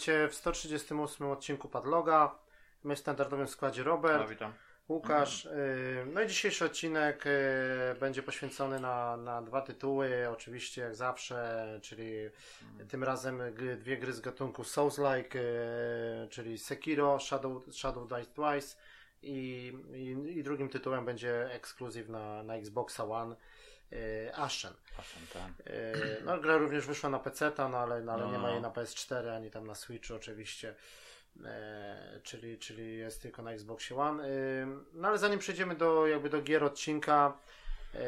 witajcie w 138 odcinku Padloga. My w standardowym składzie Robert, No. Łukasz. y, No i dzisiejszy odcinek y, będzie poświęcony na, na dwa tytuły, oczywiście jak zawsze, czyli tym razem dwie gry z gatunku Souls-like, y, czyli Sekiro, Shadow, Shadow Die Twice i, i, i drugim tytułem będzie ekskluzyw na, na Xboxa One, Ashen. Ashen, tak. Yy, No, gra również wyszła na PC, no ale, no, ale No, nie ma no. jej na PS4 ani tam na Switchu oczywiście. E, czyli, czyli jest tylko na Xboxie One. Yy, no ale zanim przejdziemy do jakby do gier odcinka, yy,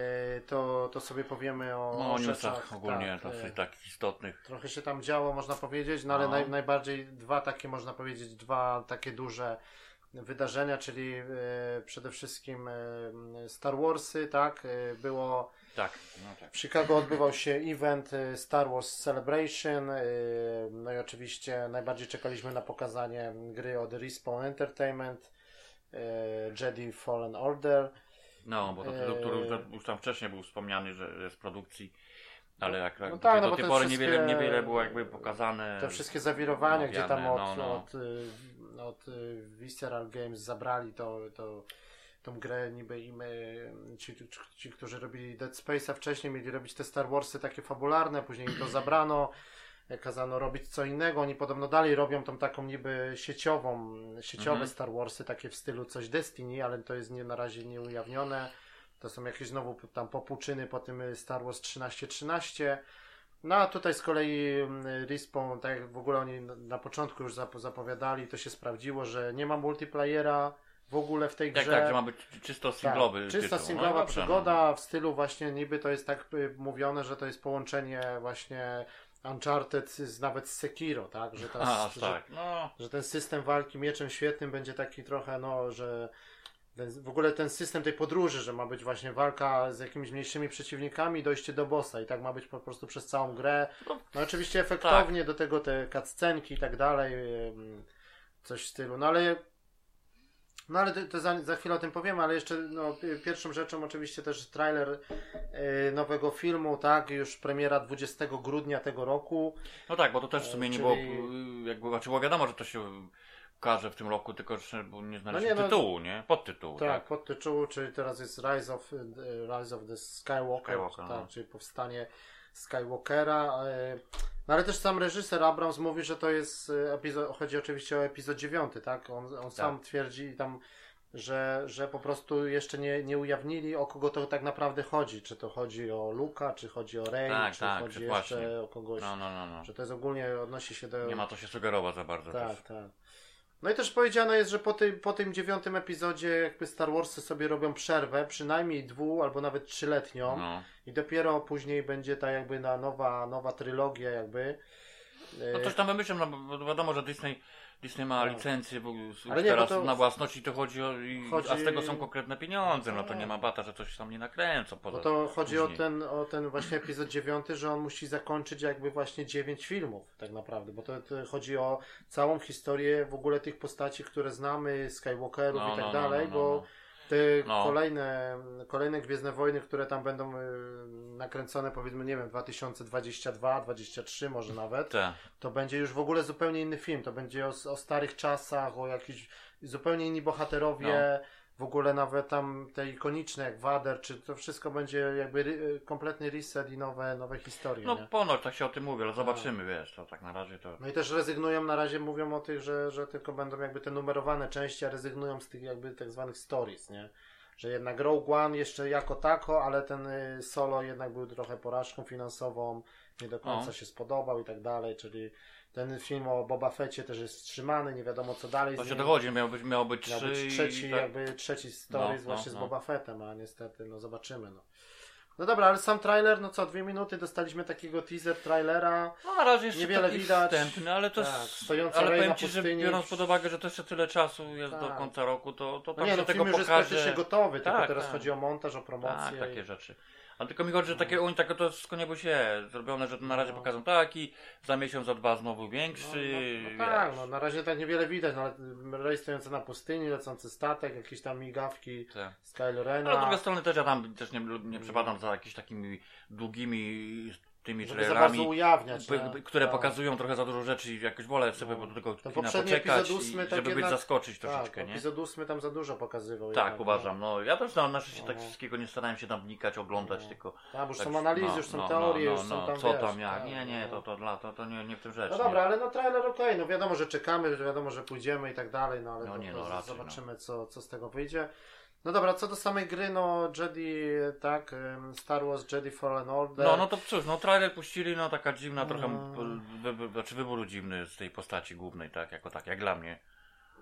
to, to sobie powiemy o, No o newsach ogólnie tak, dosyć yy, takich istotnych. Trochę się tam działo, można powiedzieć, no ale No. naj, najbardziej dwa takie, można powiedzieć, dwa takie duże wydarzenia, czyli e, przede wszystkim e, Star Warsy, tak? E, było Tak, no tak. w Chicago odbywał się event y, Star Wars Celebration. y, No i oczywiście najbardziej czekaliśmy na pokazanie gry od Respawn Entertainment, y, Jedi Fallen Order. No, bo to tytuł, który już, tam wcześniej był wspomniany, że jest w produkcji, ale jak, no do, tak, tej- no do bo tej te pory wszystkie- niewiele, niewiele było jakby pokazane. Te wszystkie zawirowania, gdzie tam od, no, no. od, od y, Visceral Games zabrali to, to tą grę niby im y, ci, ci, którzy robili Dead Space'a wcześniej mieli robić te Star Warsy takie fabularne, później im to zabrano, e, kazano robić co innego, oni podobno dalej robią tą taką niby sieciową, sieciowe Mhm. Star Warsy, takie w stylu coś Destiny, ale to jest nie, na razie nieujawnione. To są jakieś znowu tam popłuczyny po tym y, Star Wars 1313. No a tutaj z kolei mm, Respawn, tak jak w ogóle oni na- początku już zap- zapowiadali, to się sprawdziło, że nie ma multiplayera w ogóle w tej Tak, grze. tak, że ma być czysto singlowy Tak, czysta tytuł. singlowa no, przygoda w stylu właśnie niby to jest tak y, mówione, że to jest połączenie właśnie Uncharted z, nawet z Sekiro, tak? Że, No. teraz, A, że, tak. No, że ten system walki mieczem świetnym będzie taki trochę, no, że w ogóle ten system tej podróży, że ma być właśnie walka z jakimiś mniejszymi przeciwnikami, dojście do bossa i tak ma być po prostu przez całą grę. No, No oczywiście efektownie do tego te cutscenki i tak dalej, coś w stylu, no ale no ale to, za, za chwilę o tym powiemy, ale jeszcze no, pi- pierwszą rzeczą oczywiście też trailer y, nowego filmu, tak, już premiera 20 grudnia tego roku. no tak, bo to też w sumie nie Czyli- było, y, jakby, znaczy było wiadomo, że to się ukaże w tym roku, tylko że nie znaleźliśmy nie, no- tytułu, nie? Podtytułu, Tak, tak? pod tytułu, czyli teraz jest Rise of, y, Rise of the Skywalker, Skywalker, tak, no. czyli powstanie Skywalkera. y, No ale też sam reżyser Abrams mówi, że to jest y, epizod, chodzi oczywiście o epizod 9, tak? On, on sam twierdzi tam, że, że po prostu jeszcze nie, nie ujawnili o kogo to tak naprawdę chodzi. Czy to chodzi o Luka, czy chodzi o Rey, Tak, czy tak, chodzi jeszcze właśnie. o kogoś. No, no, no, no. Że to jest ogólnie odnosi się do. Nie ma to się sugerować za bardzo Tak, też. tak. No i też powiedziane jest, że po, tej, po tym dziewiątym epizodzie jakby Star Warsy sobie robią przerwę, przynajmniej dwu albo nawet trzyletnią No. i dopiero później będzie ta jakby na nowa, nowa trylogia jakby. No coś tam wymyślą, no bo wiadomo, że Disney, Disney ma No. licencję, bo już Ale nie, bo teraz to- na własności to chodzi o, i, Chodzi- a z tego są konkretne pieniądze, no to nie ma bata, że coś tam nie nakręcą poza Bo to chodzi o ten, o ten właśnie epizod dziewiąty, że on musi zakończyć jakby właśnie dziewięć filmów tak naprawdę, bo to, to chodzi o całą historię w ogóle tych postaci, które znamy, Skywalkerów No, i tak no, no, dalej, no, bo no. Te No. kolejne, kolejne Gwiezdne Wojny, które tam będą y, nakręcone powiedzmy, nie wiem, 2022, 23 może nawet, Te. to będzie już w ogóle zupełnie inny film. To będzie o, o starych czasach, o jakichś zupełnie inni bohaterowie. No. W ogóle nawet tam te ikoniczne jak Wader, czy to wszystko będzie jakby ry, kompletny reset i nowe, nowe historie. No nie? ponoć tak się o tym mówi, ale zobaczymy, wiesz, to tak na razie to... No i też rezygnują na razie, mówią o tych, że, że tylko będą jakby te numerowane części, a rezygnują z tych jakby tak zwanych stories, nie? Że jednak Rogue One jeszcze jako tako, ale ten y, solo jednak był trochę porażką finansową, nie do końca No. się spodobał i tak dalej, czyli ten film o Boba Fetcie też jest wstrzymany, nie wiadomo co dalej To z się dochodzi, miał być, miał być Miał być trzeci, i tak... jakby trzeci stories No, no, właśnie z no. Boba Fettem, a niestety, no zobaczymy, no. No dobra, ale sam trailer, no co, dwie minuty dostaliśmy takiego teaser trailera. No na razie jeszcze Niewiele widać. wstępny, ale to... Tak, stojąca ale powiem Ci, że biorąc pod uwagę, że to jeszcze tyle czasu jest do Tak. końca roku, to, to No nie, no tego film już jest praktycznie gotowy, tylko Tak, teraz tak. chodzi o montaż, o promocję. Tak, i- takie rzeczy. Ale tylko mi chodzi, że takie oni tak to z niebo się zrobione, że na razie No. pokażą taki, za miesiąc, za dwa znowu większy. No, no, no tak, no na razie tak niewiele widać, no, ale stojący na pustyni, lecący statek, jakieś tam migawki Tak. z Kylo Rena. Ale z drugiej strony też ja tam też nie, nie przepadam za jakimiś takimi długimi tymi Żeby trailerami, ujawniać. nie? które Tak. pokazują trochę za dużo rzeczy i jakoś wolę sobie No. tego Ten poczekać, i, tak żeby być zaskoczyć Tak, troszeczkę, nie? epizod ósmy tam za dużo pokazywał. Tak, jednak, uważam. No, ja też na, na szczęście tak No. wszystkiego nie starałem się tam wnikać, oglądać, No. tylko... No. Tam już tak, są analizy, no, już są no, teorie, no, już no, są no, tam, Co wiesz, tam, jak? tak, Nie, nie, no. to, to, dla, to, to nie, nie w tym rzecz. No nie? dobra, ale no trailer okej, no wiadomo, że czekamy, wiadomo, że pójdziemy i tak dalej, no ale No to, nie, to no raczej, zobaczymy, co, co z tego wyjdzie. No dobra, co do samej gry, no Jedi, tak, Star Wars Jedi Fallen Order. No, no to cóż, no trailer puścili, no taka dziwna trochę, No. wy, wy, znaczy wybór dziwny z tej postaci głównej, tak, jako tak, jak dla mnie.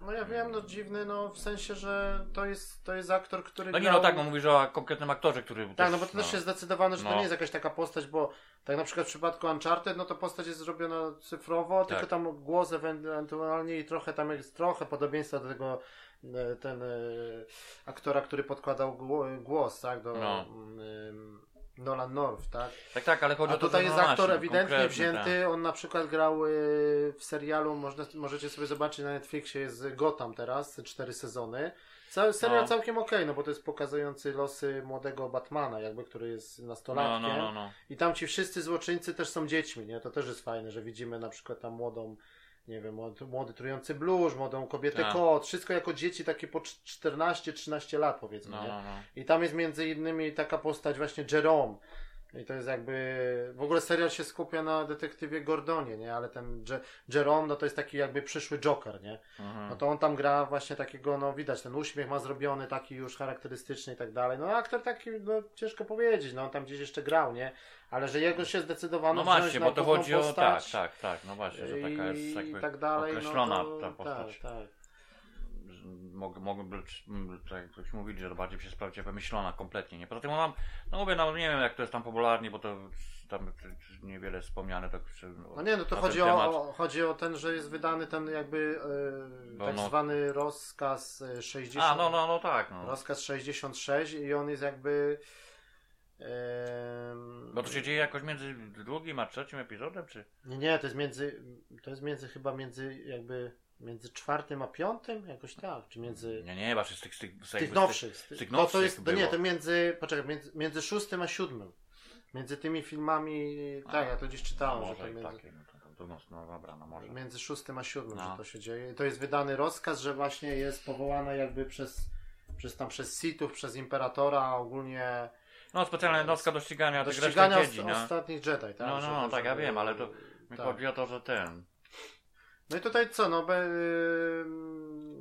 No ja wiem, no dziwny, no w sensie, że to jest, to jest aktor, który No nie, grał... no tak, no mówisz o konkretnym aktorze, który Tak, też, no bo to też jest zdecydowane, że to No. nie jest jakaś taka postać, bo tak na przykład w przypadku Uncharted, no to postać jest zrobiona cyfrowo, tylko Tak. tam głos ewentualnie i trochę tam jest trochę podobieństwa do tego ten e, aktora, który podkładał gło- głos, tak, do No. mm, Nolan North, tak? Tak, tak, ale chodzi A o to, tutaj jest no aktor właśnie, ewidentnie wzięty, on na przykład grał y, w serialu, można, możecie sobie zobaczyć na Netflixie, jest Gotham teraz, cztery sezony. Cały serial No. całkiem okej, no bo to jest pokazujący losy młodego Batmana, jakby, który jest Tak. nastolatkiem. No, no, no, no. I tam ci wszyscy złoczyńcy też są dziećmi, nie? To też jest fajne, że widzimy na przykład tam młodą, nie wiem, młody, młody trujący blusz, młodą kobietę Tak. kot, wszystko jako dzieci takie po 14-13 lat powiedzmy, No, no, no. I tam jest między innymi taka postać właśnie Jerome. I to jest jakby. W ogóle serial się skupia na detektywie Gordonie, nie? Ale ten Je- Jerome, no to jest taki jakby przyszły Joker, nie? Mhm. No to on tam gra właśnie takiego, no widać, ten uśmiech ma zrobiony taki już charakterystyczny i tak dalej. No aktor taki, no ciężko powiedzieć, no on tam gdzieś jeszcze grał, nie? Ale że jego się zdecydowano No właśnie, bo to chodzi o, tak, tak, tak, no właśnie, że taka jest i jakby tak dalej, określona no to, ta postać. Tak, tak. Mogę, mogę być, jak ktoś mówili, że to bardziej się sprawdzi wymyślona kompletnie, nie? Poza tym mam, no mówię, no nie wiem jak to jest tam popularnie, bo to tam niewiele wspomniane tak przy, No nie, no to chodzi o, o, chodzi o ten, że jest wydany ten jakby e, No, tak no. zwany rozkaz e, 60. A, no, no, no tak, no. Rozkaz 66 i on jest jakby. Bo to się dzieje jakoś między drugim a trzecim epizodem, czy? Nie, nie, to jest między. To jest między chyba między jakby. Między czwartym a piątym? Jakoś tak. Czy między. Nie, nie, właśnie z tych, z tych, z tych nowszych. Z tych tych, to, to nowszych jest. To nie, było. to między. Poczekaj, między, między szóstym a siódmym. Między tymi filmami. A, tak, ja to gdzieś czytałem, że to Może między. takie, no, to, to, to, no dobra, no może. Między szóstym a siódmym, No. że to się dzieje. To jest wydany rozkaz, że właśnie jest powołana jakby przez, przez tam przez Sithów, przez Imperatora, ogólnie No specjalna jednostka do ścigania do ścigania os- no. ostatnich Jedi, tak? No, no, no, tak, ja wiem, ale to Mi tak. chodzi o to, że ten. No i tutaj co, no be, ym,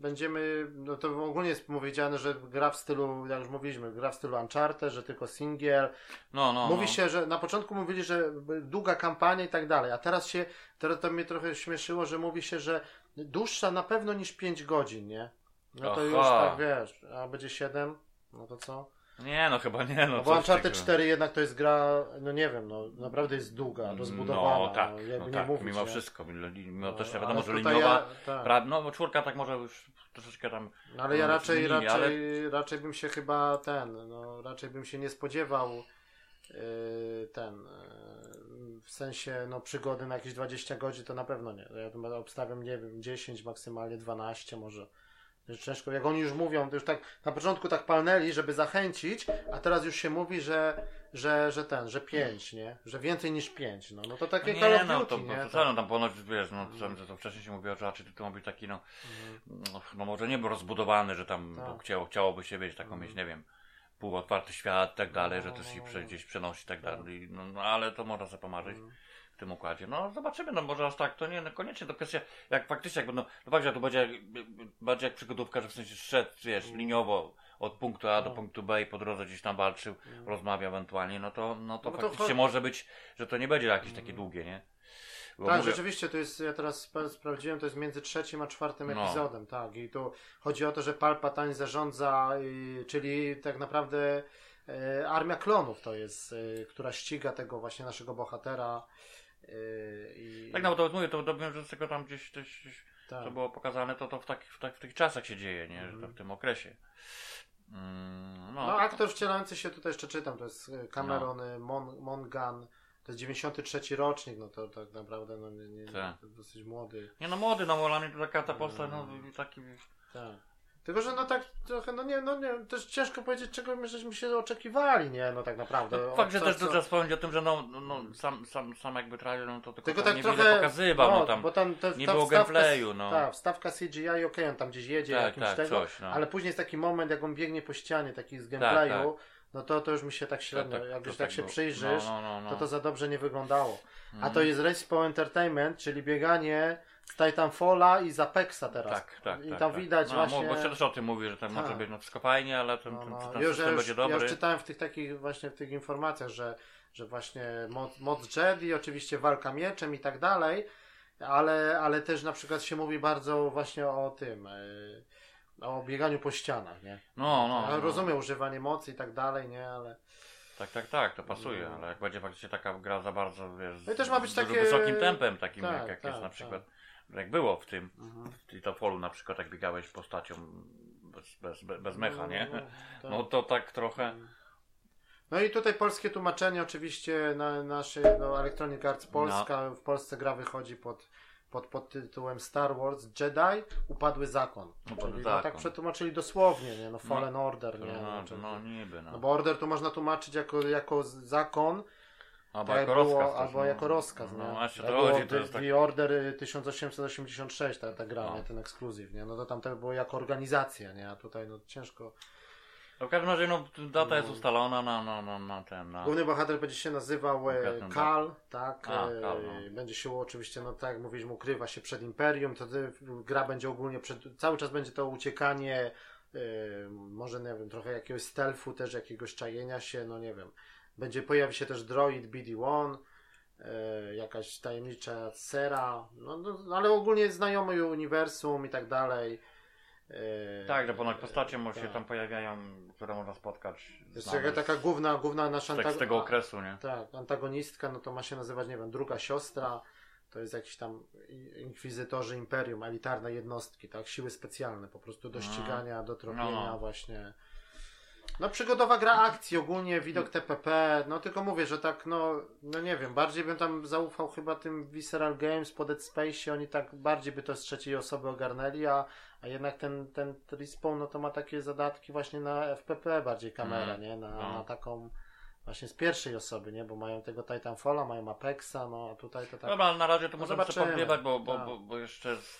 będziemy, no to ogólnie jest powiedziane, że gra w stylu, jak już mówiliśmy, gra w stylu Uncharted, że tylko singiel. No, no. Mówi no. się, że na początku mówili, że długa kampania i tak dalej, a teraz się, teraz to mnie trochę śmieszyło, że mówi się, że dłuższa na pewno niż 5 godzin, nie? No to Aha. już tak wiesz, a będzie 7, no to co? Nie, no chyba nie, no. No bo Uncharted takiego. 4 jednak to jest gra, no nie wiem, no naprawdę jest długa, rozbudowana, No tak, no, no, tak mówić, mimo nie? wszystko. Mimo, No, też ale wiadomo, że liniowa. ja- tak. Pra, no bo czwórka tak może już troszeczkę tam. No ale ja No, raczej, zmienili, raczej, raczej bym się chyba ten, no raczej bym się nie spodziewał yy, ten, yy, w sensie no przygody na jakieś 20 godzin to na pewno nie. Ja obstawiam, nie wiem, 10, maksymalnie 12 może. Że Ciężko, jak oni już mówią, to już tak na początku tak palnęli, żeby zachęcić, a teraz już się mówi, że, że, że ten, że 5, nie? Że więcej niż 5, no. No to takie Call nie, no to, nie? no, to Tak. no tam ponoć wiesz, no to, to wcześniej się mówiło, że raczej to ma być taki, no, no, no może nie był rozbudowany, że tam Tak. chciało, chciałoby się wiedzieć, taką mieć, nie wiem, półotwarty świat i tak dalej, że to się prze- gdzieś przenosi tak dalej, no, no ale to można sobie pomarzyć. W tym układzie. No zobaczymy, no może aż tak to nie, no koniecznie to kwestia, jak faktycznie, jak będą, no fakt, że to będzie jak, bardziej jak przygodówka, że w sensie szedł, wiesz, liniowo od punktu A do No. punktu B i po drodze gdzieś tam walczył, rozmawiał ewentualnie, no to, no to No to faktycznie cho- może być, że to nie będzie jakieś takie długie, nie? Bo Tak, mówię- rzeczywiście to jest, ja teraz sprawdziłem, to jest między trzecim a czwartym No. epizodem, tak. I tu chodzi o to, że Palpatine zarządza, y, czyli tak naprawdę y, armia klonów to jest, y, która ściga tego właśnie naszego bohatera. Y, i, Tak, no to mówię, to, to wiem, że z tego tam gdzieś, tak. co było pokazane, to, to w, tak, w, tak, w tych czasach się dzieje, nie? Że to Mhm. w tym okresie. Mm, No, no, aktor wcielający się tutaj jeszcze czytam, to jest y, Cameron y, Mon, Mongan, to jest 93 rocznik, no to tak naprawdę no, nie, nie, Tak. to dosyć młody. nie no młody, no bo dla mnie to taka ta postać, no taki, Tak. Tylko, że no tak trochę, no nie, no nie, też ciężko powiedzieć, czego my żeśmy się oczekiwali, nie, no tak naprawdę. No, fakt, że Co- też co- trzeba wspomnieć o tym, że no, no, no sam, sam, sam jakby trailer, no to tylko, Tylko tak niewiele trochę. pokazywał, no, tam bo tam te, nie ta było wstawka- gameplayu, no. Tak, wstawka CGI, okej, on tam gdzieś jedzie, tak, jakimś tak, tego, coś, no. ale później jest taki moment, jak on biegnie po ścianie, taki z gameplayu, no to to już mi się tak średnio, jak już to tak się było. przyjrzysz, no, no, no, to no. to za dobrze nie wyglądało. A Mhm. to jest Respawn Entertainment, czyli bieganie z Titanfalla i z Apexa teraz. Tak, tak, I tak, tam tak. widać no, właśnie... Bo też o tym mówi, że tam Tak. może być no wszystko fajnie, ale ten, No, ten, no. ten Już, ja, już, będzie ja dobry. już czytałem w tych takich właśnie w tych informacjach, że, że właśnie moc, moc Jedi, oczywiście walka mieczem i tak dalej, ale, ale też na przykład się mówi bardzo właśnie o tym, yy, o bieganiu po ścianach, nie? No, no, Ja no. rozumiem używanie mocy i tak dalej, nie, ale Tak, tak, tak, to pasuje, No. ale jak będzie faktycznie taka gra za bardzo, wiesz, No i też ma być takie- wysokim tempem, takim Tak, jak, jak tak, jest na tak. Jak było w tym, Mhm. w Titofolu na przykład, jak biegałeś postacią bez, bez, bez, mecha, nie? No, tak. No to tak trochę, No i tutaj polskie tłumaczenie oczywiście na naszej no, Electronic Arts Polska. W Polsce gra wychodzi pod, pod, pod tytułem Star Wars Jedi Upadły Zakon. Upadły Czyli, no, Zakon. tak przetłumaczyli dosłownie, nie? No Fallen Order, nie? no, Czyli- no niby, no. no bo Order tu można tłumaczyć jako, jako zakon, albo tak jako jak było, rozkaz albo no. jako rozkaz, No nie? właśnie to chodzi, to The, jest tak, The Order y, 1886, ta, ta gra, No. nie? Ten ekskluzyw, nie? No to tam to było jako organizacja, nie? A tutaj no ciężko. no w każdym razie, no data jest No. ustalona na, na, na, na ten, na... Główny bohater będzie się nazywał e, Konkretnym, Kal, tak? A, e, Kal, no. Będzie się oczywiście, no tak jak mówiliśmy, ukrywa się przed Imperium. To gra będzie ogólnie przed, cały czas będzie to uciekanie, e, może nie wiem, trochę jakiegoś stealthu, też jakiegoś czajenia się, no nie wiem. Będzie pojawi się też droid BD-1, e, jakaś tajemnicza sera, no, no, ale ogólnie znajomy uniwersum i tak dalej. E, Tak, że ponad postacie mu się tak. tam pojawiają, które można spotkać. Jest znane taka, główna, główna nasza tak, z tego okresu, nie? tak, antagonistka, no to ma się nazywać, nie wiem, druga siostra, to jest jakiś tam inkwizytorzy imperium, elitarne jednostki, tak, siły specjalne, po prostu do No. ścigania, do tropienia No, no. właśnie. No przygodowa gra akcji, ogólnie widok TPP, no tylko mówię, że tak, no, no nie wiem, bardziej bym tam zaufał chyba tym Visceral Games po Dead Space, oni tak bardziej by to z trzeciej osoby ogarnęli, a, a jednak ten, ten Respawn, no to ma takie zadatki właśnie na FPP bardziej kamera, Mm, nie, na, no. na taką właśnie z pierwszej osoby, nie, bo mają tego Titanfalla, mają Apexa, no a tutaj to tak... Dobra, ale na razie to No możemy zobaczymy. podgrywać, bo, bo, Tak. bo, bo jeszcze z,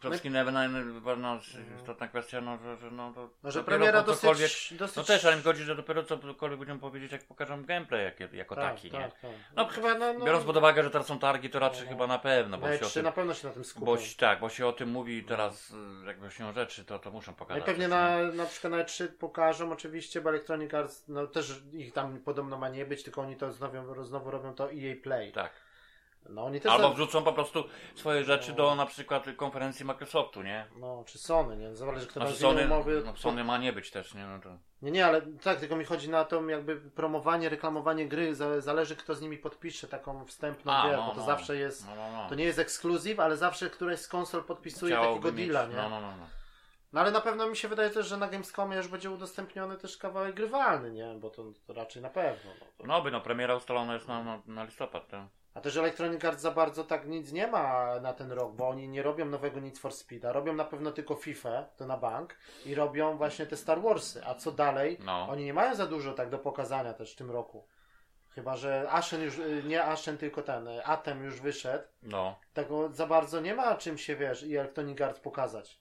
przede wszystkim no, no, istotna kwestia, no, że, że no, to No, że premiera dosyć, dosyć... No też, ale mi chodzi, że dopiero cokolwiek będziemy powiedzieć, jak pokażą gameplay jak, jako tak, taki, nie? tak, tak. No, chyba, no, no, Biorąc pod uwagę, że teraz są targi, to raczej No. chyba na pewno, bo się, o E3 tym, na pewno się na tym skupią. bo, tak, bo się o tym mówi teraz, y, jakby się rzeczy, to, to muszą No pokazać. i pewnie na, na przykład na E3 pokażą oczywiście, bo Electronic Arts, no też ich tam podobno ma nie być, tylko oni to znowu, znowu robią to EA Play. Tak. No oni też... Albo za- wrzucą po prostu swoje rzeczy do na przykład konferencji Microsoftu, nie? No, czy Sony, nie? Zależy kto Znaczy innej Sony, umowy... no, Sony ma nie być też, nie? No to... Nie, nie, ale tak, tylko mi chodzi na to jakby promowanie, reklamowanie gry, za- zależy kto z nimi podpisze taką wstępną A, grę, no, bo to no. zawsze jest... No, no, no. To nie jest ekskluzyw, ale zawsze któraś z konsol podpisuje Chciałoby takiego mieć- deala, nie? No, no, no, no. No ale na pewno mi się wydaje też, że na Gamescomie już będzie udostępniony też kawałek grywalny, nie? Bo to, to raczej na pewno. No. To... No by, no premiera ustalona jest na, na, na listopad, tak? A też Electronic Arts za bardzo tak nic nie ma na ten rok, bo oni nie robią nowego Need for Speeda, robią na pewno tylko FIFA, to na bank, i robią właśnie te Star Warsy. A co dalej? No. Oni nie mają za dużo tak do pokazania też w tym roku. Chyba, że Ashen już, y, nie Ashen, tylko ten, y, Atem już wyszedł. No. Tego za bardzo nie ma czym się, wiesz, i Electronic Arts pokazać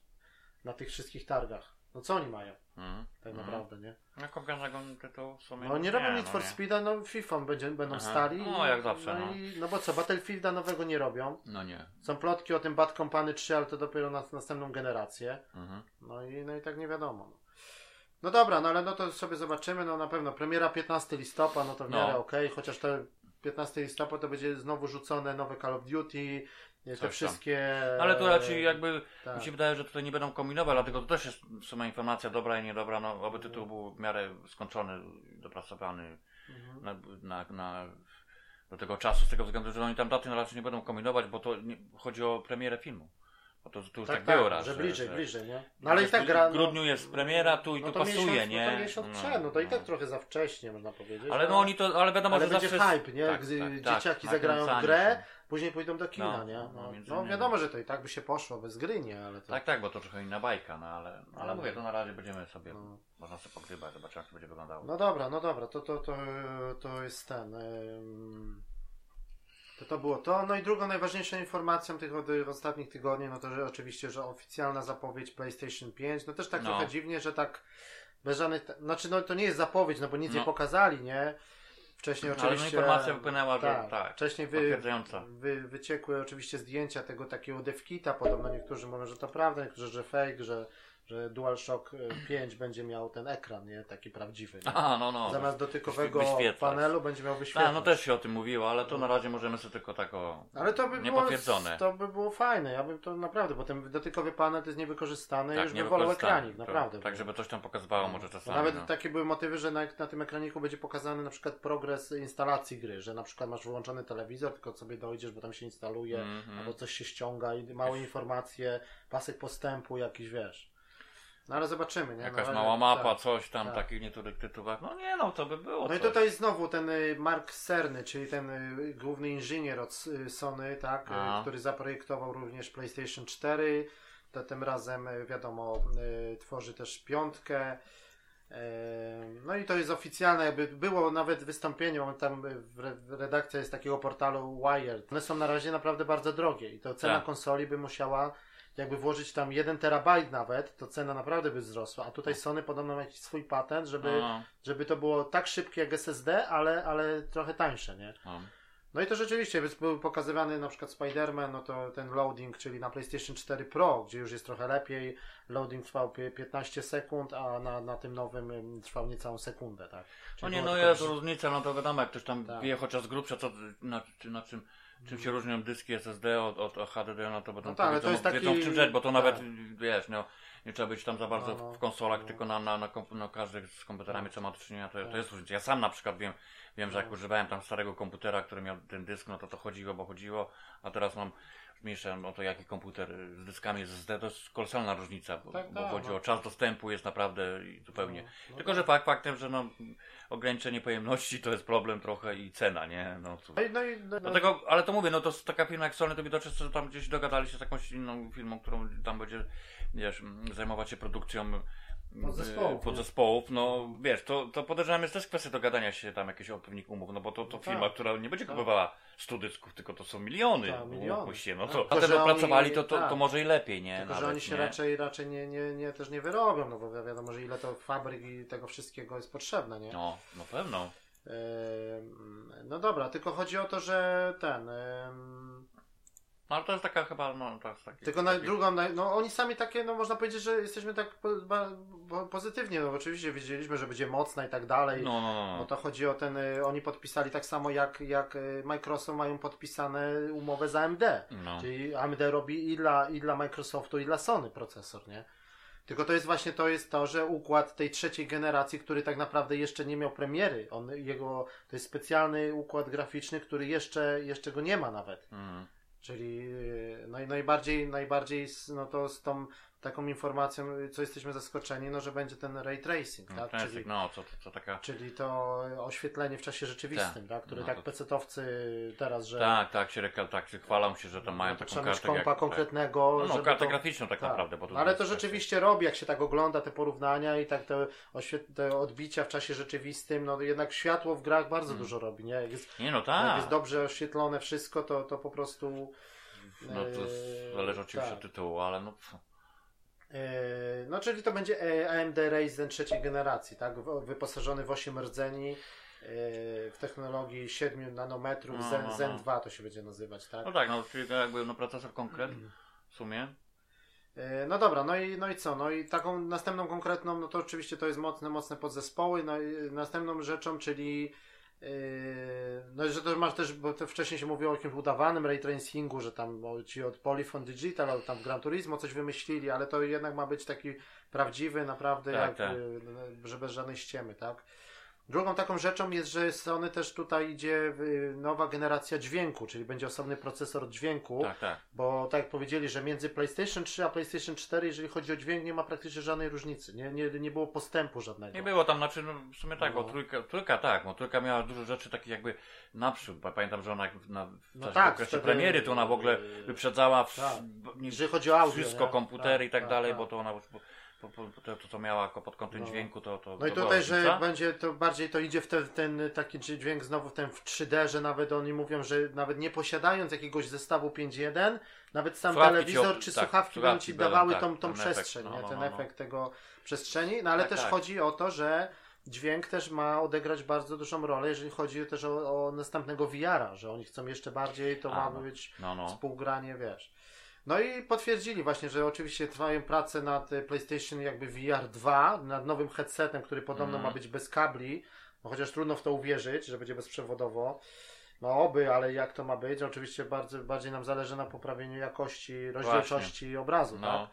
na tych wszystkich targach. No co oni mają, Mm. tak Mm. naprawdę, nie? No konkretnego tytułu w sumie. No nie robią Need no for. Speeda, no FIFA będzie, będą Aha. stali. No, jak zawsze, No, no. i, no bo co, Battlefielda nowego nie robią. No nie. Są plotki o tym Bad Company 3, ale to dopiero na następną generację. Mhm. No i, no i tak nie wiadomo. No. no dobra, no ale no to sobie zobaczymy. No na pewno premiera 15 listopada, no to w No. miarę okej, chociaż te 15 listopada to będzie znowu rzucone nowe Call of Duty, te Coś tam. wszystkie... Ale tu raczej jakby tak. mi się wydaje, że tutaj nie będą kombinować, dlatego to też jest w sumie informacja dobra i niedobra, no oby tytuł był w miarę skończony, dopracowany Mhm. na, na, na, do tego czasu, z tego względu, że oni tam daty raczej nie będą kombinować, bo to nie, chodzi o premierę filmu. Bo to, to już tak, Tak, było tak, raz. że bliżej, bliżej, nie? No No ale i tak gra... W grudniu jest premiera, tu i no tu to pasuje, miesiąc, nie? No to miesiąc przed, no to i tak trochę za wcześnie, można powiedzieć. Ale no oni to, ale wiadomo, Ale że będzie zawsze hype, nie? Tak, Gdy tak, tak, dzieciaki zagrają w grę. Później pójdą do kina, No, nie? no, No, no wiadomo, że to i tak by się poszło bez gry, nie? Ale to... Tak, tak, bo to trochę inna bajka, no ale, ale Ale- mówię, to na razie będziemy sobie, No. można sobie pogrywać, zobaczymy jak to będzie wyglądało. No dobra, no dobra, to, to, to, to jest ten. To to było to. No i drugą najważniejszą informacją tych od ostatnich tygodni, no to że oczywiście, że oficjalna zapowiedź PlayStation 5. No też tak No. trochę dziwnie, że tak bez żadnych. Znaczy, no to nie jest zapowiedź, no bo nic No. nie pokazali, nie? Wcześniej Ale oczywiście. informacja wypłynęła, że tak, tak, Wcześniej wy, wy, wyciekły oczywiście zdjęcia tego takiego devkita. Podobno niektórzy mówią, że to prawda, niektórzy, że fake, że, że DualShock y, 5 będzie miał ten ekran, nie? Taki prawdziwy. Nie? A, no, no. Zamiast dotykowego wyświetlać. panelu będzie miał wyświetlacz. Tak, no też się o tym mówiło, ale to na razie możemy sobie tylko tak o... Ale to by było, to by było fajne. Ja bym to naprawdę, bo ten dotykowy panel to jest niewykorzystany Tak, już nie by wolał ekranik, To- naprawdę. Tak, żeby coś tam pokazywało może czasami. nawet no. takie były motywy, że na, na tym ekraniku będzie pokazany na przykład progres instalacji gry, że na przykład masz wyłączony telewizor, tylko sobie dojdziesz, bo tam się instaluje, Mhm. albo coś się ściąga i małe informacje, pasek postępu jakiś, wiesz. No ale zobaczymy, nie? Jakaś no, ale- mała mapa, tak. coś tam, tak. takich niektórych tytułach. No nie no, to by było No i coś. tutaj znowu ten y, Mark Cerny, czyli ten y, główny inżynier od y, Sony, tak, który zaprojektował również PlayStation 4. To tym razem wiadomo, tworzy też piątkę. No i to jest oficjalne, jakby było nawet wystąpienie, mam tam redakcja jest takiego portalu Wired. One są na razie naprawdę bardzo drogie i to cena Tak. konsoli by musiała jakby włożyć tam 1 terabajt nawet, to cena naprawdę by wzrosła. A tutaj Sony podobno ma jakiś swój patent, żeby No, żeby to było tak szybkie jak SSD, ale, ale trochę tańsze, nie? no. No i to rzeczywiście jest- był pokazywany na przykład Spider-Man, no to ten loading, czyli na PlayStation 4 Pro, gdzie już jest trochę lepiej, loading trwał pie- 15 sekund, a na, na tym nowym ym, trwał niecałą sekundę, tak? No Czyli nie, było no jest różnica, no to wiadomo, jak ktoś tam Tak. wie chociaż grubsza, co, na, na czym, czym się różnią dyski SSD od, od, od HDD, no to będą No tak, wiedzą, to jest taki- wiedzą w czym rzecz, bo to tak. nawet, wiesz, no, nie trzeba być tam za bardzo No, no. w konsolach, No. tylko na, na, na, na każdych z komputerami, co ma do czynienia, to, Tak. to jest różnica. Ja sam na przykład wiem, wiem, że jak No. używałem tam starego komputera, który miał ten dysk, no to to chodziło, bo chodziło, a teraz mam mniejsze, no to jaki komputer z dyskami SSD, to jest kolosalna różnica, bo, Tak, bo tak, chodzi no. o czas dostępu jest naprawdę i zupełnie. No, no Tylko, tak. że fakt faktem, że no, ograniczenie pojemności to jest problem trochę i cena, nie? No, cóż. No i, no no, Dlatego, ale to mówię, no to jest taka firma jak Sony, to widocznie że tam gdzieś dogadali się z jakąś inną firmą, którą tam będzie, wiesz, zajmować się produkcją Podzespołów, e, podzespołów. No wiesz, to, to podejrzewam jest też kwestia dogadania się tam jakichś odpowiednich umów, no bo to, to No firma, tak. która nie będzie Tak. kupowała 100 dysków, tylko to są miliony. Tak, miliony. się, no Tak. to, Tylko, a te że opracowali to, to, tak. to może i lepiej, nie? Tylko, że Nawet, oni się nie? raczej, raczej nie, nie, nie, też nie wyrobią, no bo wi- wiadomo, że ile to fabryk i tego wszystkiego jest potrzebne, nie? No, no pewno. Ym, No dobra, tylko chodzi o to, że ten. ym, No ale to jest taka chyba, no to jest taki, Tylko na taki- drugą, no oni sami takie, no można powiedzieć, że jesteśmy tak po, po, pozytywnie, no oczywiście wiedzieliśmy, że będzie mocna i tak dalej. No, no, no. Bo to chodzi o ten, y, oni podpisali tak samo jak, jak y, Microsoft mają podpisane umowę z AMD. no. Czyli AMD robi i dla, i dla Microsoftu, i dla Sony procesor, nie? Tylko to jest właśnie to, jest to, że układ tej trzeciej generacji, który tak naprawdę jeszcze nie miał premiery, on, jego, to jest specjalny układ graficzny, który jeszcze, jeszcze go nie ma nawet. Mm. Czyli no i najbardziej, najbardziej no to z tą taką informacją, co jesteśmy zaskoczeni, no że będzie ten ray tracing, No, tak? to Czyli, no, co, co, taka... czyli to oświetlenie w czasie rzeczywistym, tak? Które No tak to- pecetowcy teraz, że Tak, tak, się, tak się chwalą się, że tam mają to taką trzeba kartę. kompa jak, konkretnego, Tak. No, no kartę to- graficzną tak, tak. naprawdę. Bo to No, ale to rzeczywiście robi, jak się tak ogląda te porównania i tak te, oświet- te odbicia w czasie rzeczywistym, no jednak światło w grach bardzo Mm. dużo robi, nie? Jak jest, Nie no jak tak. jest dobrze oświetlone wszystko, to, to po prostu... No to e, zależy oczywiście tak. od tytułu, ale no. pff. E, No, czyli to będzie AMD Ryzen trzeciej generacji, tak? Wyposażony w 8 rdzeni, e, w technologii 7 nanometrów, No, Zen, no, no. Zen 2 to się będzie nazywać, tak? No tak, no czyli jakby no, procesor konkret w sumie. E, No dobra, no i, no i co? No i taką następną konkretną, no to oczywiście to jest mocne, mocne podzespoły. No i następną rzeczą, czyli yy, no że to masz też, bo to wcześniej się mówiło o jakimś udawanym ray tracingu, że tam ci od Polyphon Digital, albo tam w Gran Turismo coś wymyślili, ale to jednak ma być taki prawdziwy, naprawdę, Tak, jak, tak. yy, że bez żadnej ściemy, tak? Drugą taką rzeczą jest, że Sony też tutaj idzie w- nowa generacja dźwięku, czyli będzie osobny procesor dźwięku, Tak, tak. bo tak jak powiedzieli, że między PlayStation 3 a PlayStation 4, jeżeli chodzi o dźwięk, nie ma praktycznie żadnej różnicy, nie, nie, nie było postępu żadnego. Nie było tam, znaczy, no, w sumie tak, No. bo trójka, trójka tak, bo trójka miała dużo rzeczy takich jakby naprzód. Bo Pamiętam, że ona na, w No czasie tak, okresie wtedy- premiery to ona w ogóle wyprzedzała w, Tak. nie- Jeżeli chodzi o audio, wszystko, nie? komputery Tak, i tak, tak, dalej, tak. bo to ona już po, po, to, to, co miała jako pod kątem No. dźwięku, to, to No i to tutaj, że różnica. będzie to bardziej to idzie w te, ten taki dźwięk znowu w ten w 3D, że nawet oni mówią, że nawet nie posiadając jakiegoś zestawu 5.1, nawet sam Słuchawki telewizor ci czy tak, słuchawki będą ci dawały tak, tą, tą ten efekt, przestrzeń, no, nie? no, ten no, no. efekt tego przestrzeni, no ale Tak, też tak. chodzi o to, że dźwięk też ma odegrać bardzo dużą rolę, jeżeli chodzi też o, o następnego VR-a, że oni chcą jeszcze bardziej, to A, ma no. być No, no. współgranie, wiesz. No i potwierdzili właśnie, że oczywiście trwają prace nad e, PlayStation jakby VR 2, nad nowym headsetem, który podobno Mhm. ma być bez kabli, no chociaż trudno w to uwierzyć, że będzie bezprzewodowo. No oby, ale jak to ma być? Oczywiście bardzo, bardziej nam zależy na poprawieniu jakości, rozdzielczości obrazu, tak?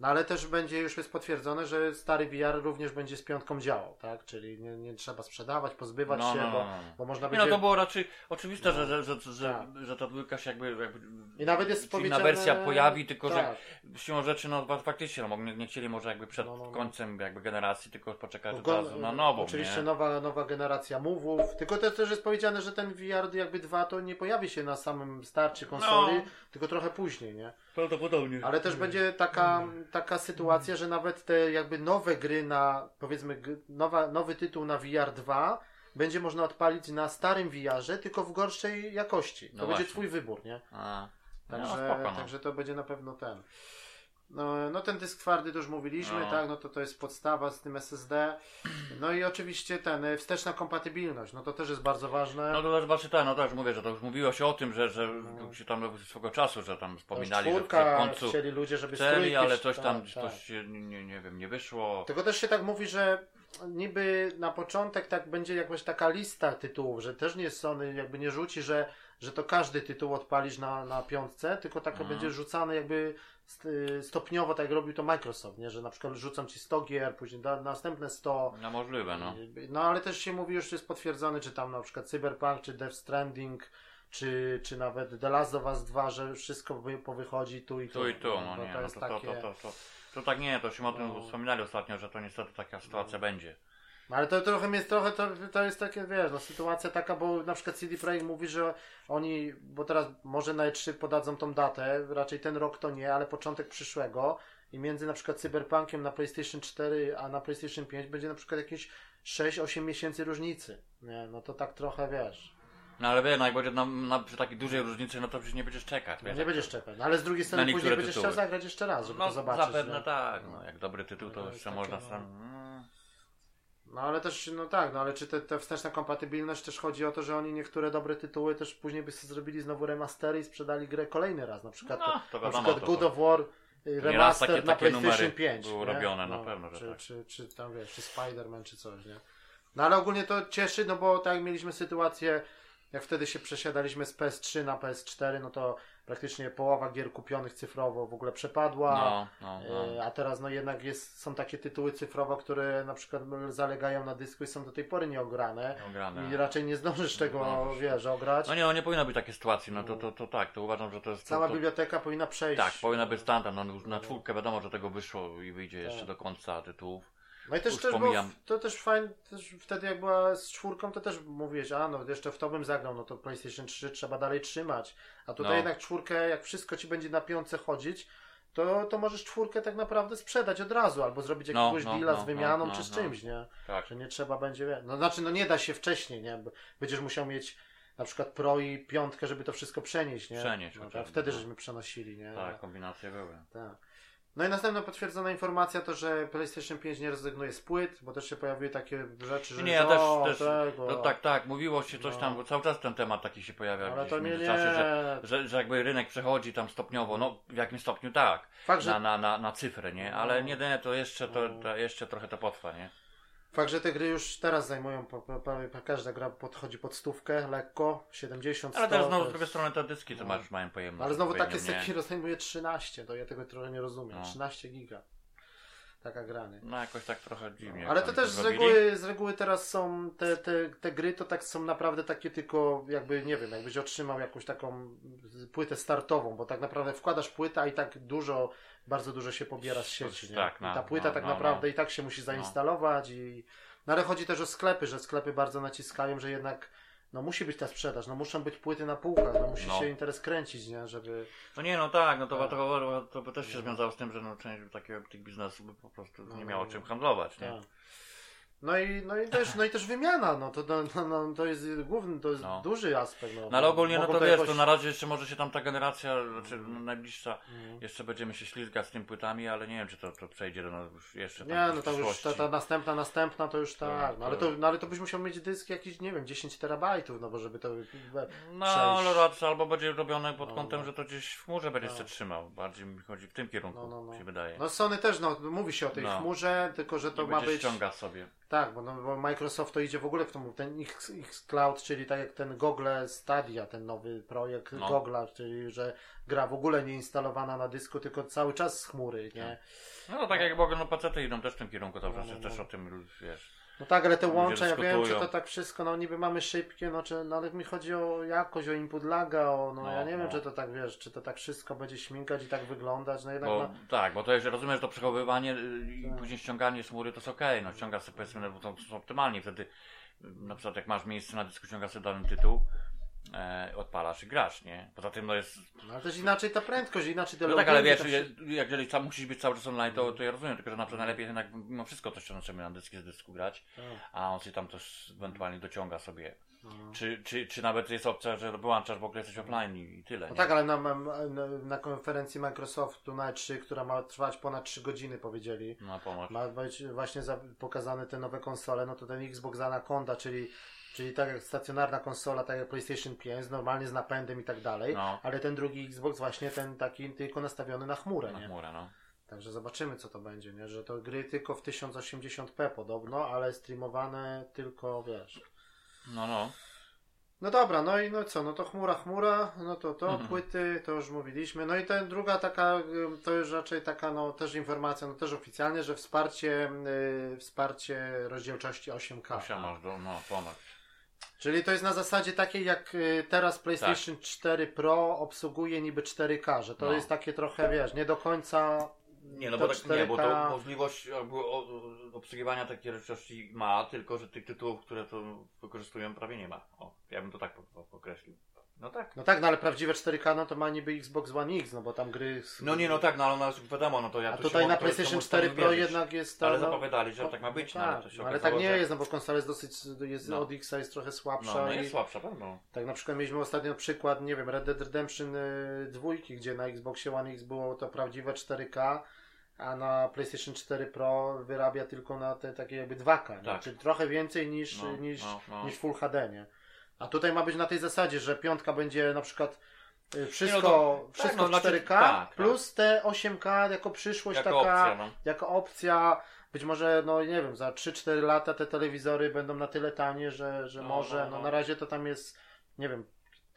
No. No ale też będzie już jest potwierdzone, że stary VR również będzie z piątką działał, tak? Czyli nie, nie trzeba sprzedawać, pozbywać No, się, no, bo, no, no. bo można Nie, będzie... no to było raczej oczywiste, No, że, że, że, że, tak. że ta dwójka się jakby, jakby I nawet jest inna powiedziane... wersja pojawi, tylko że tak. siłą rzeczy, no fa- faktycznie, no, bo nie, nie chcieli może jakby przed No, no, no. końcem jakby generacji, tylko poczekać od razu na nową, Oczywiście nie? nowa, nowa generacja move'ów. Tylko to też jest powiedziane, że ten VR jakby 2 to nie pojawi się na samym starcie konsoli, No. tylko trochę później, nie? Prawdopodobnie. Ale też będzie taka, taka sytuacja, że nawet te jakby nowe gry na, powiedzmy, nowa, nowy tytuł na VR 2 będzie można odpalić na starym VR-ze, tylko w gorszej jakości. To No będzie właśnie. twój wybór, nie? A, Także, no, spoko, no. także to będzie na pewno ten. No, no ten dysk twardy to już mówiliśmy, No. tak, no to to jest podstawa z tym SSD. No i oczywiście ten, e, wsteczna kompatybilność, no to też jest bardzo ważne. No to też właśnie tak, no też mówię, że to już mówiło się o tym, że, że się tam swego czasu, że tam wspominali, że w końcu chcieli ludzie, żeby chcieli, ale coś tam, tak, coś tak. nie, nie wiem, nie wyszło. Tylko też się tak mówi, że niby na początek tak będzie jakaś taka lista tytułów, że też nie Sony jakby nie rzuci, że, że to każdy tytuł odpalisz na, na piątce, tylko tak Mhm. będzie rzucane jakby y, stopniowo, tak jak robił to Microsoft, nie? że na przykład rzucam ci 100 gier, później da, następne 100. No możliwe, no. No ale też się mówi, już jest potwierdzone, czy tam na przykład Cyberpunk, czy Death Stranding, czy, czy nawet The Last of Us 2, że wszystko wy- powychodzi tu i tu. Tu i tu, no Bo nie, to no jest to, to, takie... to, to, to, to tak nie, to się o tym No. wspominali ostatnio, że to niestety taka sytuacja będzie. No, Ale to trochę jest trochę to, to jest takie, wiesz, no sytuacja taka, bo na przykład CD Projekt mówi, że oni, bo teraz może na E3 podadzą tą datę, raczej ten rok to nie, ale początek przyszłego i między na przykład Cyberpunkiem na PlayStation 4 a na PlayStation 5 będzie na przykład jakieś 6-8 miesięcy różnicy. Nie, no to tak trochę wiesz. No ale wie, no jak będzie na, na, przy takiej dużej różnicy, no to przecież nie będziesz czekać. No wiesz, nie będziesz czekać. No ale z drugiej strony później niektóre będziesz tytuły. chciał zagrać jeszcze raz, żeby No to zobaczyć. zapewne tak, no jak dobry tytuł to No, to jest jeszcze takie, można no. sam... No ale też, no tak, no ale czy te, te wsteczna kompatybilność też chodzi o to, że oni niektóre dobre tytuły też później by sobie zrobili znowu remastery i sprzedali grę kolejny raz. Na przykład, No, to, na przykład God of War y, remaster takie- na takie PlayStation numery 5. były nie? robione, na no, pewno, że czy, tak. czy, czy tam wiesz, czy Spider-Man, czy coś, nie? No ale ogólnie to cieszy, no bo tak mieliśmy sytuację, jak wtedy się przesiadaliśmy z PS3 na PS4, no to praktycznie połowa gier kupionych cyfrowo w ogóle przepadła. No, no, E, no. A teraz no jednak jest, są takie tytuły cyfrowo, które na przykład zalegają na dysku i są do tej pory nieograne. Ograne. I raczej nie zdążysz tego, zdążysz. wiesz, ograć. No nie, no nie powinno być takiej sytuacji, no to, to, to tak, to uważam, że to jest... Cała to, to, biblioteka powinna przejść. tak, powinna być standard, no na czwórkę wiadomo, że tego wyszło i wyjdzie jeszcze Tak. do końca tytułów. No i też, też pomijam. to też fajnie, też wtedy jak była z czwórką, to też mówiłeś, a no jeszcze w to bym zagrał, no to PlayStation 3 trzeba dalej trzymać. A tutaj No. jednak czwórkę, jak wszystko ci będzie na piące chodzić, to, to możesz czwórkę tak naprawdę sprzedać od razu, albo zrobić No, jakiegoś no, deala no, z wymianą, no, czy z no, czymś, nie? Tak. Że nie trzeba będzie, no znaczy, no nie da się wcześniej, nie? Bo Będziesz musiał mieć na przykład Pro i piątkę, żeby to wszystko przenieść, nie? Przenieść no, tak, wtedy no. żeśmy przenosili, nie? Tak, kombinacje były. Tak. No i następna potwierdzona informacja to, że PlayStation 5 nie rezygnuje z płyt, bo też się pojawiły takie rzeczy, że Nie, ja też, też tego. no, tak, tak, mówiło się coś No. tam, bo cały czas ten temat taki się pojawia ale gdzieś to w nie, że, że, że jakby rynek przechodzi tam stopniowo, no w jakim stopniu tak, Fakt, że, na, na, na, na cyfrę, nie? Ale No. nie, nie, to jeszcze, to, No. to jeszcze trochę to potrwa, nie? Fakt, że te gry już teraz zajmują, po, każda gra podchodzi pod stówkę, lekko, 70, 100. Ale też znowu z drugiej strony te dyski to No. masz, mają pojemność. Ale znowu takie? Sekiro zajmuje 13, to ja tego trochę nie rozumiem. No. 13 giga. Taka gra, nie? No jakoś tak trochę dziwnie. Ale jak to też z reguły, z reguły teraz są te, te, te gry, to tak są naprawdę takie tylko jakby, nie wiem, jakbyś otrzymał jakąś taką płytę startową, bo tak naprawdę wkładasz płytę, a i tak dużo, bardzo dużo się pobiera z sieci, nie? Tak, I no, ta płyta no, tak no, naprawdę no. i tak się musi zainstalować i... No ale chodzi też o sklepy, że sklepy bardzo naciskają, że jednak no musi być ta sprzedaż, no muszą być płyty na półkach, no musi No. się interes kręcić, nie? Żeby... No nie, no tak, no to, Tak. to, to, to też się związało z tym, że no, część takiego tych biznesów by po prostu No, nie no, miało no. czym handlować, nie? Tak. No i, no, i też, no i też wymiana, no to, no, no, to jest główny, to jest No. duży aspekt. No, No ale ogólnie, no Mogą to wiesz, jakoś- to na razie jeszcze może się tam ta generacja, znaczy no, najbliższa, Mhm. jeszcze będziemy się ślizgać z tym płytami, ale nie wiem, czy to, to przejdzie do nas już jeszcze tam Nie, no to już ta, ta następna, następna to już tak. No ale to, to- no, ale to byś musiał mieć dysk jakiś, nie wiem, 10 terabajtów, no bo żeby to. No, ale raczej albo będzie robione pod No, kątem, no. że to gdzieś w chmurze będzie No. się trzymał. Bardziej mi chodzi w tym kierunku, No, no, no. się wydaje. No Sony też, no mówi się o tej chmurze, tylko że to ma być. ściąga sobie. Tak, bo, no, bo Microsoft to idzie w ogóle w tą, ten X, X Cloud, czyli tak jak ten Google Stadia, ten nowy projekt No. Google'a, czyli że gra w ogóle nie instalowana na dysku, tylko cały czas z chmury, nie? No to tak jak w ogóle no pacety idą też w tym kierunku, to No, przecież no, też no. o tym wiesz. No tak, ale te łącza, ja wiem, czy to tak wszystko, no niby mamy szybkie, no, czy, no ale mi chodzi o jakość, o input laga, o, no, No, ja nie wiem, no. czy to tak, wiesz, czy to tak wszystko będzie śmigać i tak wyglądać, no jednak, Bo, no, Tak, bo to jest, rozumiesz, to przechowywanie y, i Tak. później ściąganie z chmury to jest okej, no ściąga sobie powiedzmy, no, bo to są optymalnie, wtedy na przykład jak masz miejsce na dysku, ściąga sobie dany tytuł, e, odpalasz i grasz, nie? Poza tym no jest, no ale też inaczej ta prędkość, inaczej te no tak, ale wiesz, je- wszystko- jak jeżeli tam musisz być cały czas online, to, to ja rozumiem, tylko że na przykład najlepiej jednak mimo wszystko to sobie na dyski z dysku grać, Tak, a on się tam też ewentualnie dociąga sobie. no. Czy, czy, czy nawet jest opcja, że wyłączasz, bo jesteś offline i, i tyle. No nie? tak, ale na, na, na konferencji Microsoftu na E3, która ma trwać ponad 3 godziny, powiedzieli, Na pomoc. ma być właśnie za, pokazane te nowe konsole, no to ten Xbox Anaconda, czyli, czyli tak jak stacjonarna konsola, tak jak PlayStation 5, normalnie z napędem i tak dalej, No. ale ten drugi Xbox właśnie ten taki tylko nastawiony na chmurę, Na nie? chmurę, no. Także zobaczymy co to będzie, nie? Że to gry tylko w 1080p podobno, ale streamowane tylko, wiesz... No, no. No dobra, no i no co, no to chmura, chmura, no to to, Mhm. płyty, to już mówiliśmy. No i ten druga taka, to już raczej taka, no też informacja, no też oficjalnie, że wsparcie, y, wsparcie rozdzielczości 8K. Osiągnąć do, no, ponad. Czyli to jest na zasadzie takiej, jak y, teraz PlayStation 4 Pro obsługuje niby 4K, że to No. jest takie trochę, wiesz, nie do końca Nie, no bo tak, nie, bo to 4K. możliwość obsługiwania takiej rzeczywistości ma, tylko że tych tytułów, które to wykorzystują prawie nie ma. O, ja bym to tak określił. No tak. No tak, no ale prawdziwe 4K, no to ma niby Xbox One X, no bo tam gry... z- No nie, no tak, no ale no wiadomo, no to ja A tutaj na PlayStation to 4 możesz Pro jednak jest... Ale no, zapowiadali, że tak ma być, no, ale to tak, się no, ale okazało, tak nie że- jest, no bo konsola jest dosyć, jest No. od Xa jest trochę słabsza No, no i jest słabsza, pewno. tak na przykład mieliśmy ostatnio przykład, nie wiem, Red Dead Redemption y, dwójki, gdzie na Xboxie One X było to prawdziwe 4K, a na PlayStation 4 Pro wyrabia tylko na te takie jakby 2K, nie? Tak. czyli trochę więcej niż, No, niż, no, no. niż Full HD, nie? A tutaj ma być na tej zasadzie, że piątka będzie na przykład y, wszystko, no to- tak, wszystko no, w znaczy- 4K, tak, plus te 8K jako przyszłość Jako taka, opcja, no. jako opcja, być może, no nie wiem, za 3-4 lata te telewizory będą na tyle tanie, że, że No, może, no, no, no. na razie to tam jest, nie wiem,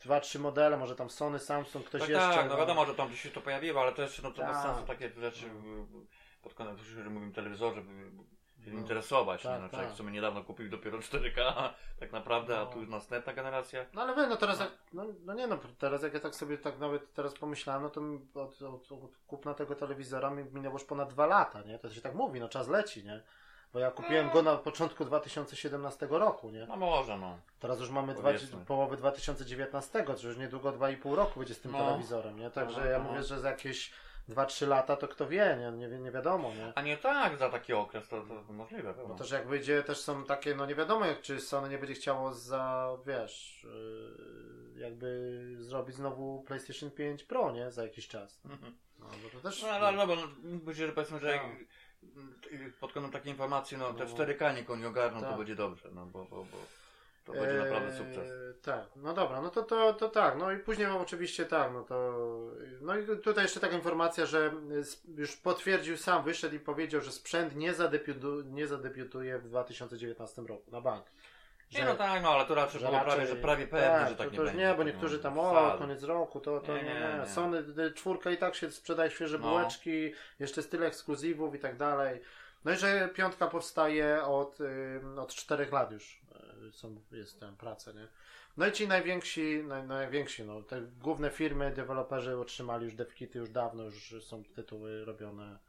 dwa, trzy modele, może tam Sony, Samsung, ktoś Tak, jeszcze. tak, no wiadomo, że tam gdzieś się to pojawiło, ale też no to Tak. sensu takie rzeczy y, pod kątem, że mówimy telewizorze, się interesować. tak, nie? No, człowiek tak. w sumie niedawno kupił dopiero 4K, tak naprawdę, a No. tu już następna generacja. No ale wiem, no teraz jak, no, no nie no, teraz jak ja tak sobie tak nawet teraz pomyślałem, no to od, od, od kupna tego telewizora mi minęło już ponad dwa lata, nie? To się tak mówi, no czas leci, nie? Bo ja kupiłem go na początku 2017 roku, nie? No może, no. Teraz już mamy dwa, połowę 2019, to już niedługo 2,5 roku będzie z tym No. telewizorem, nie? Także No, ja no. mówię, że za jakieś 2-3 lata to kto wie, nie, nie, nie wiadomo, nie? A nie tak, za taki okres to, to możliwe, Bo pewno. też jak wyjdzie, też są takie, no nie wiadomo, jak, czy Sony nie będzie chciało za, wiesz, yy, jakby zrobić znowu PlayStation 5 Pro, nie? Za jakiś czas. Mhm. No, bo to też... No, ale no, bo no, myślę, że powiedzmy, że jak, Tak. y, pod kątem takiej informacji, no, te No. 4K niech oni ogarną, to Tak. będzie dobrze, no bo, bo, bo to będzie naprawdę sukces. Eee, tak, no dobra, no to, to, to tak, no i później mam oczywiście tak, no to, no i tutaj jeszcze taka informacja, że już potwierdził sam, wyszedł i powiedział, że sprzęt nie, zadebiutu, nie zadebiutuje w 2019 roku, na bank. Nie no tak, no ale to raczej że było prawie, że prawie pewne, tak, że tak to, nie to będzie. nie, bo niektórzy no, tam, o, koniec roku, to, to Nie, nie, nie, nie. Sony y, czwórka i tak się sprzedaje świeże No. bułeczki, jeszcze jest tyle ekskluzywów i tak dalej. No i że piątka powstaje od, od czterech lat już są, jest tam praca, nie? No i ci najwięksi, naj, najwięksi, no, te główne firmy, deweloperzy otrzymali już devkity już dawno, już są tytuły robione.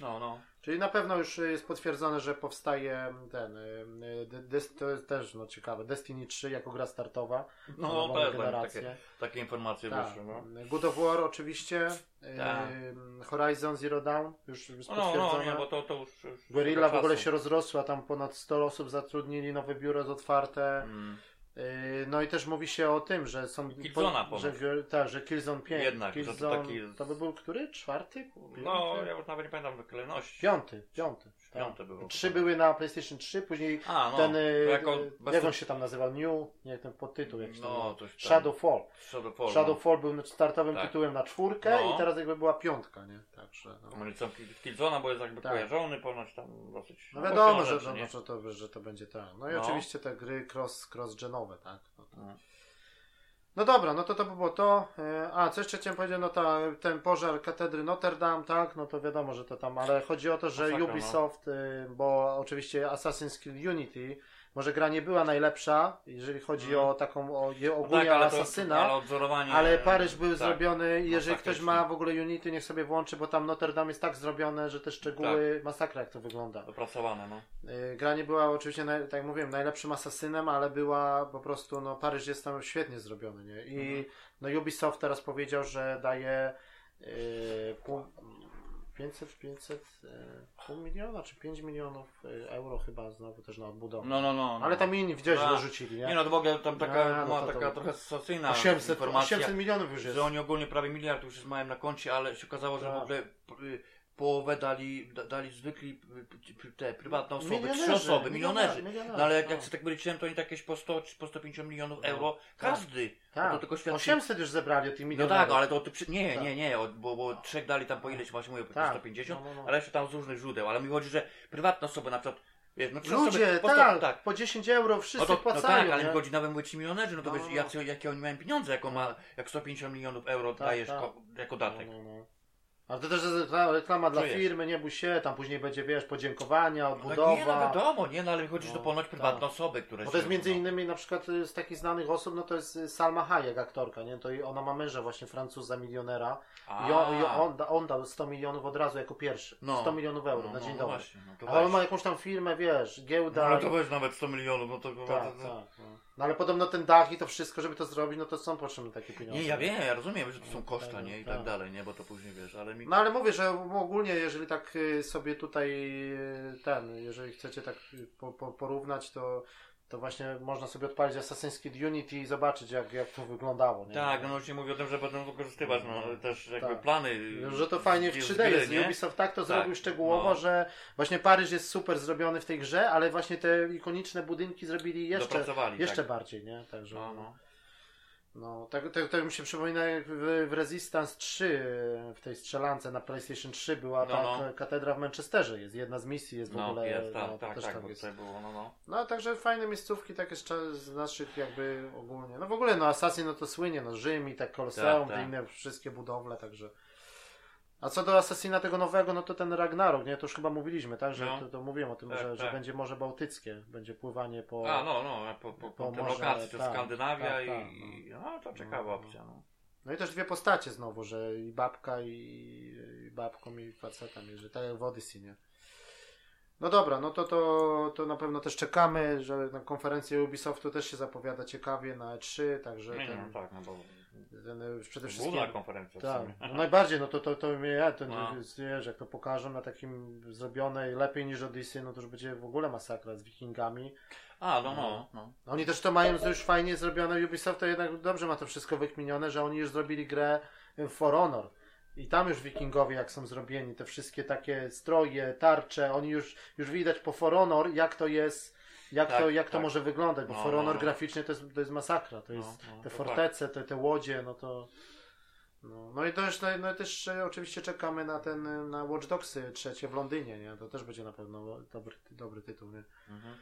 No, no. Czyli na pewno już jest potwierdzone, że powstaje ten, y, y, Des- to jest też no, ciekawe, Destiny 3 jako gra startowa No, tam generację. takie, takie informacje Tak. wyszły, no. God of War oczywiście, Tak. ym, Horizon Zero Dawn już jest No, no, potwierdzone. nie, bo to, to już... już Guerrilla w ogóle się rozrosła, tam ponad 100 osób zatrudnili, nowe biuro jest otwarte. Mm. Yy, No i też mówi się o tym, że są. Killzone'a ponoć. że, tak, że Killzone 5. Jednak, że to Killzone, taki to by był który? Czwarty? No, Piąty? ja już nawet nie pamiętam wykleności. Piąty, piąty. tak. Piąte było. Trzy były na PlayStation 3, później A, no. ten. jako y, jak to- on się tam nazywał? New? Nie, ten podtytuł jakiś tam. No, był. tam. Shadowfall. Shadowfall. no. Był startowym Tak. tytułem na czwórkę No. i teraz jakby była piątka, nie? Także. No. No. Killzona, bo jest jakby Tak. kojarzony ponoć tam dosyć... No wiadomo, że, rzeczy, no, że, to, że to będzie tak. No i No. oczywiście te gry cross, cross-genowe, tak? No, to... No. no dobra, no to to by było to. E, A, co jeszcze chciałem powiedzieć, no ta, ten pożar katedry Notre Dame, tak? No to wiadomo, że to tam, ale chodzi o to, że Masakra, no. Ubisoft, y, bo oczywiście Assassin's Creed Unity, może gra nie była najlepsza, jeżeli chodzi Mhm. o taką, o No ogólnie tak, ale o to- Asasyna. Ale odzorowanie... Ale Paryż był tak. zrobiony i jeżeli ktoś ma w ogóle Unity, niech sobie włączy, bo tam Notre Dame jest tak zrobione, że te szczegóły, masakra jak to wygląda. Dopracowane, no. Y, Gra nie była oczywiście, tak jak mówiłem, najlepszym asasynem, ale była po prostu, no Paryż jest tam świetnie zrobiony, nie? I Mhm. no Ubisoft teraz powiedział, że daje y, pół, 500, 500, y, pół miliona czy 5 milionów y, euro chyba znowu też na odbudowę. No, no, no. no. Ale tam inni widziałeś, A, dorzucili, nie? Nie no, to w ogóle tam taka, A, no była to to- taka trochę sensacyjna 800, informacja, 800 milionów już jest. że oni ogólnie prawie miliard już jest mają na koncie, ale się okazało, że Tak. w ogóle y, połowę dali, da, dali zwykli te prywatne osoby, Milionerzy, trzy osoby, milionerzy. milionerzy, No ale jak, no. jak sobie tak wyliczyłem, to oni tak jakieś po 100 czy po 150 milionów No. euro każdy. Tak, No to tylko świadczy... 800 już zebrali od tych No milionów. tak, ale to ty przy... nie, Tak. nie, nie, o- bo, bo trzech dali tam po ileś właśnie mówię, po Tak. 150, No, no, no. ale jeszcze tam z różnych źródeł, ale mi chodzi, że prywatne osoby na przykład, wiesz, no Ludzie, po tak, tak. po 10 euro No wszyscy no płacają, tak, ale nie? mi chodzi nawet mówię ci milionerzy, no to No, wiesz, no, no. jakie, jakie oni mają pieniądze, jak on ma, jak 150 milionów euro Tak, dajesz tak. ko, jako datek. No, no, no. Ale to też jest rekla- reklama dla Czujesz. firmy, nie bój się, tam później będzie, wiesz, podziękowania, No, odbudowa. nie, no wiadomo, nie, no ale chodzi, że to No, ponoć prywatne tak. osoby, które Bo to jest między no. innymi na przykład y, z takich znanych osób, no to jest y, Salma Hayek, aktorka, nie? To i ona ma męża właśnie Francuza, milionera. A, I on, i on, on dał 100 milionów od razu jako pierwszy. No. 100 milionów euro no, na dzień no, dobry. Właśnie, no Ale on ma jakąś tam firmę, wiesz, No, giełda. ale to weź nawet 100 milionów, no to... tak, tak, no. no ale podobno ten dach i to wszystko, żeby to zrobić, no to są potrzebne takie pieniądze. Nie, ja wiem, ja rozumiem, że to są koszta, tak, nie, i tak. tak dalej, nie, bo to później, wiesz, ale mi... No ale mówię, że ogólnie, jeżeli tak y, sobie tutaj y, ten, jeżeli chcecie tak y, po, po, porównać, to, to właśnie można sobie odpalić Assassin's Creed Unity i zobaczyć, jak, jak to wyglądało. Nie? Tak, no się mówi o tym, że będą wykorzystywać no, też jakby Tak. plany. Że to fajnie w z 3D gry, jest. nie? Ubisoft tak to Tak, zrobił szczegółowo, no. że właśnie Paryż jest super zrobiony w tej grze, ale właśnie te ikoniczne budynki zrobili jeszcze, jeszcze tak. bardziej, nie? Także, No, no, no. tak, tak, tak mi się przypomina, jak w, w Resistance 3, w tej strzelance na PlayStation 3 była No, ta no. katedra w Manchesterze, jest jedna z misji, jest w No, ogóle, jest, tak, no, tak, też tak, bo jest. było, no, no. No, także fajne miejscówki, takie z, z naszych jakby ogólnie. No w ogóle, no Assassin, no to słynie, no Rzym i tak Koloseum, Tak, te tak. inne wszystkie budowle, także... A co do Assassina tego nowego, no to ten Ragnarok, nie? To już chyba mówiliśmy, tak? Że No. to, to mówiłem o tym, Tak, że, że tak. będzie Morze Bałtyckie, będzie pływanie po... A, no, no, po, po, po, Po lokacje, to tak, Skandynawia tak, i, tak, i, no, to ciekawa No, opcja, no. No i też dwie postacie znowu, że i babka i, i babką i facetem, że tak jak w Odyssey, nie? No dobra, no to, to, to na pewno też czekamy, że na konferencję Ubisoftu też się zapowiada ciekawie na E3, także Nie, ten, no tak, no bo już przede wszystkim... główna konferencja Tak, no najbardziej, no to, to, to mnie, ja, to, No. wiesz, jak to pokażą na takim zrobione lepiej niż Odyssey, no to już będzie w ogóle masakra z wikingami. A, no, no, no. Oni też to mają już fajnie zrobione, Ubisoft to jednak dobrze ma to wszystko wykminione, że oni już zrobili grę For Honor. I tam już wikingowie jak są zrobieni, te wszystkie takie stroje, tarcze, oni już, już widać po For Honor jak to jest, jak, Tak, to, jak to tak. może wyglądać, bo No, For no, Honor no. graficznie to jest, to jest masakra, to No, jest no, te to fortece, te, te łodzie, no to... No, no i też, no, no też e, oczywiście czekamy na ten, e, na Watch Dogsy trzecie w Londynie, nie? To też będzie na pewno dobry, dobry tytuł, nie? Mhm.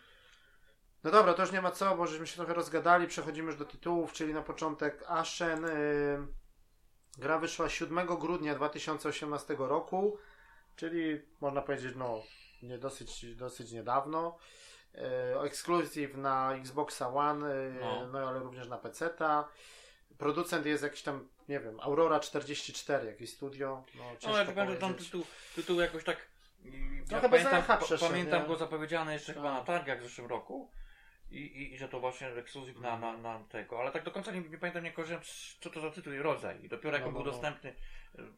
No dobra, to już nie ma co, bo żeśmy się trochę rozgadali. Przechodzimy już do tytułów, czyli na początek Ashen. Yy, gra wyszła 7 grudnia 2018 roku, czyli można powiedzieć, no, nie dosyć, dosyć niedawno. Yy, Exclusive na Xboxa One, yy, No. no. ale również na PC-ta. Producent jest jakiś tam, nie wiem, Aurora 44, jakieś studio. No, No powiem, że tam tytuł, tytuł jakoś tak. mm, ja bez pamiętam, przeszedł, pamiętam nie? go zapowiedziane jeszcze chyba na Tak. targach w zeszłym roku. I, i, I że to właśnie ekskluzyw na, na, na tego, ale tak do końca nie, nie pamiętam, nie kojarzyłem co to za tytuł i rodzaj. I dopiero jak No, on no, był no. dostępny.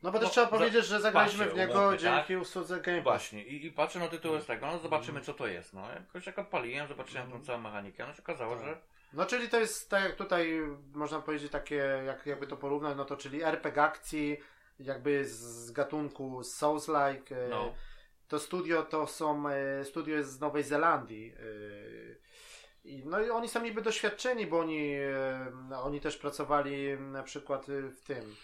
No bo też no, trzeba za- powiedzieć, że zagraliśmy w niego umówmy, dzięki usłudze Game Pass. Właśnie, i, i patrzę na tytuł z tego, no zobaczymy Mhm. co to jest. No jakoś jak odpaliłem, zobaczyłem tą całą mechanikę, no się okazało, Tak. że No czyli to jest tak jak tutaj można powiedzieć takie, jak, jakby to porównać, no to czyli RPG akcji, jakby z gatunku Souls-like. e, no, To studio to są, e, studio jest z Nowej Zelandii. No i oni są niby doświadczeni, bo oni, e, oni też pracowali na przykład e, w tym.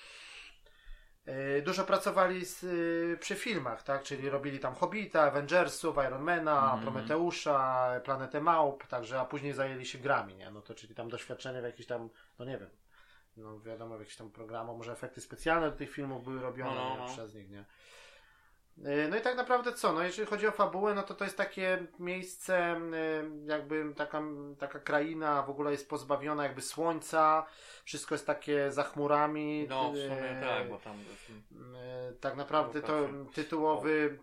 e, Dużo pracowali z, przy filmach, tak? Czyli robili tam Hobbita, Avengersów, Ironmana, Mhm. Prometeusza, Planetę Małp, także, a później zajęli się grami, nie? No to czyli tam doświadczenie w jakichś tam, no nie wiem, no wiadomo, w jakichś tam programach, może efekty specjalne do tych filmów były robione No, no. przez nich, nie? E, No i tak naprawdę co? No jeżeli chodzi o fabułę, no to to jest takie miejsce, jakby taka, taka kraina w ogóle jest pozbawiona jakby słońca, wszystko jest takie za chmurami. no w sumie e, tak, bo tam e, Tak naprawdę to tytułowy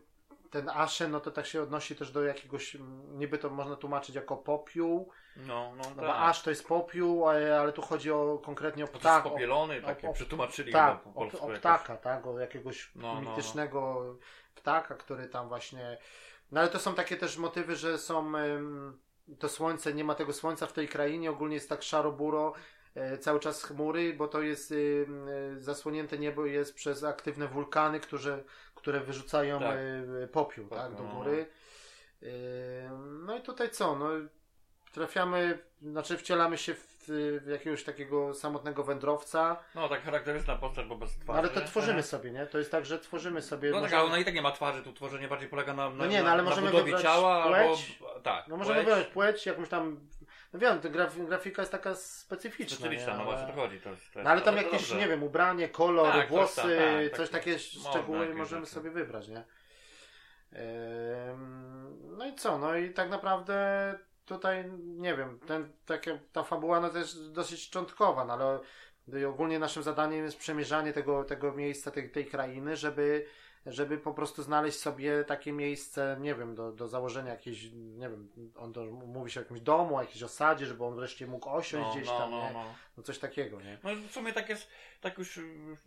ten Ashen, no to tak się odnosi też do jakiegoś, niby to można tłumaczyć jako popiół, no, no, no tak. bo Ash to jest popiół, ale, tu chodzi o konkretnie o To jest popielony, o- takie o- przetłumaczyli tak, o, o ptaka, tak, o jakiegoś No, no, no. Ptaka, który tam właśnie. No ale to są takie też motywy, że są to słońce, nie ma tego słońca w tej krainie, ogólnie jest tak szaro-buro, e, cały czas chmury, bo to jest e, zasłonięte niebo jest przez aktywne wulkany, które, które wyrzucają Tak. e, popiół, Popiół, tak, do no. góry. No i tutaj co, no trafiamy, znaczy wcielamy się w jakiegoś takiego samotnego wędrowca, No tak charakterystyczna postać, bo bez no, twarzy. ale to tworzymy sobie, nie? To jest tak, że tworzymy sobie. No tak, możemy- ale ona i tak nie ma twarzy, tu tworzenie bardziej polega na, na, No nie, no na, ale na możemy wybrać ciała płeć. albo... Tak, No możemy wybrać płeć, jakąś tam. No wiem, graf, grafika jest taka specyficzna. Specyficzna, nie? no właśnie to chodzi. To jest, to jest, No ale tam jakieś, dobrze. nie wiem, ubranie, kolor, Tak, włosy, tam, tak, coś takie- szczegóły możemy sobie wybrać, nie? Ym, No i co? No i tak naprawdę tutaj, nie wiem, ten, takie, ta fabuła no to jest dosyć szczątkowa, no ale ogólnie naszym zadaniem jest przemierzanie tego, tego miejsca, tej, tej krainy, żeby, żeby po prostu znaleźć sobie takie miejsce, nie wiem, do, do założenia jakiejś, nie wiem, on to mówi się o jakimś domu, o jakiejś osadzie, żeby on wreszcie mógł osiąść no, gdzieś no, tam, no, nie? no. No coś takiego, nie? No w sumie tak jest, tak już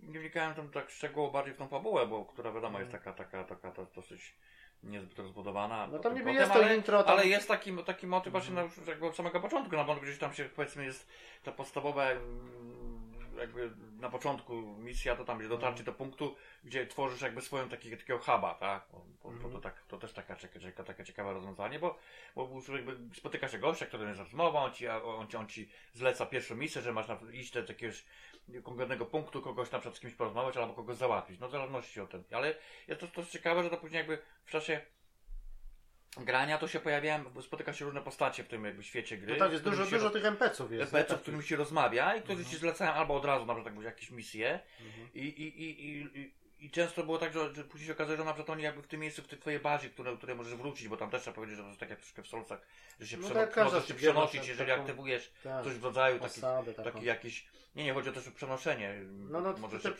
nie wnikałem tam tak szczegółowo bardziej w tą fabułę, bo która wiadomo jest taka, taka, taka to dosyć niezbyt rozbudowana. Mm. No tam niby jest to ale, intro, tam... ale jest taki, taki motyw właśnie na, jakby od samego początku, no bo gdzieś tam się powiedzmy jest ta podstawowa mm, jakby na początku misja to tam gdzie dotarcie do punktu, gdzie tworzysz jakby swoją taki, takiego huba, tak? Bo, bo, to, Mhm. tak, to też taka, taka, taka, ciekawe rozwiązanie, bo, bo jakby spotyka się gościa, który jest rozmową, on ci, on, ci, on ci zleca pierwszą misję, że masz na, iść do jakiegoś konkretnego punktu, kogoś na przykład z kimś porozmawiać albo kogoś załatwić, no w zależności od tego. Ale jest to, to jest ciekawe, że to później jakby w czasie grania to się pojawiają, spotyka się różne postacie w tym jakby świecie gry. No tak, jest dużo, dużo tych NPC-ów jest. NPC-ów, nie? z którymi się rozmawia i którzy ci zlecają albo od razu na przykład jakieś misje Mhm. i, i, i, i, i, i często było tak, że, później się okazuje, że na przykład oni jakby w tym miejscu, w tej twojej bazie, które, które możesz wrócić, bo tam też trzeba powiedzieć, że to jest tak jak troszkę w Solsach, że się No tak, możesz się przenosić, taką- jeżeli aktywujesz Tak, coś w rodzaju taki, taki jakiś, nie, nie chodzi o też o przenoszenie, No, no, możesz te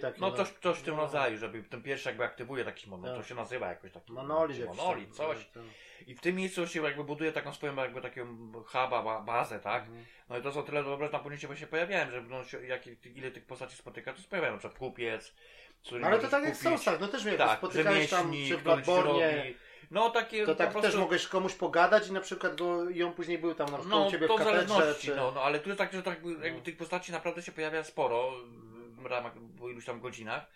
takie. No coś, coś w tym No. rodzaju, żeby ten pierwszy jakby aktywuje jakiś mod, no to Tak. się nazywa jakoś taki Monolit monolit, coś. tak, tak. I w tym miejscu się jakby buduje taką swoją jakby taką huba, ba- bazę, tak? Mhm. No i to są tyle dobre, że na później się pojawiałem, że no, się, jak, ile tych postaci spotyka, to się pojawiają, na przykład kupiec, z którym Ale to tak jak w. Soulsach, no też wiem, tak, spotykałeś tam czy w który Bloodborne, No takie to po tak prostu... też mogłeś komuś pogadać i na przykład go, i on później był tam na przykład No, u ciebie to w katedrze, czy... no, no, ale tu jest tak, że tak jakby, No. tych postaci naprawdę się pojawia sporo w ramach po iluś tam godzinach.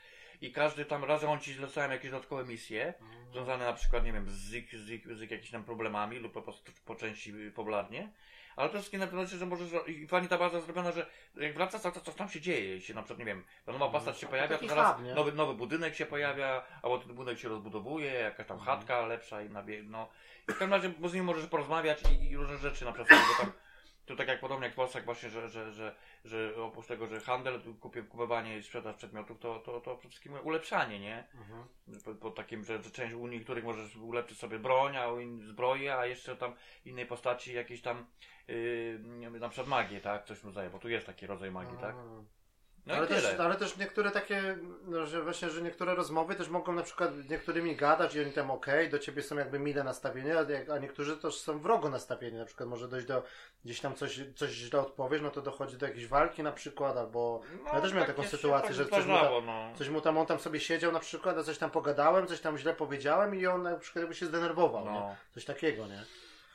i każdy tam razem on ci zlecają jakieś dodatkowe misje, związane na przykład, nie wiem, z, ich, z, ich, z ich jakimiś tam problemami lub po prostu po części pobladnie. Ale to wszystkie na pewno, że możesz, i fajnie ta baza zrobiona, że jak wracasz, to coś tam się dzieje, się na przykład, nie wiem, nowa postać się pojawia, to zaraz nowy, nowy budynek się pojawia, albo ten budynek się rozbudowuje, jakaś tam chatka lepsza i nabie, no. I w każdym razie bo z nim możesz porozmawiać i, i różne rzeczy na przykład, bo tam, to tak jak podobnie jak w Polsce, jak właśnie, że, że, że, że oprócz tego, że handel, kupię, kupowanie i sprzedaż przedmiotów, to, to, to przede wszystkim ulepszanie, nie? Mhm. Po, po takim, że, że część u niektórych możesz ulepszyć sobie broń, a u innych zbroję, a jeszcze tam innej postaci jakieś tam yy, nie wiem, na przykład magię, tak? Coś mu zdaje, bo tu jest taki rodzaj magii, tak? No ale, też, ale też niektóre takie, no, że właśnie, że niektóre rozmowy też mogą na przykład z niektórymi gadać i oni tam okej, do ciebie są jakby mile nastawieni, a, niektórzy też są wrogo nastawieni, na przykład może dojść do, gdzieś tam coś, coś źle odpowiesz, no to dochodzi do jakiejś walki na przykład, albo ja też miałem tak taką sytuację, tak że coś mu tam- no. coś mu tam, on tam sobie siedział na przykład, a coś tam pogadałem, coś tam źle powiedziałem i on na przykład jakby się zdenerwował, nie? No. Coś takiego, nie?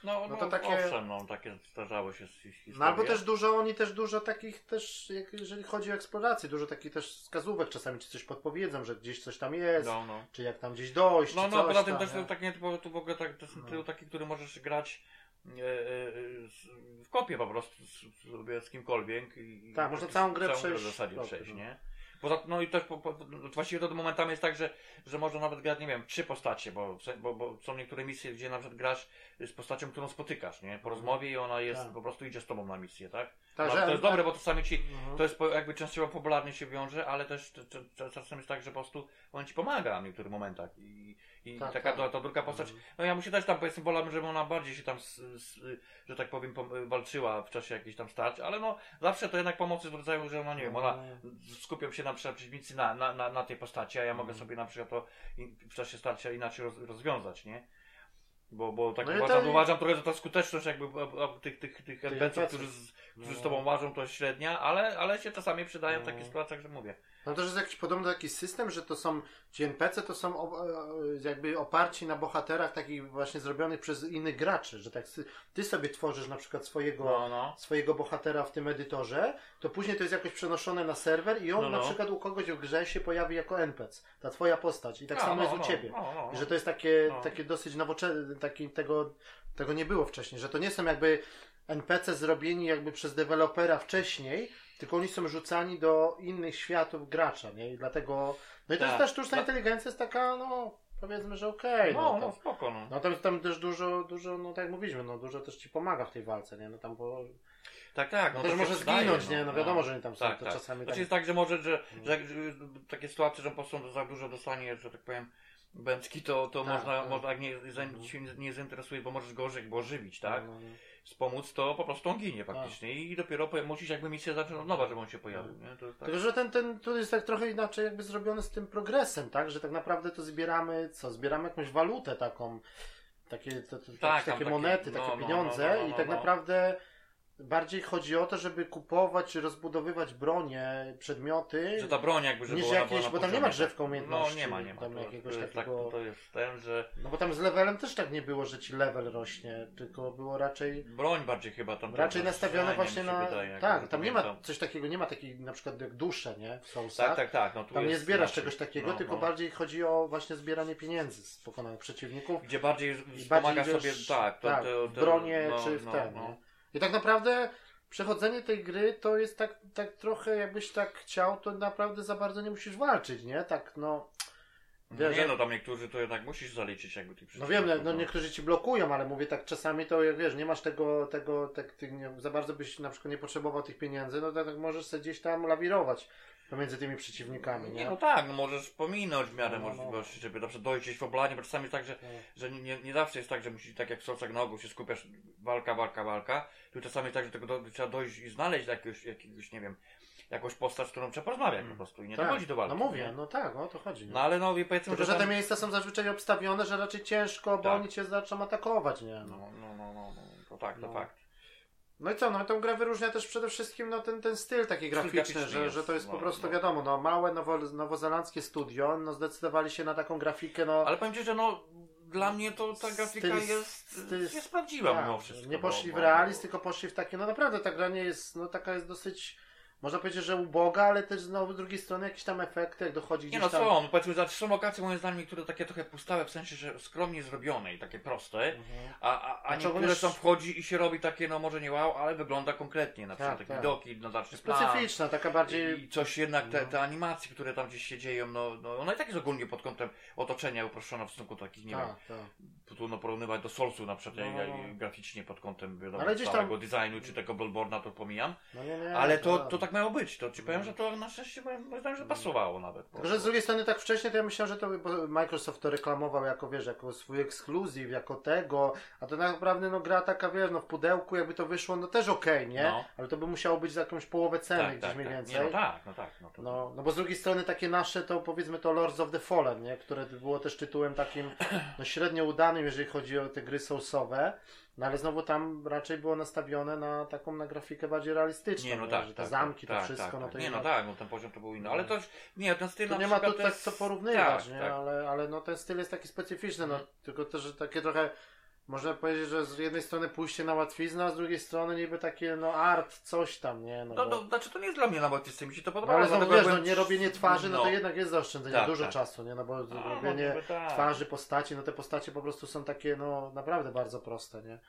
No, No no, to to takie- owszem, no, takie zdarzało się z historii. No albo też dużo, oni też dużo takich też, jeżeli chodzi o eksplorację, dużo takich też wskazówek czasami ci coś podpowiedzą, że gdzieś coś tam jest, No, no. czy jak tam gdzieś dojść, No, czy no, poza tym tam, też nie? tak nie typowo, tu w ogóle tak, to są No. taki, który możesz grać e, e, z- w kopie po prostu z, sobie z kimkolwiek. I, Tak, można całą grę całą przejść w zasadzie w kopie, przejść, no. nie? Poza, no i też po, po, właściwie to momentami jest tak, że, że można nawet grać, nie wiem, trzy postacie, bo, bo, bo są niektóre misje, gdzie na przykład grasz z postacią, którą spotykasz, nie? Po rozmowie i ona jest, Tak. po prostu idzie z tobą na misję, tak? Tak, no, to jest dobre, bo czasami ci, Mhm. to jest jakby częściowo popularnie się wiąże, ale też czasem jest tak, że po prostu on ci pomaga w niektórych momentach i, i Tak, taka tak. ta, druga postać, Mhm. no ja mu się też tam powiedzmy wolałbym, żeby ona bardziej się tam, s, s, że tak powiem, walczyła w czasie jakiejś tam starć, ale no zawsze to jednak pomocy w rodzaju, że ona nie wiem, ona Mhm. skupią się na przykład przeciwnicy na, na, na, na tej postaci, a ja mogę Mhm. sobie na przykład to w czasie starcia inaczej roz, rozwiązać, nie? Bo, bo tak No uważam, to- uważam trochę, że ta skuteczność jakby a, a, tych, tych, tych NPC-ów. którzy, z, którzy z No. tobą łażą, to średnia, ale, ale się czasami przydają w No. takich sytuacjach, że mówię. No też jest jakiś podobny taki system, że to są ci NPC to są o, e, jakby oparci na bohaterach takich właśnie zrobionych przez innych graczy, że tak ty sobie tworzysz na przykład swojego No, no. swojego bohatera w tym edytorze, to później to jest jakoś przenoszone na serwer i on No, na no. przykład u kogoś w grze się pojawi jako NPC, ta twoja postać i tak samo no, jest u no, ciebie. No, no, I no. że to jest takie, No. takie dosyć nowoczesne, taki, tego, tego nie było wcześniej, że to nie są jakby NPC zrobieni jakby przez dewelopera wcześniej, tylko oni są rzucani do innych światów gracza, nie? I dlatego, no i to Tak. jest ta sztuczna No. inteligencja jest taka, no, powiedzmy, że okej, No, no, no, to- spoko, no. no tam, tam też dużo, dużo, no tak jak mówiliśmy, no dużo też ci pomaga w tej walce, nie? No tam bo, Tak, tak. no No też może zginąć, nie? No wiadomo, że oni tam są, Tak, to tak. czasami Znaczy tak. jest tak, że może, że, że, że takie sytuacje, że po prostu za dużo dostanie, że tak powiem, bęcki, to, to Tak, można, tak. można jak nie, za- Mhm. się nie, nie zainteresuje, bo możesz go, go ożywić, tak? No, no, no. Wspomóc, to po prostu on ginie faktycznie i dopiero musisz jakby misję zacząć od nowa, żeby on się pojawił, nie? To tak. Tylko, że ten, ten tu jest tak trochę inaczej jakby zrobione z tym progresem, tak? Że tak naprawdę to zbieramy, co? Zbieramy jakąś walutę taką, takie, to, to, Tak, takie, takie- monety, no, takie no, pieniądze no, no, no, i tak no. naprawdę bardziej chodzi o to, żeby kupować czy rozbudowywać bronie, przedmioty, Że ta broń jakby, żeby niż jakieś- była na bo tam nie poziomie, ma tak. drzewka umiejętności, No nie ma, nie ma. tam To, jakiegoś to, jest takiego- tak, to jest ten, że no bo tam z levelem też tak nie było, że ci level rośnie, tylko było raczej broń bardziej chyba tam... raczej strzelanie właśnie mi się na, wydaje, jak tak, tam nie ma pamiętam. coś takiego, nie ma takiej na przykład jak dusze, nie? W Soulsach. Tak, tak, tak. No, tu Tam nie jest zbierasz inaczej. czegoś takiego, No, tylko no. bardziej chodzi o właśnie zbieranie pieniędzy z pokonanych przeciwników. Gdzie bardziej bardziej sobie, tak, to, tak, to, w to, bronie no, czy w no, ten. no. Nie? I tak naprawdę przechodzenie tej gry to jest tak, tak trochę jakbyś tak chciał, to naprawdę za bardzo nie musisz walczyć, nie? Tak no. Wiesz, nie no, tam niektórzy to jednak musisz zaliczyć jakby tych No wiem, przeciwników, no niektórzy ci blokują, ale mówię tak czasami to jak wiesz, nie masz tego, tego tak, ty nie, za bardzo byś na przykład nie potrzebował tych pieniędzy, no to tak możesz sobie gdzieś tam lawirować pomiędzy tymi przeciwnikami, Nie, nie? no tak, no możesz pominąć w miarę No, no, no. możliwości, żeby na przykład dojść gdzieś w oblanie, bo czasami jest tak, że, że nie, nie zawsze jest tak, że musisz, tak jak w Solcach na ogół się skupiasz, walka, walka, walka, tu czasami jest tak, że tego do, trzeba dojść i znaleźć jakiegoś, jakiegoś, nie wiem, jakąś postać, z którą trzeba porozmawiać po prostu i nie dochodzi do walki. No mówię, nie? no tak, o to chodzi. No ale no i powiedzmy, Tylko, że tam- te miejsca są zazwyczaj obstawione, że raczej ciężko, bo Tak. oni cię zaczną atakować, nie? No, no, no, no, no, to tak, to No. fakt. No i co, no tą grę wyróżnia też przede wszystkim no, ten, ten styl taki graficzny, graficzny że, jest, że to jest no, po prostu no. wiadomo, no małe nowo, nowozelandzkie studio, no zdecydowali się na taką grafikę, no Ale powiem Ci, że no, dla mnie to ta grafika Styl- jest, styl- jest prawdziwa tak, mimo wszystko. nie poszli bo- w bo- realizm, tylko poszli w takie, no naprawdę ta gra nie jest, no taka jest dosyć można powiedzieć, że uboga, ale też znowu z drugiej strony jakieś tam efekty, jak dochodzi Nie gdzieś no tam... są, no powiedzmy, że są lokacje moim zdaniem niektóre takie trochę pustawe, w sensie, że skromnie zrobione i takie proste, Mhm. a, a, a niektóre są wchodzi i się robi takie, no może nie wow, ale wygląda konkretnie, na przykład Tak, takie tak. widoki, no znaczy plan. Specyficzna, taka bardziej... I coś jednak, te, No. te animacje, które tam gdzieś się dzieją, no, no one i tak jest ogólnie pod kątem otoczenia uproszczone w stosunku do takich, nie wiem, Tak, tak. trudno porównywać do Soulsu na przykład, No, no, no. graficznie pod kątem wiadomo, Ale gdzieś tam- designu, czy tego Bloodborne'a to pomijam, No nie, nie, ale to, tak. to tak miało być, to ci powiem, No. że to na szczęście zdaniem, że pasowało nawet. Tylko, że z drugiej strony tak wcześniej to ja myślałem, że to Microsoft to reklamował jako, wiesz, jako swój ekskluzyw, jako tego, a to tak naprawdę no gra taka, wiesz, no w pudełku jakby to wyszło, no też okej, nie? No. Ale to by musiało być za jakąś połowę ceny tak, gdzieś tak, mniej tak. więcej. Nie, no tak, no tak. No, to, No, no bo z drugiej strony takie nasze to powiedzmy to Lords of the Fallen, nie? które było też tytułem takim no, średnio udanym, jeżeli chodzi o te gry soulsowe, no ale znowu tam raczej było nastawione na taką na grafikę bardziej realistyczną, Nie, no tak, że te tak, zamki, tak, to wszystko, tak, no tak. to Nie, no tak, no ten poziom to był inny, ale to już, nie, ten styl to na nie ma tu to tak jest- co porównywać, tak, nie? tak. Ale, ale no ten styl jest taki specyficzny, no tylko też że takie trochę można powiedzieć, że z jednej strony pójście na łatwiznę, a z drugiej strony niby takie no art, coś tam, nie? No, No, bo... no, znaczy to nie jest dla mnie nawet z mi się to No podobało. ale znowu wiesz, no nie robienie twarzy, no, to no. jednak jest zaoszczędzenie Tak, dużo tak. czasu, nie? No bo A, robienie no, tak. twarzy, postaci, no te postacie po prostu są takie, no naprawdę bardzo proste, nie?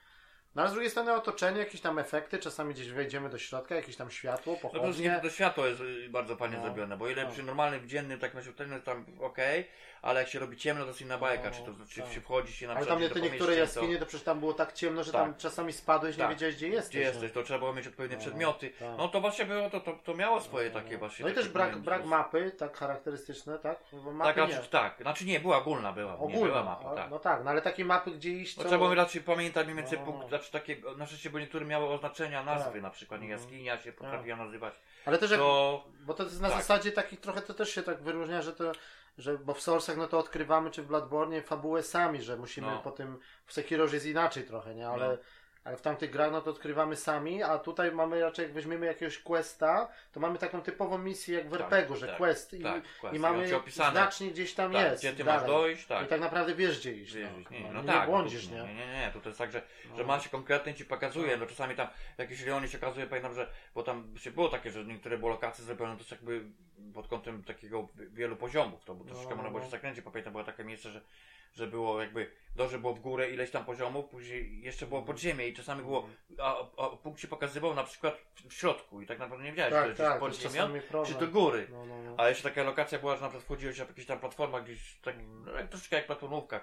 No ale z drugiej strony otoczenie, jakieś tam efekty, czasami gdzieś wejdziemy do środka, jakieś tam światło, No to, pochodnie. to światło jest y, bardzo fajnie No. zrobione, bo ile No. przy normalnym dziennym takim oświetleniu tam okej, ale jak się robi ciemno to jest inna bajka, No, czy to czy, tak. czy wchodzi się na Ale przykład tam nie, do te niektóre jaskinie, to przecież tam było tak ciemno, że Tak. tam czasami spadłeś, nie Tak. wiedziałeś gdzie jesteś. Gdzie nie? jesteś, to trzeba było mieć odpowiednie No, przedmioty. tak. No to właśnie było, to, to, to miało swoje takie właśnie. No i też brak, brak mapy, tak charakterystyczne, tak? Bo mapy Tak, nie. znaczy, tak, znaczy nie, była ogólna była, nie Ogólna, była mapa, tak. no tak, no ale takie mapy gdzie iść, No co... trzeba było raczej pamiętać mniej więcej No. punkt, znaczy takie, na szczęście, bo niektóre miały oznaczenia nazwy, Tak. na przykład, nie Mhm. jaskinia się potrafiła nazywać, Ale też jak, to bo to jest na zasadzie takich trochę to też się tak wyróżnia, że to, że bo w Soulsach no to odkrywamy, czy w Bloodborne fabułę sami, że musimy No. po tym, w Sekiro jest inaczej trochę, nie, ale, No. Ale w tamtych grach no to odkrywamy sami, a tutaj mamy raczej jak weźmiemy jakiegoś questa, to mamy taką typową misję jak w Tak, RPG, że tak, quest i, tak, quest. i mamy opisane. znacznie gdzieś tam tak, jest gdzie ty dalej. masz dojść, tak. I tak naprawdę wiesz gdzie iść, Wiesz, no, nie, no, no nie tak, błądzisz, no, nie? nie, nie, nie, to jest tak, że, że No. ma się konkretnie ci pokazuje, no czasami tam w jakiejś rejonie się okazuje, pamiętam, że, bo tam się było takie, że niektóre było lokacje zrobione też jakby pod kątem takiego wielu poziomów, to było troszeczkę No, można było no. się zakręcić, bo pamiętam było takie miejsce, że, że było jakby, dobrze było w górę ileś tam poziomów, później jeszcze było pod ziemię i czasami było, a, a punkt ci pokazywał na przykład w, środku i tak naprawdę nie wiedziałeś, Tak, czy to tak, pod ziemią, czy do góry. No, no, no. A jeszcze taka lokacja była, że na przykład wchodziłeś na jakichś tam platformach gdzieś, tak, no, jak, troszeczkę jak platformówka,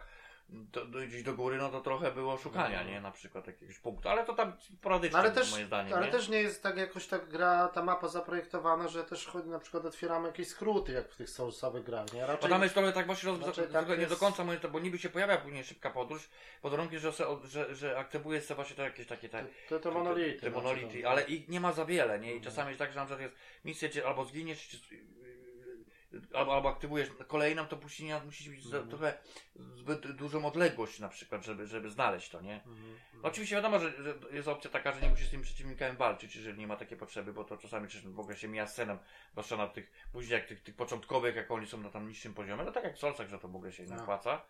do, gdzieś do góry, no to trochę było szukania, No. nie? Na przykład jakiegoś punktu, ale to tam poradycznie, No, ale też, moim zdaniem, ale nie? też nie jest tak jakoś tak gra, ta mapa zaprojektowana, że też chodzi, na przykład otwieramy jakieś skróty, jak w tych soulsowych grach, nie? Bo Raczej... tam jest trochę tak właśnie roz... Znaczy, tak nie do jest- końca moim, bo niby się pojawia później szybka podróż, pod warunkiem, że, że, że aktywuje sobie właśnie to jakieś takie te, To, to monolity. te znaczy, monolity, no. ale ich nie ma za wiele, nie? I Mhm. czasami jest tak, że na przykład jest misja, gdzie albo zginiesz, czy, albo, albo aktywujesz kolejną, to później musisz mieć za, Mhm. trochę zbyt dużą odległość na przykład, żeby, żeby znaleźć to, nie? Mhm, mhm. Oczywiście wiadomo, że, że jest opcja taka, że nie musisz z tym przeciwnikiem walczyć, jeżeli nie ma takiej potrzeby, bo to czasami przecież w ogóle się mija sceną, zwłaszcza na tych, później jak tych, tych początkowych, jak oni są na tam niższym poziomie, no tak jak w Solsach, że to w ogóle się No.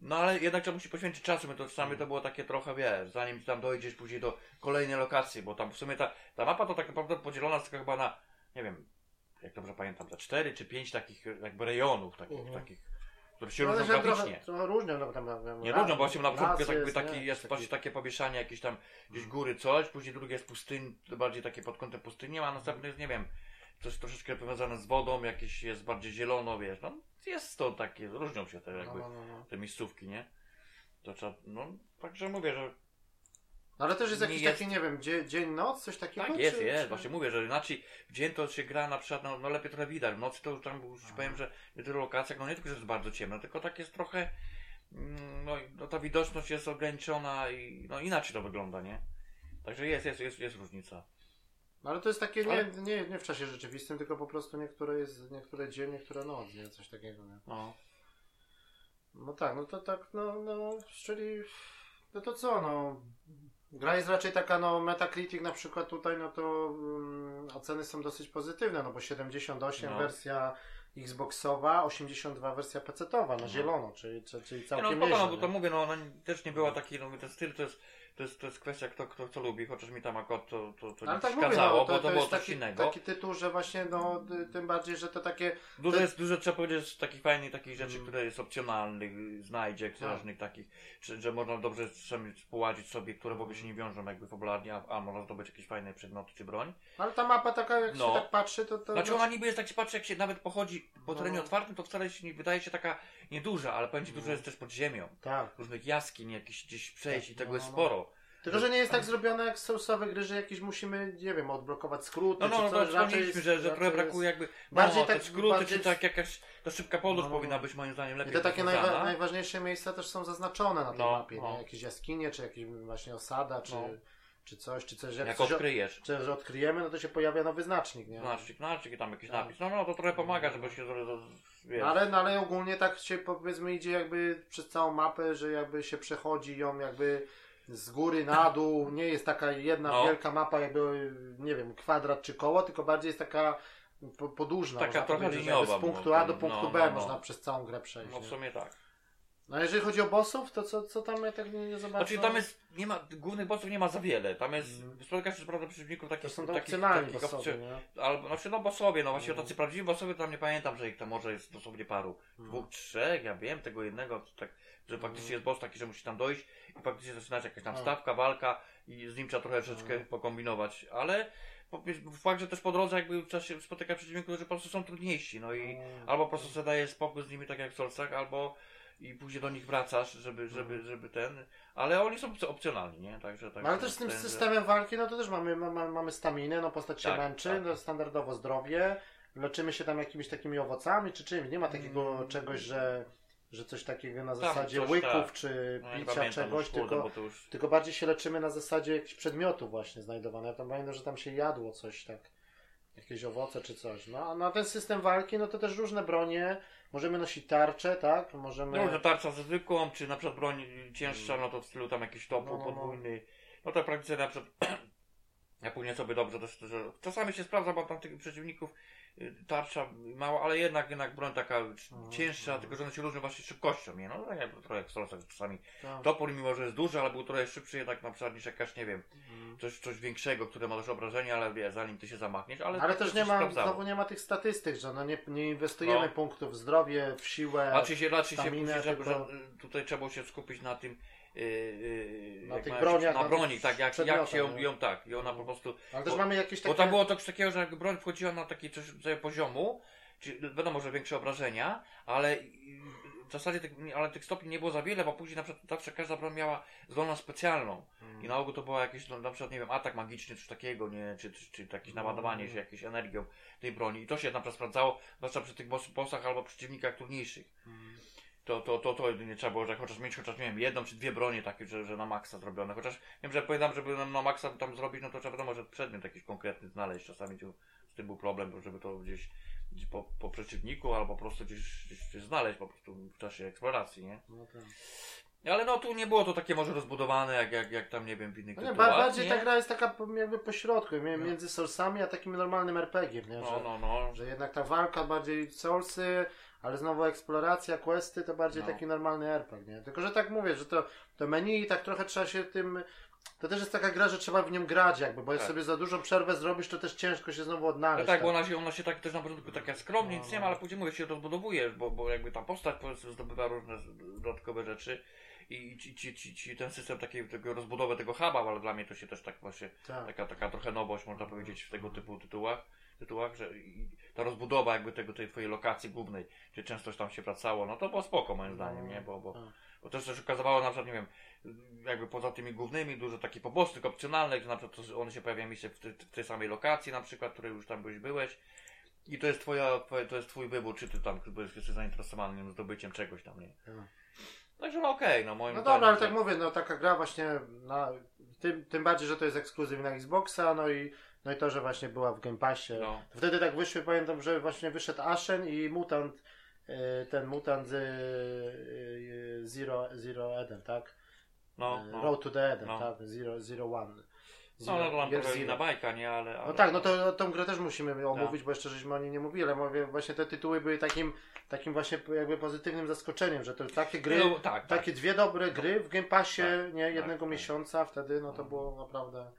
No ale jednak trzeba musi poświęcić czasu, my to czasami to było takie trochę, wiesz, zanim tam dojdziesz później do kolejnej lokacji, bo tam w sumie ta, ta mapa to tak naprawdę podzielona jest tylko chyba na, nie wiem, jak dobrze pamiętam, za cztery czy pięć takich jakby rejonów, takich, Mhm. takich które się No, różnią się trochę, graficznie. trochę różnią, no bo tam no, Nie różnią, bo właśnie na początku jest jakby taki, nie? jest Taki- takie pomieszanie jakieś tam gdzieś góry coś, później drugie jest pustyń, bardziej takie pod kątem pustyni, a następny jest, nie wiem, coś troszeczkę powiązane z wodą, jakieś jest bardziej zielono, wiesz, no jest to takie, różnią się te No, jakby, no, no, no. te miejscówki, nie? To trzeba, no, także mówię, że No, ale też jest jakiś jest- taki, nie wiem, dzie, dzień, noc, coś takiego? tak jest, czy, jest, czy... właśnie mówię, że inaczej w dzień to się gra na przykład, no, no lepiej trochę widać, w nocy to już tam już Aha. powiem, że w niektórych lokacjach, no nie tylko, że jest bardzo ciemno, tylko tak jest trochę, mm, no, no ta widoczność jest ograniczona i no inaczej to wygląda, nie? Także jest, jest, jest, jest różnica. No, ale to jest takie, nie, nie, nie w czasie rzeczywistym, tylko po prostu niektóre jest, niektóre dzień, niektóre noc, nie? Coś takiego, nie? No. No tak, no to tak, no, no, czyli, no to co, no, gra jest raczej taka, no, Metacritic na przykład tutaj, no to um, oceny są dosyć pozytywne, no bo 78, No. wersja Xboxowa, 82 wersja PC-towa na zielono, czyli, czyli czyli Nie, no całkiem no nieźle. bo to mówię, no ona też nie była taki, no ten styl to jest, to jest, to jest kwestia kto, kto co lubi, chociaż mi tam akurat to, to, to nie tak przeszkadzało, no, to, bo to, to, było jest coś taki, innego. taki tytuł, że właśnie, no, tym bardziej, że to takie... Dużo jest, dużo trzeba powiedzieć z takich fajnych takich rzeczy, Mm. które jest opcjonalnych, znajdziek, Tak. różnych takich, czy, że można dobrze poładzić sobie, które w ogóle się nie wiążą jakby fabularnie, a, a można zdobyć jakieś fajne przedmioty czy broń. Ale ta mapa taka, jak No. się tak patrzy, to... to Znaczy ona niby jest, tak się patrzy, jak się nawet pochodzi po terenie No. otwartym, to wcale się nie wydaje się taka nieduża, ale powiem ci, dużo No. jest też pod ziemią. Tak. Różnych jaskiń, jakichś gdzieś przejść i Tak, tego no, jest no. sporo. Tylko, że nie jest tak zrobione jak Soulsowe gry, że jakieś musimy, nie wiem, odblokować skróty, No, no, czy no coś. to raczej jest- że, że trochę brakuje jakby, bardziej no, tak- skróty, bardziej czy tak jakaś, ta szybka podróż No, no, powinna no. być moim zdaniem I lepiej te takie najwa- najważniejsze miejsca też są zaznaczone na tej No, mapie, no. nie? Jakieś jaskinie, czy jakieś właśnie osada, czy, No. czy coś, czy coś. Jak, Jak coś odkryjesz. czy, że odkryjemy, no to się pojawia nowy znacznik, nie? Znacznik, znacznik i tam jakiś Tak. napis. No, no, to trochę pomaga, żeby się, wiesz, No ale, no ale ogólnie tak się powiedzmy idzie jakby przez całą mapę, że jakby się przechodzi ją jakby z góry na dół. Nie jest taka jedna No. wielka mapa jakby, nie wiem, kwadrat czy koło, tylko bardziej jest taka po- podłużna. Taka trochę liniowa, Z punktu no, A do no, punktu no, B no. można przez całą grę przejść. no w sumie tak. No a jeżeli chodzi o bossów, to co, co tam ja tak nie, nie zobaczyłem? Znaczy tam jest, nie ma, głównych bossów nie ma za wiele. Tam jest, Mhm. spotykasz się prawda przeciwników To takich, są to takich, opcjonalni takich bossowie, nie? Albo, znaczy no bossowie, no właśnie Mhm. tacy prawdziwi bossowie tam nie pamiętam, że ich tam może jest dosłownie paru. Dwóch, trzech, ja wiem, tego jednego, to tak, że faktycznie jest boss taki, że musi tam dojść i faktycznie zaczynać jakaś tam Mhm. stawka, walka i z nim trzeba trochę troszeczkę Mhm. pokombinować, ale fakt, że też po drodze jakby trzeba się spotykać przeciwników, którzy po prostu są trudniejsi, no i albo po prostu sobie dajesz spokój z nimi tak jak w Solsach, albo i później do nich wracasz, żeby, żeby, żeby ten, ale oni są opc- opcjonalni, nie? Także, tak No, ale też z tym ten, że- systemem walki, no to też mamy, mamy, mamy staminę, no postać się Tak, męczy, tak. no standardowo zdrowie, leczymy się tam jakimiś takimi owocami czy czymś, nie ma takiego Mm. czegoś, że, że coś takiego na Tam zasadzie coś łyków tak. czy no, picia pamiętam czegoś, kurde, tylko, już... tylko bardziej się leczymy na zasadzie jakichś przedmiotów właśnie znajdowanych. Ja tam pamiętam, że tam się jadło coś tak, jakieś owoce czy coś. No a na ten system walki, no to też różne bronie, możemy nosić tarcze, tak, możemy... No, że tarcza ze zwykłą, czy na przykład broń cięższa, no to w stylu tam jakiś topór No, no, no. podwójny. No to praktycznie na przykład ja później sobie dobrze też, czasami się sprawdza, bo tam tych przeciwników tarcza mała, ale jednak jednak broń taka cięższa, mhm. tylko że one się różnią właśnie szybkością, nie? No tak jak trochę jak w Solosach czasami. tak. Topór mimo, że jest duży, ale był trochę szybszy jednak na przykład niż jakaś, nie wiem, Mm. coś, coś większego, które ma też obrażenia, ale wie, zanim ty się zamachniesz, ale, Ale to też się nie ma, sprawdzało. znowu nie ma tych statystyk, że no nie, nie inwestujemy No. punktów w zdrowie, w siłę, Raczej się, raczej się staminę, żeby, tylko- że y, tutaj trzeba było się skupić na tym, yy, Na tych broniach, na broni, tak, jak, jak się ją nie? biją, tak, i ona po prostu, ale też bo- mamy jakieś takie... bo tam było to coś takiego, że jak broń wchodziła na taki coś rodzaju poziomu, czy wiadomo, że większe obrażenia, ale w zasadzie tych, ale tych stopni nie było za wiele, bo później na przykład zawsze każda broń miała zdolność specjalną Mm. i na ogół to było jakiś, no, na przykład, nie wiem, atak magiczny, coś takiego, nie, czy, czy, czy jakieś No, naładowanie no, się no. jakąś energią tej broni i to się na przykład sprawdzało, zwłaszcza przy tych boss, bossach albo przeciwnikach trudniejszych Mm. To, to, to, to nie trzeba było, że chociaż mieć chociaż nie wiem, jedną czy dwie bronie takie, że, że na maksa zrobione. Chociaż wiem, że pamiętam, żeby na, na maksa tam zrobić, no to trzeba wiadomo, że przedmiot jakiś konkretny znaleźć. Czasami tu, z tym był problem, żeby to gdzieś, gdzieś po, po przeciwniku albo po prostu gdzieś, gdzieś, gdzieś znaleźć po prostu w czasie eksploracji, nie? No tak. Ale no tu nie było to takie może rozbudowane, jak, jak, jak tam, nie wiem, w innych No nie, tytułach, ba- bardziej nie? ta gra jest taka jakby pośrodku, No. między Soulsami a takim normalnym RPG, nie? Że, No, no, no. że jednak ta walka bardziej Soulsy, ale znowu eksploracja, questy to bardziej No. taki normalny RPG, nie? Tylko, że tak mówię, że to, to menu tak trochę trzeba się tym... To też jest taka gra, że trzeba w nią grać jakby, bo jak Tak. sobie za dużą przerwę zrobisz, to też ciężko się znowu No odnaleźć. tak, bo ona się, ona się tak też na początku taka skromnie, No, nic nie ma, ale później mówię, się rozbudowujesz, bo, bo jakby tam postać powiedzmy zdobywa różne dodatkowe rzeczy i ci, ci, ci, ci ten system takiego tego rozbudowy tego huba, ale dla mnie to się też tak właśnie, Tak. taka, taka trochę nowość można powiedzieć w tego typu tytułach, tytułach że i ta rozbudowa jakby tego, tej twojej lokacji głównej, gdzie często tam się wracało, no to było spoko moim zdaniem, nie, bo, bo, Tak. bo też też okazywało na przykład, nie wiem, jakby poza tymi głównymi dużo takich pobosnych, opcjonalnych, że na przykład to, one się pojawiają mi się w, tej- w tej samej lokacji na przykład, której już tam byś byłeś i to jest twoja, to jest twój wybór, czy ty tam jesteś zainteresowany nie wiem, zdobyciem czegoś tam, nie? Tak. Także no okej, no moim No dobra, ale tak mówię, no taka gra właśnie, na, tym, tym bardziej, że to jest ekskluzyw na Xboxa, no i, no i to, że właśnie była w Game Passie. No. Wtedy tak wyszły, pamiętam, że właśnie wyszedł Ashen i Mutant, y, ten Mutant z y, Zero, Zero Eden, tak? No, no. Road to the Eden, No. tak? Zero, Zero One. No, no, to mam Gear trochę Zero. inna bajka, nie? Ale, ale... No tak, no to tą grę też musimy omówić, bo jeszcze żeśmy o niej nie mówili, ale mówię, właśnie te tytuły były takim, takim właśnie jakby pozytywnym zaskoczeniem, że to takie gry, No, tak, tak. takie dwie dobre gry w Game Passie, Tak, nie, tak, jednego tak. miesiąca, wtedy no to było naprawdę...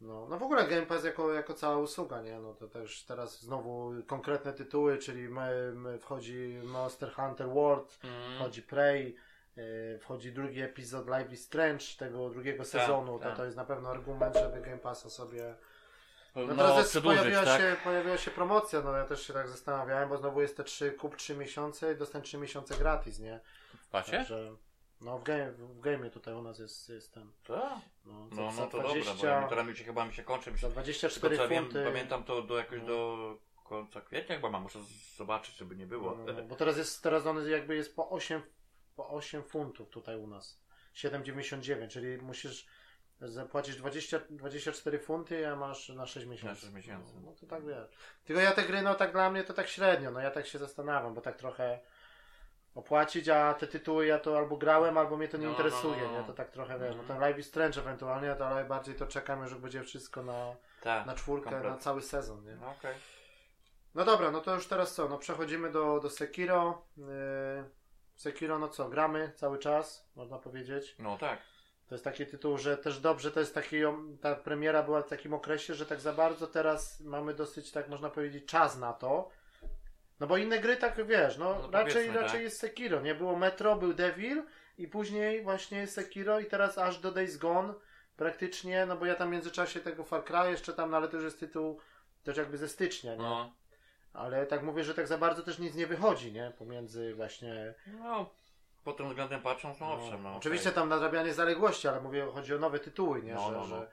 No, no w ogóle Game Pass jako, jako cała usługa, nie? No to też teraz znowu konkretne tytuły, czyli my, my wchodzi Monster Hunter World, Mm. wchodzi Prey, yy, wchodzi drugi epizod Life is Strange tego drugiego sezonu, to tak. to jest na pewno argument, żeby Game Passa sobie... No, No, teraz jest, pojawiła, tak? się, pojawiła się promocja, no ja też się tak zastanawiałem, bo znowu jest te 3, kup 3 miesiące i dostań 3 miesiące gratis, nie? W? Także, no w game, w game tutaj u nas jest, jest ten, Tak. no, No, no to 20, dobra, bo ja, teraz mi się chyba mi się kończy. Mi się, za tylko 24 co ja wiem, funty. pamiętam to do jakoś No. do końca kwietnia chyba mam, muszę zobaczyć, żeby nie było. No, no, no, bo teraz jest, teraz on jakby jest po 8, po 8 funtów tutaj u nas. 7,99, czyli musisz zapłacić 20, 24 funty, a masz na 6 miesięcy. sześć miesięcy. No, no to tak wiesz. Tylko ja te gry, no tak dla mnie to tak średnio, no ja tak się zastanawiam, bo tak trochę opłacić, a te tytuły ja to albo grałem, albo mnie to nie No, interesuje, no, no. nie? To tak trochę wiem. No Mhm. ten Live is Strange ewentualnie, to ale bardziej to czekam, już jak będzie wszystko na, Tak. na czwórkę, na cały sezon, nie? No, Okej. No dobra, no to już teraz co? No przechodzimy do, do Sekiro. Yy, Sekiro, no co, gramy cały czas, można powiedzieć. No tak. To jest taki tytuł, że też dobrze, to jest taki, ta premiera była w takim okresie, że tak za bardzo teraz mamy dosyć, tak można powiedzieć, czas na to. No bo inne gry tak wiesz, no, No raczej, raczej tak. jest Sekiro, nie? Było Metro, był Devil i później właśnie jest Sekiro i teraz aż do Days Gone praktycznie, no bo ja tam w międzyczasie tego Far Cry jeszcze tam, no ale to już jest tytuł też jakby ze stycznia, nie? No. Ale tak mówię, że tak za bardzo też nic nie wychodzi, nie? Pomiędzy właśnie. no. Pod tym względem patrząc, no owszem, no. Oczywiście okej. tam nadrabianie zaległości, ale mówię, chodzi o nowe tytuły, nie? No, że, no, no. Że,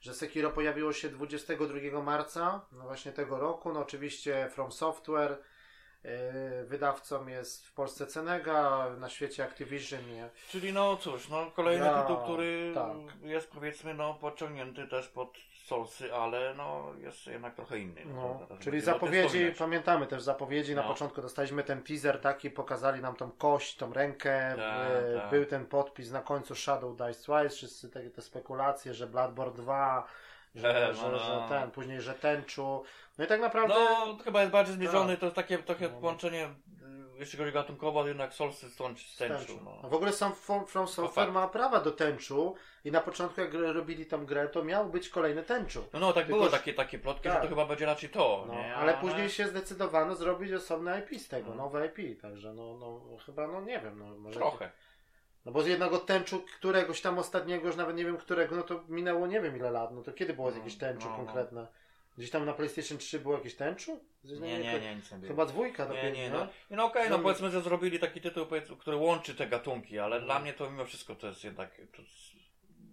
że Sekiro pojawiło się 22 marca, no właśnie tego roku. No oczywiście From Software. Yy, wydawcą jest w Polsce Cenega, na świecie Activision. Nie? Czyli no cóż, no kolejny Ja, tytuł, który tak. jest powiedzmy no podciągnięty też pod Soulsy, ale no jest jednak trochę inny. No, czyli zapowiedzi, pamiętamy też zapowiedzi, na No. początku dostaliśmy ten teaser taki, pokazali nam tą kość, tą rękę, Tak, e, tak. był ten podpis na końcu Shadow Dice Twice, wszyscy te, te spekulacje, że Bloodborne 2, że, E, no, że, no. że ten, później, że Tenchu, no i tak naprawdę... No, chyba jest bardziej zbliżony, Tak. to jest takie trochę No. połączenie, y, jeśli chodzi gatunkowo, jednak Soulsy stąd z. Tenchu, No. no. W ogóle sam From, From Software ma prawa do Tenchu i na początku jak robili tą grę, to miał być kolejny Tenchu. No, no tak Tylko, było że- takie, takie plotki, tak. że to chyba będzie raczej to, No, nie? ale później się zdecydowano zrobić osobne IP z tego, No. nowe IP, także no, no chyba, no nie wiem, no może... Trochę. No bo z jednego tęczu któregoś tam ostatniego, już nawet nie wiem którego, no to minęło nie wiem ile lat, no to kiedy było No, jakieś tęczu no, no. konkretne? Gdzieś tam na PlayStation 3 było jakieś tęczu? Nie, nie, ko- nie, nic nie było. Chyba dwójka Nie, dopiero, nie, no. no. No okej, no Zrobili- powiedzmy, że zrobili taki tytuł, który łączy te gatunki, ale No. dla mnie to mimo wszystko to jest jednak to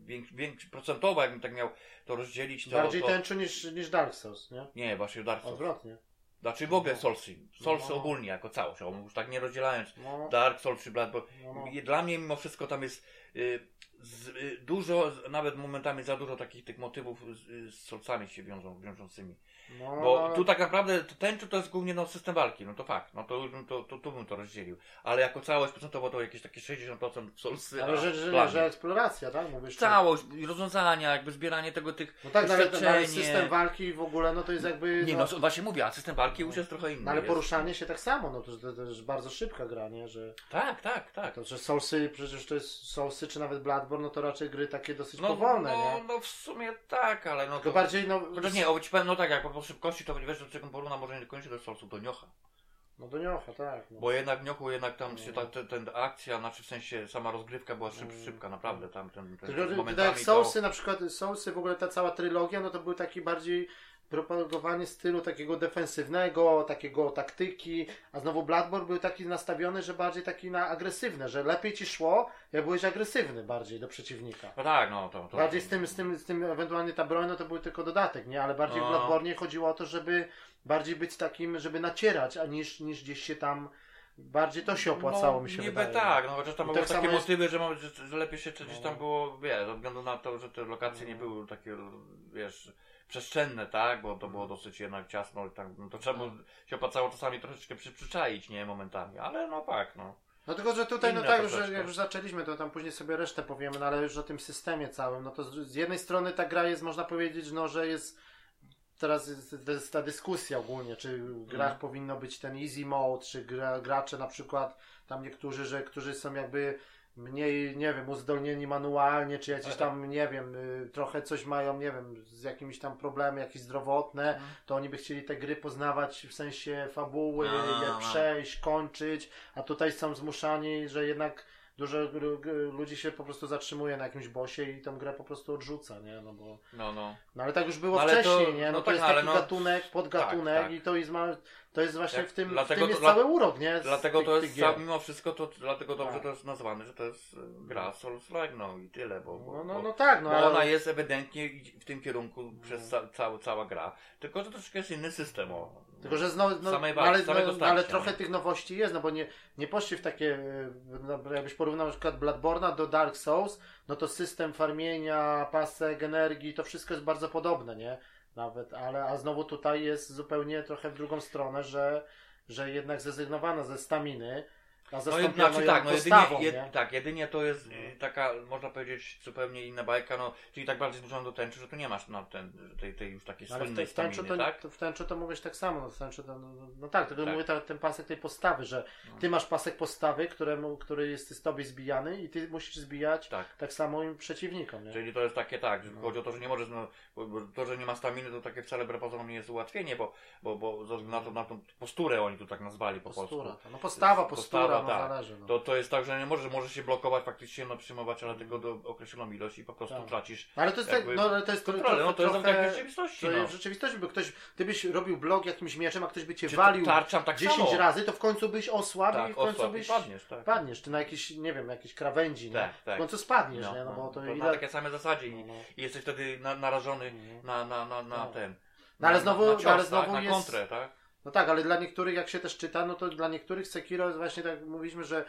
większy, większy, procentowo, jakbym tak miał to rozdzielić, to... Bardziej to... tęczu niż, niż Dark Souls, nie? Nie, właśnie Dark Souls. Odwrotnie. Znaczy w ogóle No. Soulsy. Soulsy No. ogólnie jako całość, już tak nie rozdzielając No, Dark Souls czy Blood, bo no, no. dla mnie mimo wszystko tam jest y, z, y, dużo, nawet momentami za dużo takich tych motywów z, y, z Soulsami się wiążą, wiążącymi. No, Bo no, tu tak naprawdę tęczu to jest głównie no, system walki, no to fakt, no to bym to, to, tu bym to rozdzielił. Ale jako całość procentowo to jakieś takie 60% Soulsy, Ale że, że, że eksploracja, tak? Mówisz, Całość, i rozwiązania, jakby zbieranie tego tych No tak, no, ale doświadczenie. system walki w ogóle, no to jest jakby... Nie no, właśnie mówię, a system walki już jest trochę inny. no, ale jest. poruszanie się tak samo, no to, to, to jest bardzo szybka gra, nie? Że... Tak, tak, tak. To, że Soulsy, przecież to jest Soulsy czy nawet Bloodborne, no to raczej gry takie dosyć No, powolne, no, nie? no w sumie tak, ale no Tylko to... bardziej, no, Chociaż nie, o, ci powiem, no tak, jak po prostu szybkości, to wiesz, do czego porówna może niekoniecznie do Soulsu, do Niocha. no do niocha, tak. No. Bo jednak w Niochu jednak tam się ta, ten, ten akcja, znaczy w sensie sama rozgrywka była szyb, Mm. szybka, naprawdę tam ten, ten Tylko, że tak jak to- Soulsy, na przykład Soulsy, w ogóle ta cała trylogia, no to był taki bardziej propagowany stylu takiego defensywnego, takiego taktyki, a znowu Bloodborne był taki nastawiony, że bardziej taki na agresywne, że lepiej ci szło, jak byłeś agresywny bardziej do przeciwnika. No tak, no to... to Bardziej z tym, z tym, z tym ewentualnie ta broń, no to był tylko dodatek, nie? Ale bardziej w No. Bloodborne chodziło o to, żeby bardziej być takim, żeby nacierać, a niż, niż gdzieś się tam bardziej to się opłacało, no, mi się niby wydaje. tak, no chociaż tam były tak takie jest- motywy, że, mam- że, że lepiej się gdzieś No. tam było, wiesz, ze względu na to, że te lokacje nie No. były takie, wiesz, przestrzenne, tak, bo to było dosyć jednak ciasno i tak, no to trzeba było, się opłacało czasami troszeczkę przy, przyczaić, nie, momentami, ale no tak, no. No tylko, że tutaj, no Inne tak, że troszeczkę. jak już zaczęliśmy, to tam później sobie resztę powiemy, no ale już o tym systemie całym, no to z, z jednej strony ta gra jest, można powiedzieć, no, że jest teraz jest, ta dyskusja ogólnie, czy w grach Mhm. powinno być ten easy mode, czy gra, gracze na przykład, tam niektórzy, że którzy są jakby mniej, nie wiem, uzdolnieni manualnie, czy jacyś tam, nie wiem, y, trochę coś mają, nie wiem, z jakimiś tam problemy, jakieś zdrowotne, Mhm. to oni by chcieli te gry poznawać w sensie fabuły, je no. przejść, kończyć, a tutaj są zmuszani, że jednak dużo ludzi się po prostu zatrzymuje na jakimś bosie i tą grę po prostu odrzuca, nie? No bo No, no. no ale tak już było No, ale to- wcześniej, nie? No, no to tak, jest no, taki no- gatunek, podgatunek tak, tak. i to jest, ma, to jest właśnie Jak- w tym, w dlatego tym to jest dla- cały urok, nie? Z Dlatego tych- to jest, mimo wszystko, to dlatego dobrze Tak. to jest nazwane, że to jest e, gra Souls-like, no i tyle, bo, bo, No, no, no tak, no bo ale... ona jest ewidentnie w tym kierunku przez ca, cała, cała gra, tylko że troszkę jest inny system, o. Tylko, że znowu, no, Samej no, walki, ale, samego no, starcia, ale trochę nie? tych nowości jest, no bo nie, nie poszli w takie, no, jakbyś porównał na przykład Bloodborne'a do Dark Souls, no to system farmienia, pasek, energii, to wszystko jest bardzo podobne, nie? Nawet, ale, a znowu tutaj jest zupełnie trochę w drugą stronę, że, że jednak zrezygnowano ze staminy, No, znaczy ją tak, no jedynie, nie? jed, tak, jedynie to jest taka, można powiedzieć, zupełnie inna bajka, no, czyli tak bardziej zbliżona do tęczy, że tu nie masz na ten, tej, tej już takiej No, Ale w, słynnej te, staminy, to, tak? to, w tęczu to mówisz tak samo, no, w tęczu to, no, no, no tak, tylko Tak. mówię ta, ten pasek tej postawy, że ty masz pasek postawy, któremu, który jest z tobie zbijany i ty musisz zbijać Tak. tak samo im przeciwnikom, nie? Czyli to jest takie tak, że No. chodzi o to, że nie możesz, no, to, że nie ma staminy, to takie wcale wbrew pozorom nie jest ułatwienie, bo, bo, bo na, to, na tą posturę oni tu tak nazwali po Postura. polsku. to. No postawa, postura, Postawa, no tak. zależy. No. To, to jest tak, że nie możesz, możesz się blokować faktycznie, no przyjmować, ale tylko do określoną ilość i po prostu Tak. tracisz ale to jest tak, jakby no ale to jest kontrolę. No to trochę, w rzeczywistości, to no. jest w rzeczywistości, bo ktoś, ty byś robił blok jakimś mieczem, a ktoś by cię Czy walił tarczam tak 10 samo. razy, to w końcu byś osłabł i Tak, w końcu osłab i byś padniesz, tak. padniesz, czy na jakiś, nie wiem, jakieś krawędzi? Tak, tak. W końcu spadniesz, No, nie? No, no, bo to, to ile... na takiej samej zasadzie i, No, no. i jesteś wtedy na, narażony na, na, na, na No. ten. No, ale znowu- na, cios, ale znowu tak? jest- kontrę, tak? No tak, ale dla niektórych, jak się też czyta, no to dla niektórych Sekiro jest właśnie tak, mówiliśmy, że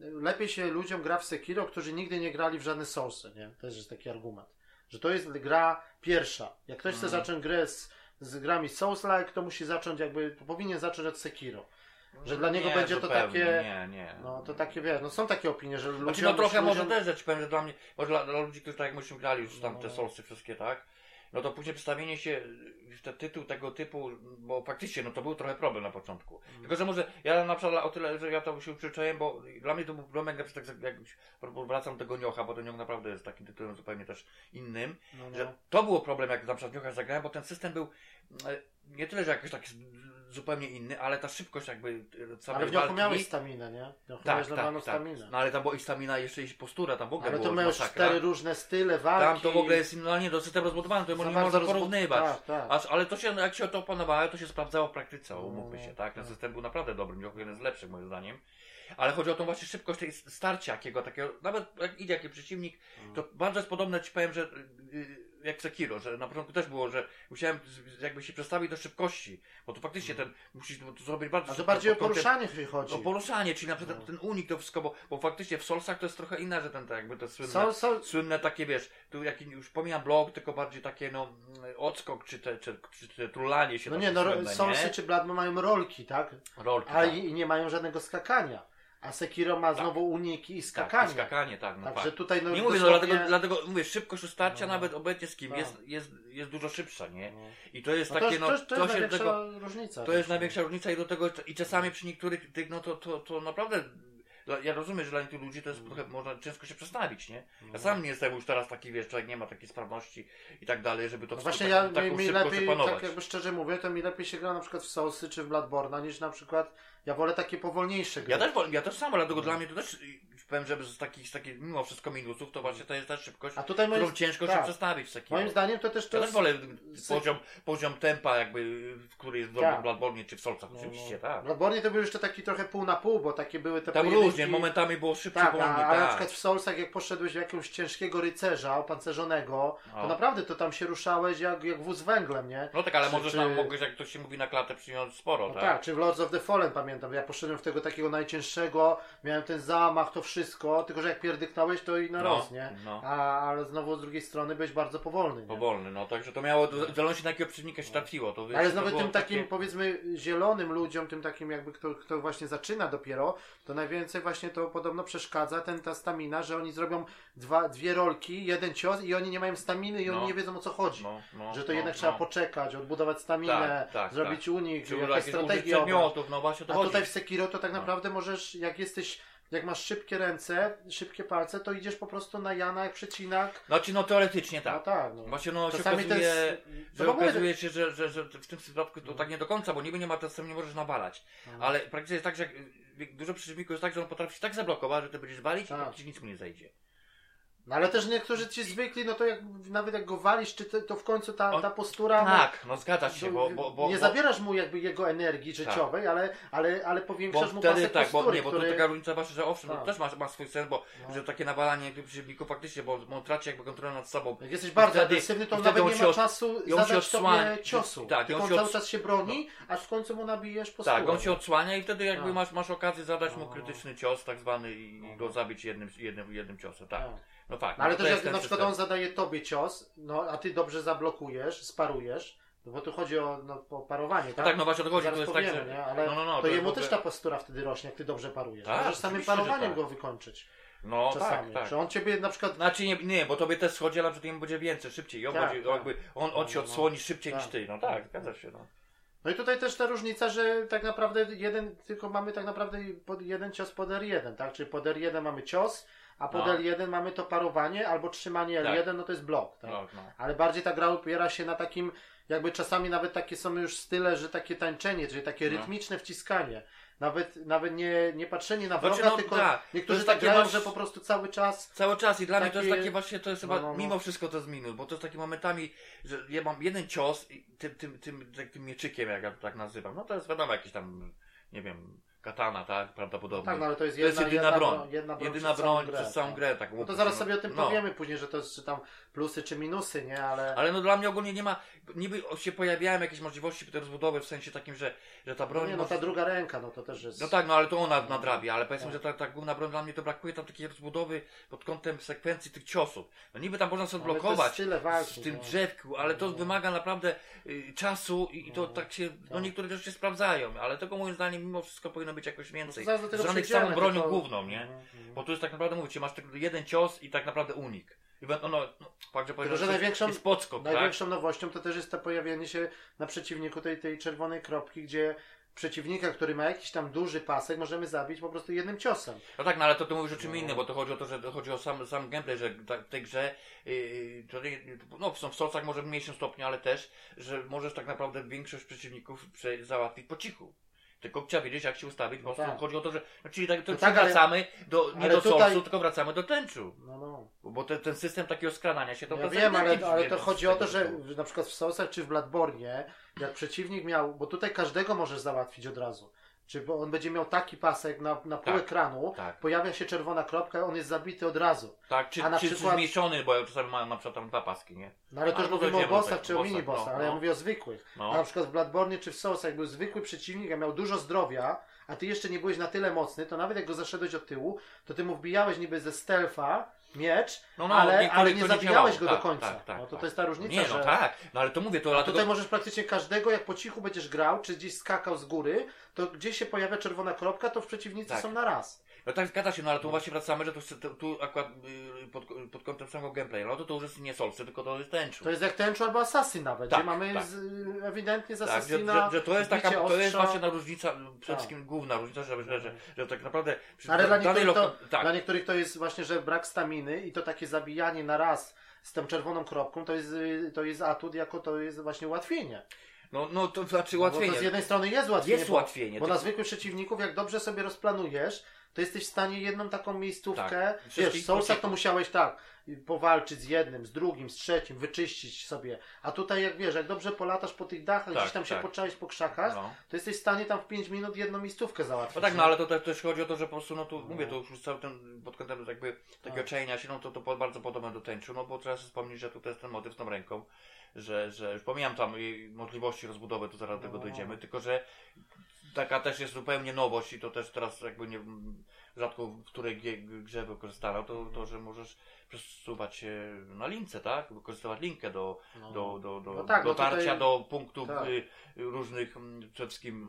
lepiej się ludziom gra w Sekiro, którzy nigdy nie grali w żadne Soulsy, nie? Też jest taki argument. Że to jest gra pierwsza. Jak ktoś chce Mhm. zacząć grę z, z grami Souls-like, to musi zacząć jakby, powinien zacząć od Sekiro. Że dla niego nie, będzie to takie- Nie, nie. No to takie, wiesz, no są takie opinie, że ludzie... Znaczy, no trochę może ludziom- też rzecz powiem, że dla mnie, może dla, dla ludzi, którzy tak jak myśmy grali już tam te No. solsy wszystkie, tak? No to później przedstawienie się te tytuł tego typu, bo faktycznie no to był trochę problem na początku. Mm. Tylko, że może ja na przykład o tyle, że ja to się przyzwyczaiłem, bo dla mnie to był problem, jak, tak, jak wracam do tego Niocha, bo ten Nioch naprawdę jest takim tytułem zupełnie też innym, No, no. że to było problem, jak na przykład Niocha zagrałem, bo ten system był e, nie tyle, że jakiś taki zupełnie inny, ale ta szybkość jakby samej Ale w Niochu walki- miałeś staminę, nie? Niochu tak, miałeś tak, tak. staminę. No ale tam była i stamina, jeszcze i postura, tam w ogóle Ale to miałeś cztery różne style walki. Tam to w ogóle jest, no nie, to system rozbudowany, to nie można rozbu- porównywać. Tak, tak. Ale to się, jak się to opanowało, to się sprawdzało w praktyce, No, umówmy no, się, tak? Ten tak. system był naprawdę dobry, Nioh jeden z lepszych moim zdaniem. Ale chodzi o tą właśnie szybkość tej starcia jakiego takiego, nawet jak idzie jakiś przeciwnik, to bardzo jest podobne, ci powiem, że y, jak Sekiro, że na początku też było, że musiałem jakby się przestawić do szybkości, bo to faktycznie ten, musisz to zrobić bardzo A to szybko, bardziej o pod kątem- poruszanie się chodzi. o poruszanie, czyli na przykład No. ten unik to wszystko, bo, bo faktycznie w Soulsach to jest trochę inne, że ten tak jakby te słynne, Są, są, słynne takie, wiesz, tu jaki już pomijam blok, tylko bardziej takie no mm, odskok, czy te, czy, czy te trulanie się no takie nie, no słynne, nie? czy Blood mają rolki, tak? Rolki, Ale tak. i, i nie mają żadnego skakania. A Sekiro ma Tak. znowu uniki i Tak, skakanie. i skakanie, tak, no Także tak. tutaj no Nie mówię, no dosłownie- dlatego, dlatego mówię, szybkość ustarcia No. nawet obecnie z kim Tak. jest, jest, jest dużo szybsza, nie? No. I to jest No takie, to, no, to, to, to jest największa tego, różnica. to jest największa różnica i do tego, i czasami przy niektórych tych, no to, to, to naprawdę, ja rozumiem, że dla niektórych ludzi to jest Mm. trochę, można ciężko się przestawić, nie? No. Ja sam nie jestem już teraz taki, wiesz, człowiek nie ma takiej sprawności i tak dalej, żeby to No właśnie ja, tak, taką mi, mi lepiej, tak jakby szczerze mówię, to mi lepiej się gra na przykład w Soulsy czy w Bloodborne'a niż na przykład, ja wolę takie powolniejsze gry. Ja też, ja też samo, dlatego No. dla mnie to też, powiem, że z takich, z takich mimo wszystko minusów, to właśnie to jest ta szybkość, A tutaj moim, którą ciężko się tak. przestawić w takim. moim zdaniem to też to Ja jest... wolę poziom, poziom tempa jakby, w który jest w Tak. tak. Bloodborne czy w Solcach, No, oczywiście, W tak. Bloodborne to był jeszcze taki trochę pół na pół, bo takie były te Tam pojedynki- różnie, momentami było szybciej, Tak, wolniej, a, a na tak. przykład w Soulsach jak poszedłeś w jakiegoś ciężkiego rycerza opancerzonego, to O. naprawdę to tam się ruszałeś jak, jak wóz węglem, nie? No tak, ale Czy- możesz czy- tam, mogłeś, jak ktoś się mówi na klatę, przyjąć sporo, No tak? tak, czy w Lords of the Fallen pamiętam, ja poszedłem w tego takiego najcięższego, miałem ten zamach, to wszystko, tylko że jak pierdyknąłeś, to i na No, roz, nie? no. A, ale znowu z drugiej strony byłeś bardzo powolny, nie? Powolny, no także to miało, w zależności na jakiego przeciwnika się trafiło. To, wiesz, Ale to nawet było tym takim, takie- powiedzmy, zielonym ludziom, tym takim jakby, kto, kto właśnie zaczyna dopiero, to najwięcej właśnie to podobno przeszkadza ten, ta stamina, że oni zrobią dwa, dwie rolki, jeden cios i oni nie mają staminy i oni No. nie wiedzą o co chodzi. No, no, że to no, jednak no. trzeba poczekać, odbudować staminę, Tak, tak, zrobić unik, Czy jakieś jakieś użyć strategie przedmiotów, no właśnie o to A chodzi. tutaj w Sekiro to tak No. naprawdę możesz, jak jesteś, jak masz szybkie ręce, szybkie palce, to idziesz po prostu na Jana jak przecinak. Znaczy no teoretycznie tak. No tak, no. Właśnie no się Czasami okazuje, ten... że no okazuje się, że, że, że w tym przypadku to tak nie do końca, bo niby nie ma czasem nie możesz nawalać. No. Ale praktycznie jest tak, że jak dużo przeciwników jest tak, że on potrafi się tak zablokować, że ty będziesz walić Tak. i praktycznie nic mu nie zejdzie. No ale też niektórzy ci zwykli, no to jak, nawet jak go walisz, czy to, to w końcu ta, On- ta postura... no, Tak, no zgadza się, bo, bo, bo, nie bo, zabierasz mu jakby jego energii życiowej, ale, ale, ale bo powiększasz mu wtedy tak, bo postury, nie, bo który... to taka różnica właśnie, że owszem, Tak. to też ma, ma swój sens, bo No. że takie nawalanie tych przeciwników faktycznie, bo on traci jakby kontrolę nad sobą. Jak jesteś bardzo wtedy- agresywny, to nawet on nie ma się czasu on się zadać odsłania. tobie ciosu. Tak, on on się cały od- czas się broni, aż w końcu mu nabijesz posturę. Tak, on się odsłania i wtedy jakby Tak. masz, masz okazję zadać mu No. krytyczny cios tak zwany i No. go zabić jednym, jednym, jednym ciosem, tak. Tak. No tak. No, ale to też jak na przykład system. on zadaje tobie cios, no a ty dobrze zablokujesz, sparujesz, no bo tu chodzi o, no, o parowanie, No tak? tak, no właśnie o to to jest tak, że... nie? Ale no, no, no, to, jest jemu ogóle- też ta postura wtedy rośnie, jak ty dobrze parujesz. Tak, Możesz samym parowaniem tak. go wykończyć. No czasami. tak, tak. Że on ciebie na przykład Znaczy nie, nie, bo tobie też schodzi, ale przed nim będzie więcej, szybciej. I on, Tak, będzie, tak. jakby, on, on się No, no, no. odsłoni szybciej Tak. niż ty. No tak, zgadza się. No. No i tutaj też ta różnica, że tak naprawdę jeden, tylko mamy tak naprawdę pod jeden cios pod R1, tak? Czyli pod R1 mamy cios, a pod No. L1 mamy to parowanie albo trzymanie Tak. L1, no to jest blok, tak? No, no. Ale bardziej ta gra opiera się na takim, jakby czasami nawet takie są już style, że takie tańczenie, czyli takie No. rytmiczne wciskanie. Nawet, nawet nie, nie patrzenie na Znaczy, wroga, no, tylko tak. Niektórzy tak takie grają, masz- że po prostu cały czas Cały czas i dla mnie to jest Takie- takie właśnie, to jest No, chyba, no, no. mimo wszystko to jest minus, bo to jest takie momentami, że ja mam jeden cios i tym, tym, tym, tym, tym mieczykiem, jak ja to tak nazywam, no to jest wiadomo jakiś tam, nie wiem, katana, tak, prawdopodobnie. tak, no ale to jest to jest jedna, jedyna jedna broń. Jedna broń Jedyna przez całą broń grę, przez całą tak. grę, tak No to zaraz się, sobie o tym no. powiemy później, że to jest czy tam plusy czy minusy, nie? Ale, Ale no dla mnie ogólnie nie ma, niby się pojawiają jakieś możliwości rozbudowy w sensie takim, że, że ta no broń... nie, no może- ta druga ręka, no to też jest... No tak, no ale to ona nadrabia, ale powiedzmy, Tak. że ta, ta główna broń dla mnie to brakuje tam takiej rozbudowy pod kątem sekwencji tych ciosów. No niby tam można sobie Ale blokować walki, w tym no. drzewku, ale to No. wymaga naprawdę y, czasu i, i to No. tak się, no Tak. niektóre rzeczy się sprawdzają, ale tego moim zdaniem mimo wszystko powinno być jakoś No więcej. Żadnych przejdziemy, samą bronią tylko- główną, nie? Mhm. Bo tu jest tak naprawdę, mówicie, masz tylko jeden cios i tak naprawdę unik. I będą, no, fakt, że największą- jest podskok, tak? Największą nowością to też jest to pojawienie się na przeciwniku tej, tej czerwonej kropki, gdzie przeciwnika, który ma jakiś tam duży pasek, możemy zabić po prostu jednym ciosem. No tak, no ale to ty mówisz o czym No. innym, bo to chodzi o to, że to chodzi o sam, sam gameplay, że ta- w tej grze, yy, to, no w Solcach może w mniejszym stopniu, ale też, że możesz tak naprawdę większość przeciwników prze, załatwić po cichu. Tylko trzeba wiedzieć, jak się ustawić, po No prostu tak. chodzi o to, że, no, czyli tak, to No tak, ale- wracamy do, nie ale do tutaj- tylko wracamy do tęczu. No, no. Bo te, ten system takiego skradania się to Ja wiem, ale, ewidentnie ale to chodzi o to, że na przykład w Soulsach czy w Bloodborne, jak przeciwnik miał, bo tutaj każdego możesz załatwić od razu. Czy bo on będzie miał taki pasek na, na pół Tak, ekranu, tak. pojawia się czerwona kropka, on jest zabity od razu. Tak, czy, a na czy, przykład- czy zmniejszony, bo ja czasami mam na przykład tam dwa paski, nie? No ale to już mówimy o bossach tego, czy o bossach, minibossach, no, ale ja no. mówię o zwykłych. No. Na przykład w Bloodborne czy w Soulsach, jak był zwykły przeciwnik, a miał dużo zdrowia, a ty jeszcze nie byłeś na tyle mocny, to nawet jak go zaszedłeś od tyłu, to ty mu wbijałeś niby ze stealtha miecz, No, no, ale, ale nie zabijałeś go Tak, do końca. tak, tak, no to tak. to jest ta różnica, Nie, że... no tak, no ale to mówię, to dlatego... tutaj możesz praktycznie każdego, jak po cichu będziesz grał, czy gdzieś skakał z góry, to gdzieś się pojawia czerwona kropka, to w przeciwnicy Tak. są na raz. No tak, zgadza się, no ale tu właśnie wracamy, że tu, tu, akurat y, pod, pod kątem samego gameplaya, no to to już jest nie Solsy, tylko to jest Tenchu. To jest jak Tenchu albo Assassin nawet, Tak, gdzie mamy tak. z, ewidentnie z Tak, że, Assassina że, że to jest taka, to jest właśnie ta różnica, przede Tak. wszystkim główna różnica, że, że, że, że tak naprawdę przy Ale dla niektórych, to, tak, dla niektórych to jest właśnie, że brak staminy i to takie zabijanie na raz z tą czerwoną kropką, to jest, y, to jest atut, jako to jest właśnie ułatwienie. no, no to znaczy No, bo ułatwienie. to z jednej strony jest ułatwienie, Jest bo, ułatwienie, bo na zwykłych przeciwników, jak dobrze sobie rozplanujesz, to jesteś w stanie jedną taką miejscówkę, Tak. wiesz, Soulsach to musiałeś tak, powalczyć z jednym, z drugim, z trzecim, wyczyścić sobie, a tutaj jak wiesz, jak dobrze polatasz po tych dachach, Tak, gdzieś tam się tak. poczaisz po krzakach, No. to jesteś w stanie tam w 5 minut jedną miejscówkę załatwić. No tak, no ale to, to też chodzi o to, że po prostu, no tu No. mówię, to już cały ten, pod kątem jakby takiego Tak. czajenia się, no to, to bardzo podobne do tęczu, no bo trzeba sobie wspomnieć, że tutaj jest ten motyw z tą ręką, że, że już pomijam tam możliwości rozbudowy, to zaraz do tego No. dojdziemy, tylko że taka też jest zupełnie nowość i to też teraz jakby nie rzadko w której grze wykorzystano, to, to że możesz przesuwać się na lince, tak? Wykorzystywać linkę do, No. do, do, do No tak, no dotarcia tutaj- do punktów tak. y, różnych mm, przede wszystkim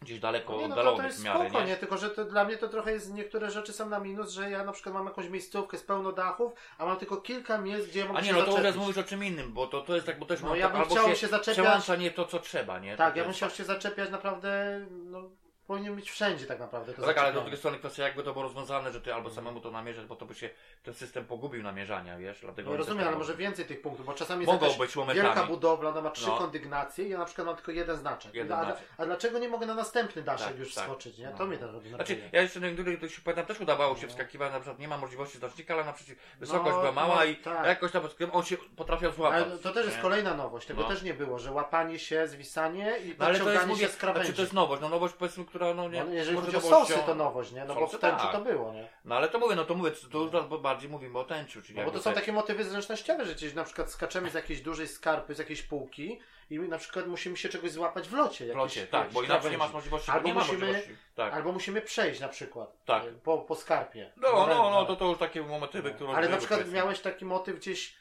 gdzieś daleko Nie, no to, to oddalonych jest w miarę, spoko, nie? nie? Tylko, że to dla mnie to trochę jest, niektóre rzeczy są na minus, że ja na przykład mam jakąś miejscówkę z pełno dachów, a mam tylko kilka miejsc, gdzie ja mogę A nie, się no to zaczepić. teraz mówisz o czym innym, bo to, to jest tak, bo też No mam ja bym albo chciał się, się zaczepiać- przełącza nie to, co trzeba, nie? Tak, to ja bym chciał się zaczepiać naprawdę, no powinien być wszędzie tak naprawdę. To No tak, ale z zaczepianie. drugiej strony kwestia jakby to było rozwiązane, że ty albo samemu to namierzać, bo to by się ten system pogubił namierzania, wiesz? Dlatego No rozumiem, ale może więcej tych punktów, bo czasami jest Mogą jakaś być momentami. wielka budowla, ona ma trzy No. kondygnacje i ja na przykład mam tylko jeden znaczek. Jeden a, znaczek. a dlaczego nie mogę na następny daszek Tak, już tak. wskoczyć, nie? No. To mnie też robi Znaczy, ja jeszcze na niektórych to się pamiętam, też udawało się No. wskakiwać, na przykład nie ma możliwości znacznika, ale naprzeciw wysokość No, była mała no, i tak. jakoś tam on się potrafiał złapać. Ale to też jest nie? kolejna nowość, tego No. też nie było, że łapanie się, zwisanie i No ale to jest, mówię, się z krawędzi. znaczy to jest nowość, no nowość powiedzmy, która no nie... No, jeżeli chodzi o sosy to nowość, nie? No bo Sosy w tęczy tak. to było, nie? No ale to mówię, no to mówię, to już raz bardziej mówimy o tęciu, czyli No bo to są te- takie motywy zręcznościowe, że gdzieś na przykład skaczemy z jakiejś dużej skarpy, z jakiejś półki i na przykład musimy się czegoś złapać w locie. w locie, tak, jakiejś bo inaczej nie krawędzi. masz możliwości, Albo nie musimy- możliwości. Tak. Albo musimy przejść na przykład Tak. e, po, po skarpie. No, no, no, Węgla. to to już takie motywy, które... Ale na przykład powiedzmy. miałeś taki motyw gdzieś,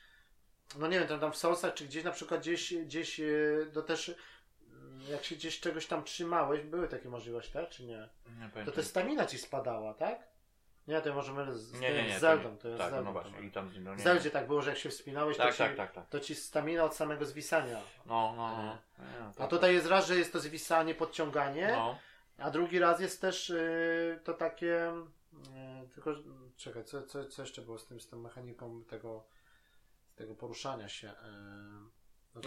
no nie wiem, tam, tam w Soulsach, czy gdzieś na przykład gdzieś, gdzieś e, to też jak się gdzieś czegoś tam trzymałeś, były takie możliwości, tak? Czy nie? Nie To też stamina ci spadała, tak? Nie, to może mylę z, Nie, nie, nie. z Zeldą, to jest Tak, Zeldą. no właśnie, i tam... No, nie, W Zeldzie tak było, że jak się wspinałeś, Tak, to, tak, ci, tak, tak. to ci stamina od samego zwisania. No, no, no. Nie, A tak. tutaj jest raz, że jest to zwisanie, podciąganie, No. a drugi raz jest też y, to takie. y, tylko, czekaj, co, co, co jeszcze było z tym, z tą mechaniką tego, tego poruszania się?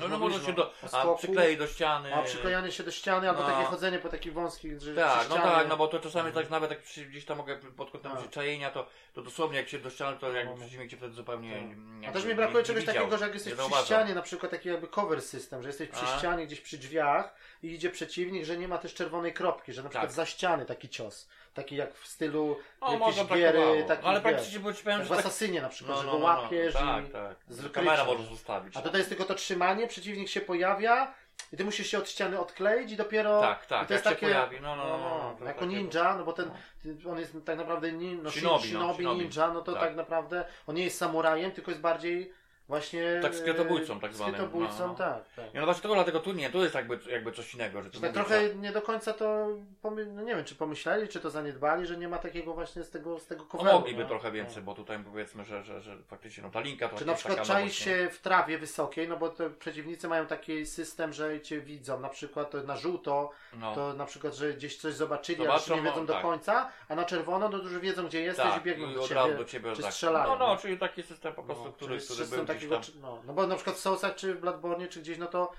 No, no mówiliśmy może się o- do, a przyklei do ściany. A przyklejanie się do ściany, albo No. takie chodzenie po takich wąskich, że Tak, no tak, no bo to czasami tak nawet jak przy, gdzieś tam mogę pod kątem Tak. przyczajenia, to, to dosłownie jak się do ściany, to No, jakby no. przeciwnik cię wtedy zupełnie Tak. nie, A też nie- mi brakuje nie czegoś widział, takiego, że jak jesteś nie przy ścianie, na przykład taki jakby cover system, że jesteś przy A. ścianie, gdzieś przy drzwiach i idzie przeciwnik, że nie ma też czerwonej kropki, że na przykład Tak. za ściany taki cios. Taki jak w stylu No, jakieś może giery, taki no, ale praktycznie bo ci powiem, jak że w tak... Asasynie na przykład, No, że no, go no, łapiesz tak, i... tak. Że wykryciem. Kamera możesz. A tutaj jest tylko to trzymanie, przeciwnik się pojawia i ty musisz się od ściany odkleić i dopiero... Tak, tak, to jest jak się takie... pojawi, no, no, no, no, to jako ninja, no bo ten, no. on jest tak naprawdę nin, no, Shinobi, shinobi, no, shinobi. ninja, no to tak. Tak. naprawdę on nie jest samurajem, tylko jest bardziej właśnie... Tak, skrytobójcą e, tak zwanym, Skrytobójcą, no, no. tak, tak. No właśnie tego dlatego tu nie, tu jest jakby, jakby coś innego, że to Tak trochę nie do końca to, no nie wiem, czy pomyśleli, czy to zaniedbali, że nie ma takiego właśnie z tego, z tego No mogliby nie? trochę więcej, bo tutaj powiedzmy, że, że, że faktycznie no ta linka to Czy na przykład nowość, nie? się w trawie wysokiej, no bo to przeciwnicy mają taki system, że cię widzą, na przykład na żółto, No. to na przykład, że gdzieś coś zobaczyli, Zobaczą, jeszcze nie wiedzą no, do tak. końca, a na czerwono to już wiedzą, gdzie jesteś i tak, biegną i do od ciebie. do ciebie czy tak. strzelają, No, no, czyli taki system po prostu, No, który, który był takiego, czy- no, no bo na przykład w Soulsach czy w Bloodborne czy gdzieś, no to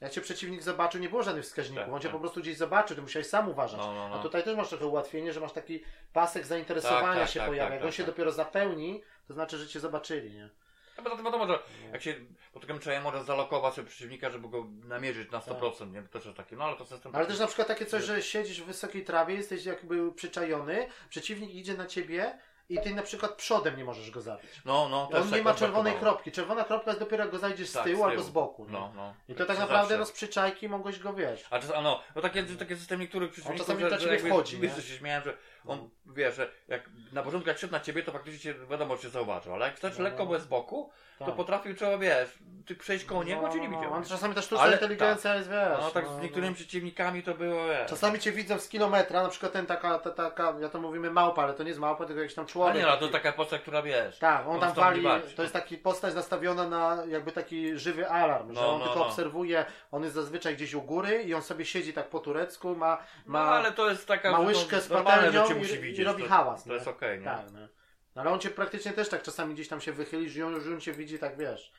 jak cię przeciwnik zobaczył, nie było żadnych wskaźników, Tak, on cię tak. po prostu gdzieś zobaczył, ty musiałeś sam uważać. No, no, no. A tutaj też masz trochę ułatwienie, że masz taki pasek zainteresowania Tak, tak, się tak, pojawia. tak, Jak on tak, się tak. dopiero zapełni, to znaczy, że cię zobaczyli, nie? No, bo to wiadomo, że jak się pod takim czajem może zalokować sobie przeciwnika, żeby go namierzyć na 100%, nie? To też jest takie, no ale to system... Ale też na przykład takie coś, że siedzisz w wysokiej trawie, jesteś jakby przyczajony, przeciwnik idzie na ciebie i ty na przykład przodem nie możesz go zabić. No, no, też On tak nie ma czerwonej kropki. Czerwona kropka jest dopiero jak go zajdziesz z Tak, tyłu z albo tyłu. z boku. nie? No, no. I to tak To naprawdę zawsze. no, z przyczajki mogłeś go wiesz. A czas, a no, no takie, takie system niektórych przeciwników, czasami że, na że ciebie jakby, wchodzi, wiesz, że się śmiałem, że on, wiesz, że jak na początku jak szedł na ciebie, to faktycznie cię, wiadomo, cię zauważył, ale jak też No, lekko no. z boku, to Tak. potrafił trzeba, wiesz, ty przejść koło niego, No, cię nie no, no. widział. On czasami ta sztuczna Ale- inteligencja jest, wiesz. No tak no, z niektórymi no. przeciwnikami to było, wiesz. Czasami cię widzą z kilometra, na przykład ten taka, ta, taka, ja to mówimy małpa, ale to nie jest małpa, tylko jakiś tam A człowiek. nie, no to taka postać, która wiesz. Tak, on tam wali, nie to jest taki postać nastawiona na jakby taki żywy alarm, że No, on no, tylko no. obserwuje, on jest zazwyczaj gdzieś u góry i on sobie siedzi tak po turecku, ma, No ma, ale to jest taka, ma łyżkę no, z patelnią i, i robi to, hałas. To nie? jest okej, nie? Tak, no. No, ale on cię praktycznie też tak czasami gdzieś tam się wychylisz i on już on cię widzi tak, wiesz.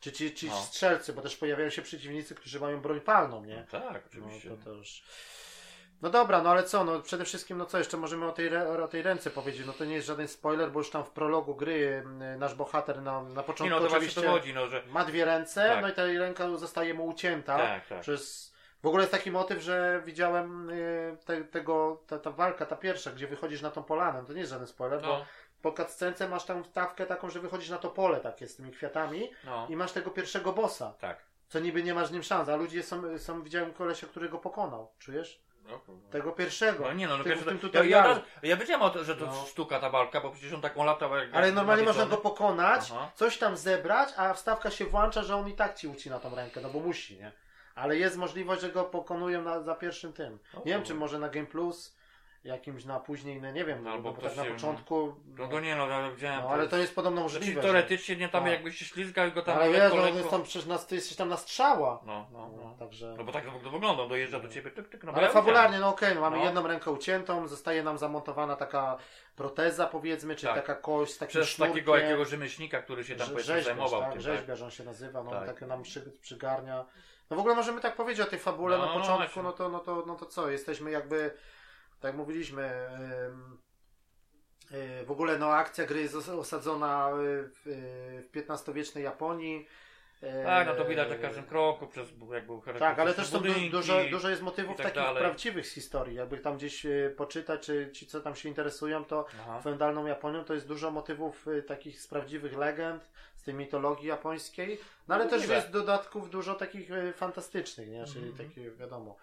Czy ci, ci No. strzelcy, bo też pojawiają się przeciwnicy, którzy mają broń palną, nie? No, tak, oczywiście. No to. No dobra, no ale co, no przede wszystkim, no co jeszcze możemy o tej, o tej ręce powiedzieć? No to nie jest żaden spoiler, bo już tam w prologu gry y, nasz bohater na, na Nie początku no, to właśnie oczywiście chodzi, no, że... ma dwie ręce, Tak. no i ta ręka zostaje mu ucięta Tak, tak. przez... W ogóle jest taki motyw, że widziałem y, te, tego, ta, ta walka, ta pierwsza, gdzie wychodzisz na tą polanę, to nie jest żaden spoiler, bo No, po cutscence masz tam stawkę taką, że wychodzisz na to pole takie z tymi kwiatami no, i masz tego pierwszego bossa, tak. co niby nie masz z nim szans, a ludzie są, są widziałem kolesia, który go pokonał, czujesz? No. Tego pierwszego. No nie no, no Tego tym ja, ja, ja wiedziałem o to, że to No. sztuka ta walka, bo przecież on taką latał jak... Ale normalnie można go pokonać, Aha. coś tam zebrać, a wstawka się włącza, że on i tak ci ucina tą rękę, no bo musi, nie? Ale jest możliwość, że go pokonują na, za pierwszym tym. Nie wiem, czy może na Game Plus, jakimś na później, no nie wiem, No, albo no, bo tak na się- początku. No to nie no, ja widziałem... No, ale to jest podobno Znaczy, możliwe. że- teoretycznie nie tam Tak. jakbyś się ślizgał i go tam Ale wiesz, no, jest tam przecież na, ty jesteś tam na strzała. No, no, no. Także. No bo tak to wygląda, dojeżdża do ciebie, tyk, tyk, no Ale ja fabularnie, no okej, no mamy No. jedną rękę uciętą, zostaje nam zamontowana taka proteza, powiedzmy, czyli Tak. taka kość z takim Przez sznurkiem. takiego jakiegoś rzemieślnika, który się tam Rze- rzeźbiarz, zajmował tak, tym, tak? rzeźbiarz on się nazywa, no Tak. tak nam przy, przygarnia. No w ogóle możemy tak powiedzieć o tej fabule No, na no początku, no to, no to, no to co, jesteśmy jakby, tak mówiliśmy, y, w ogóle no akcja gry jest os- osadzona y, w, XV-wiecznej Japonii. Y, Tak, no to widać na każdym kroku, przez jakby tak, ale też są dużo, dużo jest motywów tak takich dalej. prawdziwych z historii. Jakby tam gdzieś poczytać, czy ci co tam się interesują, to Aha. feudalną Japonią to jest dużo motywów takich z prawdziwych legend, z tej mitologii japońskiej, no ale też Możliwe. jest dodatków dużo takich fantastycznych, nie? Czyli Mhm. takie wiadomo.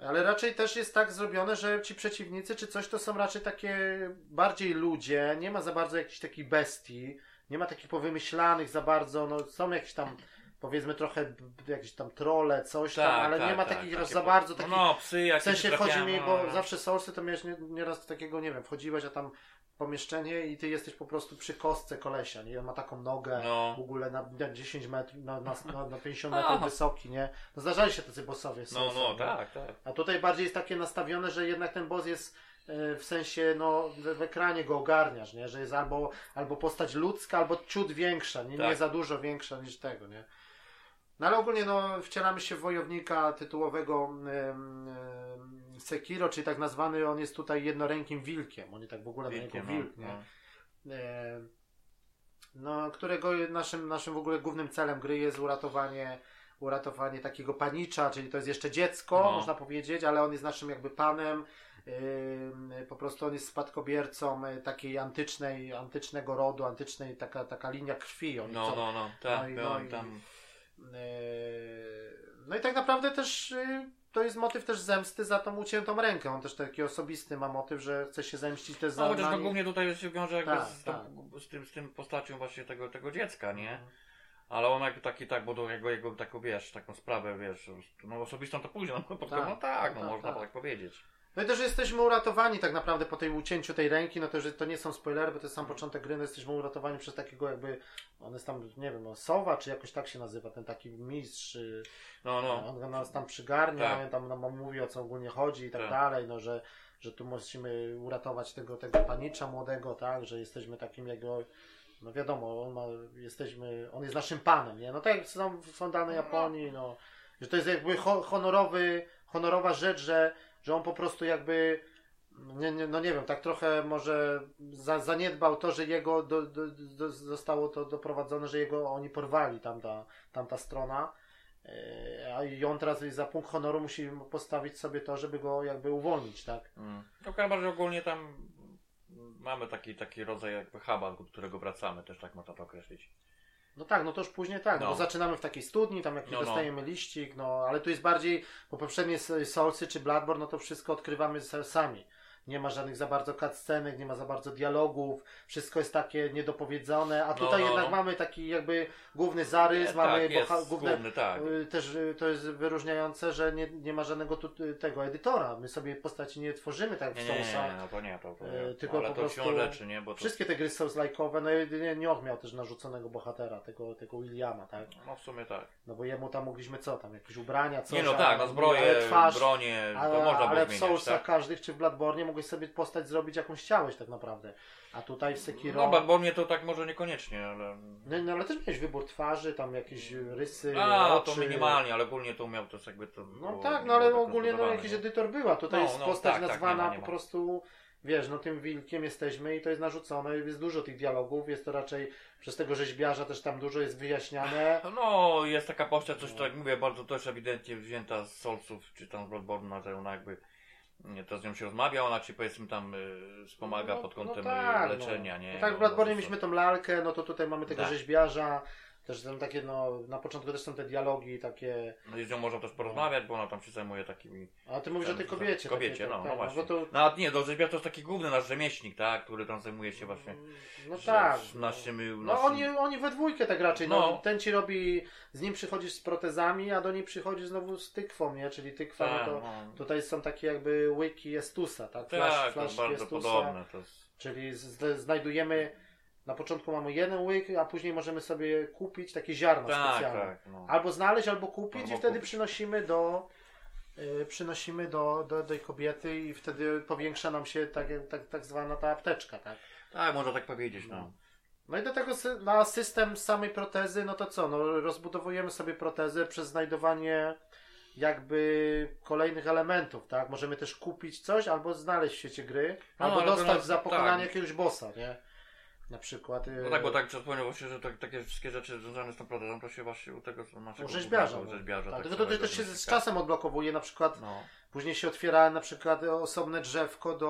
Ale raczej też jest tak zrobione, że ci przeciwnicy czy coś to są raczej takie bardziej ludzie, nie ma za bardzo jakichś takich bestii, nie ma takich powymyślanych za bardzo, no są jakieś tam powiedzmy trochę jakieś tam trole, coś tam, ale nie ma takich takie za bardzo no, takich No, psy w sensie chodzi mi, bo no. zawsze Soulsy to miałeś nie- nieraz takiego, nie wiem, wchodziłeś, a tam pomieszczenie i ty jesteś po prostu przy kostce kolesia, nie? On ma taką nogę No. w ogóle na, na 10 metrów, na, na, na, na 50 Aha. metrów wysoki, nie? No zdarzali się tacy bossowie No, no, nie? tak, tak. A tutaj bardziej jest takie nastawione, że jednak ten boss jest e, w sensie, no, w, w ekranie go ogarniasz, nie? Że jest albo, albo postać ludzka, albo ciut większa, nie, nie Tak. za dużo większa niż tego, nie? No ale ogólnie, no, wcielamy się w wojownika tytułowego em, em, Sekiro, czyli tak nazwany, on jest tutaj jednorękim wilkiem, oni tak w ogóle Wilkiem, wilk, no, nie? no. E, no, którego naszym, naszym w ogóle głównym celem gry jest uratowanie, uratowanie takiego panicza, czyli to jest jeszcze dziecko, No. można powiedzieć, ale on jest naszym jakby panem. Ym, po prostu on jest spadkobiercą y, takiej antycznej, antycznego rodu, antycznej taka, taka linia krwi. Oni No, chcą- no, no, tak, no i- no, no i- tam... Yy, No i tak naprawdę też yy, to jest motyw też zemsty za tą uciętą rękę. On też taki osobisty ma motyw, że chce się zemścić też za No, chociaż to głównie tutaj się wiąże jakby Tak, z, tą, tak. z, tym, z tym postacią właśnie tego, tego dziecka, nie? Mhm. Ale on jakby taki tak, bo do jego, jego taką, wiesz, taką sprawę, wiesz, no osobistą to później, no, tak, Tak, no tak, no tak, można tak. tak powiedzieć. No i też jesteśmy uratowani tak naprawdę po tej ucięciu tej ręki, no to, że to nie są spoilery, bo to jest sam Mhm. początek gry, no jesteśmy uratowani przez takiego jakby, on jest tam, nie wiem, no, sowa, czy jakoś tak się nazywa, ten taki mistrz, y, No, no, on nas tam przygarnia, Tak. on tam nam mówi o co ogólnie chodzi i tak, Tak. dalej, no że, że tu musimy uratować tego, tego panicza młodego, tak, że jesteśmy takim jego, no wiadomo, on ma, jesteśmy, on jest naszym panem, nie, no tak jak są w feudalnej Japonii, no, że to jest jakby ho, honorowy, honorowa rzecz, że, że on po prostu jakby, nie, nie, no nie wiem, tak trochę może za, zaniedbał to, że jego do, do, do, zostało to doprowadzone, że jego oni porwali tamta, tamta strona. E, A i on teraz za punkt honoru musi postawić sobie to, żeby go jakby uwolnić, tak? Mm. No że ogólnie tam mamy taki, taki rodzaj jakby huba, do którego wracamy, też tak można to określić. No tak, no to już później tak, No. bo zaczynamy w takiej studni, tam jakiś No, no. dostajemy liścik, no ale tu jest bardziej, bo poprzednie S- Soulsy czy Bloodborne, no to wszystko odkrywamy sa- sami. Nie ma żadnych za bardzo cutscenek, nie ma za bardzo dialogów, wszystko jest takie niedopowiedzone, a tutaj no, jednak no. mamy taki jakby główny zarys, Nie, mamy tak, boha- główne, główny, tak. y, też y, to jest wyróżniające, że nie, nie ma żadnego tu, y, tego edytora, my sobie postaci nie tworzymy tak Nie, w nie, nie, Soulsach. nie, no to nie, to, to nie. tylko Ale po to prostu rzeczy, nie, bo to, Wszystkie te gry Souls-like'owe, no jedynie Nioh miał też narzuconego bohatera, tego, tego Williama, tak? no w sumie tak. No bo jemu tam mogliśmy co tam, jakieś ubrania, coś. Nie no tak, na zbroję, ale twarz, bronie, to ale, można ale było w zmieniać, Soulsach tak? każdych, czy w Bloodborne mogłeś sobie postać zrobić jakąś chciałeś tak naprawdę. A tutaj w Sekiro... No, Bloodborne to tak może niekoniecznie, ale... no, no ale też miałeś wybór twarzy, tam jakieś rysy, A, oczy. to minimalnie, ale ogólnie to miał to jakby to No było- tak, no ale tak ogólnie no, jakiś edytor była. Tutaj No, jest no, postać tak, tak, nazwana nie ma, nie po ma. prostu, wiesz, no tym wilkiem jesteśmy i to jest narzucone, jest dużo tych dialogów, jest to raczej przez tego rzeźbiarza też tam dużo jest wyjaśniane. No, jest taka postać, coś tak mówię, bardzo też ewidentnie wzięta z Soulsów, czy tam z Bloodborne'a, że ona jakby nie, to z nią się rozmawia, ona ci powiedzmy tam y, wspomaga No, pod no kątem tak, y, leczenia, no. nie? No tak, w No, Bloodborne no, mieliśmy tą lalkę, no to tutaj mamy tego Tak. rzeźbiarza, Też są takie, no, na początku też są te dialogi takie. No i z nią można też porozmawiać, bo ona tam się zajmuje takimi... A ty mówisz o tej kobiecie. Kobiecie, takiej, no, tak, no tak, właśnie. bo to, No nie, do rzeźbiarz to jest taki główny nasz rzemieślnik, tak, który tam zajmuje się właśnie no tak. z naszymi... No oni, oni we dwójkę tak raczej, no. No. ten ci robi, z nim przychodzisz z protezami, a do niej przychodzisz znowu z tykwą, nie? Czyli tykwa, Tak, no to no. tutaj są takie jakby łyki Estusa, tak? Tak, to flash bardzo podobne. To jest... czyli z, znajdujemy, na początku mamy jeden łyk, a później możemy sobie kupić takie ziarno Tak, specjalne. tak. No. Albo znaleźć, albo kupić Albo i wtedy kupić. przynosimy do y, przynosimy do, do tej kobiety i wtedy powiększa nam się tak, tak, tak zwana ta apteczka, tak? Tak, można tak powiedzieć, no. No i do tego na system samej protezy, no to co, no rozbudowujemy sobie protezę przez znajdowanie jakby kolejnych elementów, tak? Możemy też kupić coś albo znaleźć w świecie gry, No, albo dostać na- za pokonanie tak. jakiegoś bossa, nie? Na przykład. No tak, bo tak wspomniał właśnie, że tak, takie wszystkie rzeczy związane z tą protezą, to się właśnie u tego naszego U rzeźbiarza. głównego rzeźbiarza tak, tak tylko to całego też się z czasem odblokowuje, na przykład No. Później się otwiera na przykład osobne drzewko do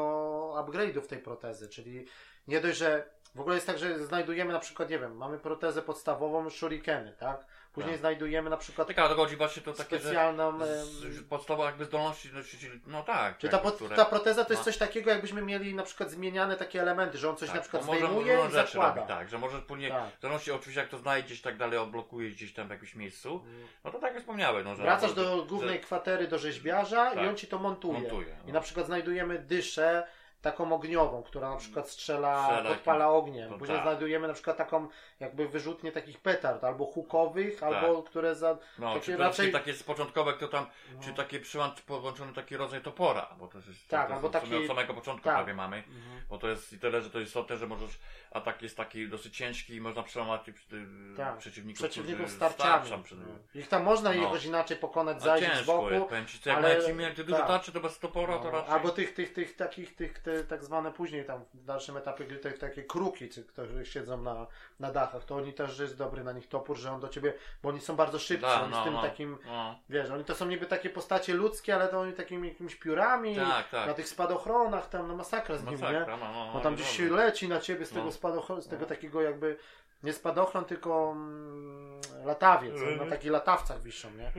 upgrade'ów tej protezy, czyli nie dość, że w ogóle jest tak, że znajdujemy na przykład, nie wiem, mamy protezę podstawową shurikeny, tak? Później Tak. znajdujemy na przykład Tak, ale to chodzi właśnie to takie, specjalną... z- podstawowa jakby zdolności, no, no tak. Czy ta, jakby, pod, które- ta proteza to jest no. coś takiego, jakbyśmy mieli na przykład zmieniane takie elementy, że on coś tak, na przykład może zdejmuje i rzeczy zakłada. robi, tak, że możesz później, Tak. w zależności oczywiście jak to znajdziesz tak dalej, odblokujesz gdzieś tam w jakimś miejscu, no to tak jak wspomniałem, no, że... Wracasz do głównej że kwatery, do rzeźbiarza i Tak. on ci to montuje. montuje. I No. na przykład znajdujemy dyszę taką ogniową, która na przykład strzela, Strzela podpala ogniem. to Później tak. znajdujemy na przykład taką jakby wyrzutnię takich petard, albo hukowych, albo które za... No, takie czy raczej- takie z początkowe, to tam, No. czy takie przyłącz, połączony taki rodzaj topora, bo to jest Tak, to albo w sumie taki- od samego początku tak. prawie mamy, Mhm. bo to jest i tyle, że to jest istotne, że możesz, atak jest taki dosyć ciężki i można przełamać tych y, Tak. przeciwników, Przeciwników starczami. przed- No. Ich tam można No. jakoś inaczej pokonać, A zajść z boku. jest, powiem ci, ale- jak, jak ty dużo tak. tarczy, to bez topora to No, raczej... albo tych, tych, tych takich, tych, te, tak zwane później tam w dalszym etapie gry, te, takie kruki, które siedzą na, na dachach, to oni też że jest dobry na nich topór, że on do ciebie, bo oni są bardzo szybcy, Da, oni z no, tym no. takim, No, wiesz, oni to są niby takie postacie ludzkie, ale to oni takimi jakimiś piórami, tak, tak. na tych spadochronach, tam no masakra z nimi, nie? Masakra, no, no, Bo no, tam no, gdzieś leci na ciebie z tego No. Spadochronu, z tego takiego jakby, nie spadochron, tylko mm, latawiec, Mhm. na takich latawcach wiszą, nie?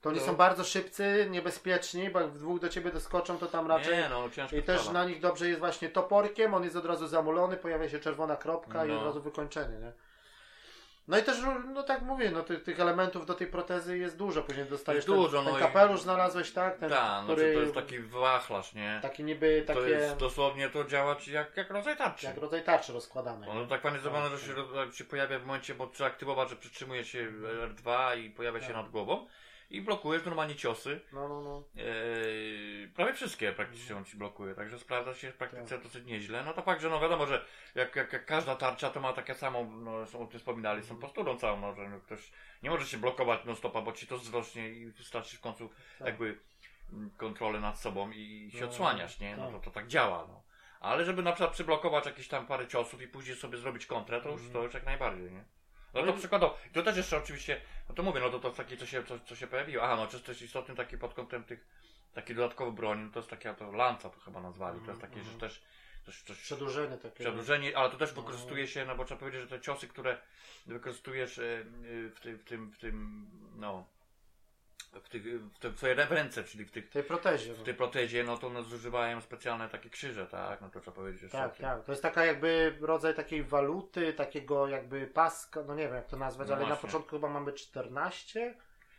To oni No. są bardzo szybcy, niebezpieczni, bo jak w dwóch do ciebie doskoczą, to tam raczej... Nie, no, ciężko I też sprawa. na nich dobrze jest właśnie toporkiem, on jest od razu zamulony, pojawia się czerwona kropka i No. od razu wykończenie, nie? No i też, no tak mówię, no tych, tych elementów do tej protezy jest dużo, później dostajesz Jest dużo, ten, ten no i- kapelusz znalazłeś, tak? Ten, Tak, no, który, to jest taki wachlarz, nie? taki niby, takie, To jest dosłownie to działa ci jak, jak rodzaj tarczy. jak rodzaj tarczy rozkładanej. Ono tak fajnie zrobione, że się, się pojawia w momencie, bo trzeba aktywować, że przytrzymuje się R2 i pojawia się Tak. nad głową i blokujesz normalnie ciosy. No, no, no. Eee, prawie wszystkie praktycznie on ci blokuje, także sprawdza się w praktyce Tak. dosyć nieźle. No to fakt, że no wiadomo, że jak, jak, jak każda tarcza to ma takie samą, no są, o tym wspominali, są postulą całą, no, że no, ktoś nie może się blokować non stopa, bo ci to wzrośnie i wystarczy w końcu Tak. jakby mm, kontrolę nad sobą i się No, odsłaniasz, nie? No tak. to, to tak działa, no. Ale żeby na przykład przyblokować jakieś tam parę ciosów i później sobie zrobić kontrę, to już, Mhm. to już jak najbardziej, nie? No No to i- przykładowo, to też jeszcze oczywiście, no to mówię, no to, to takie, co się, co, co się pojawiło. Aha, no czy to jest istotny taki pod kątem tych, taki dodatkowy broń, no to jest taka, to lanca to chyba nazwali, to jest takie, że Mhm. też, też, też Przedłużenie takie. przedłużenie, ale to też No. wykorzystuje się, no bo trzeba powiedzieć, że te ciosy, które wykorzystujesz e, e, w tym, w tym, w tym, no, w, tych, w, te, w twojej ręce, czyli w tych W tej protezie. w No. tej protezie, no to one zużywają specjalne takie krzyże, tak? No to trzeba powiedzieć o Tak, tak. To jest taka jakby rodzaj takiej waluty, takiego jakby paska, no nie wiem jak to nazwać, No ale na właśnie. początku chyba mamy 14,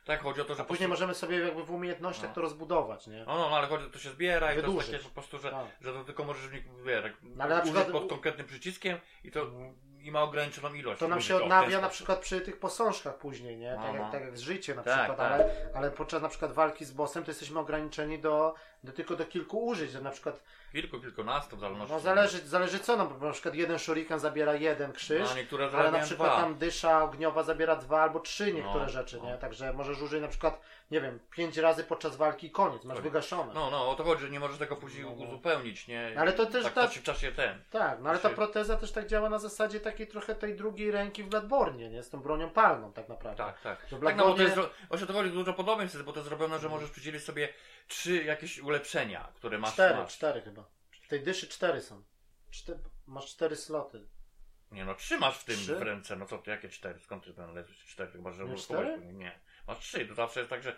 Tak, chodzi o to, że a później prostu- możemy sobie jakby w umiejętnościach No. to rozbudować, nie? No, no, no, ale chodzi, to się zbiera i to Wydłużyć. jest takie po prostu, że, Tak. że to tylko możesz w nich, wie, tak, No, ale na przykład- pod konkretnym przyciskiem i to i ma ograniczoną ilość. To nam się odnawia na przykład przy tych posążkach później, nie? No, Tak, jak, no. tak jak z życiem na Tak, przykład, tak. Ale, ale podczas na przykład walki z bossem to jesteśmy ograniczeni do, do tylko do kilku użyć, że na przykład Kilku, kilkunastu w zależności. no zależy, zależy co, no bo na przykład jeden shuriken zabiera jeden krzyż, No, ale na przykład dwa. tam dysza ogniowa zabiera dwa albo trzy niektóre No, rzeczy, no. nie? Także możesz użyć na przykład, nie wiem, pięć razy podczas walki i koniec, masz Koniec. wygaszone. No, no, o to chodzi, że nie możesz tego później No, no. uzupełnić, nie? Ale to też tak, ta- w czasie ten. Tak, no ale ta Się- proteza też tak działa na zasadzie takiej trochę tej drugiej ręki w Bloodborne, nie? Z tą bronią palną tak naprawdę. Tak, tak. Że w Tak, no bo to jest, właśnie to chodzi dużo podobieństw, bo to jest zrobione, że możesz przydzielić sobie trzy jakieś ulepszenia, które masz. Cztery, masz. cztery chyba. W tej dyszy cztery są. Masz cztery sloty. Nie no, trzymasz w tym Trzy? w ręce, no co ty, jakie cztery? Skąd ty będą lepiej cztery? Chyba, że Nie cztery? Nie. Masz trzy, to zawsze jest tak, że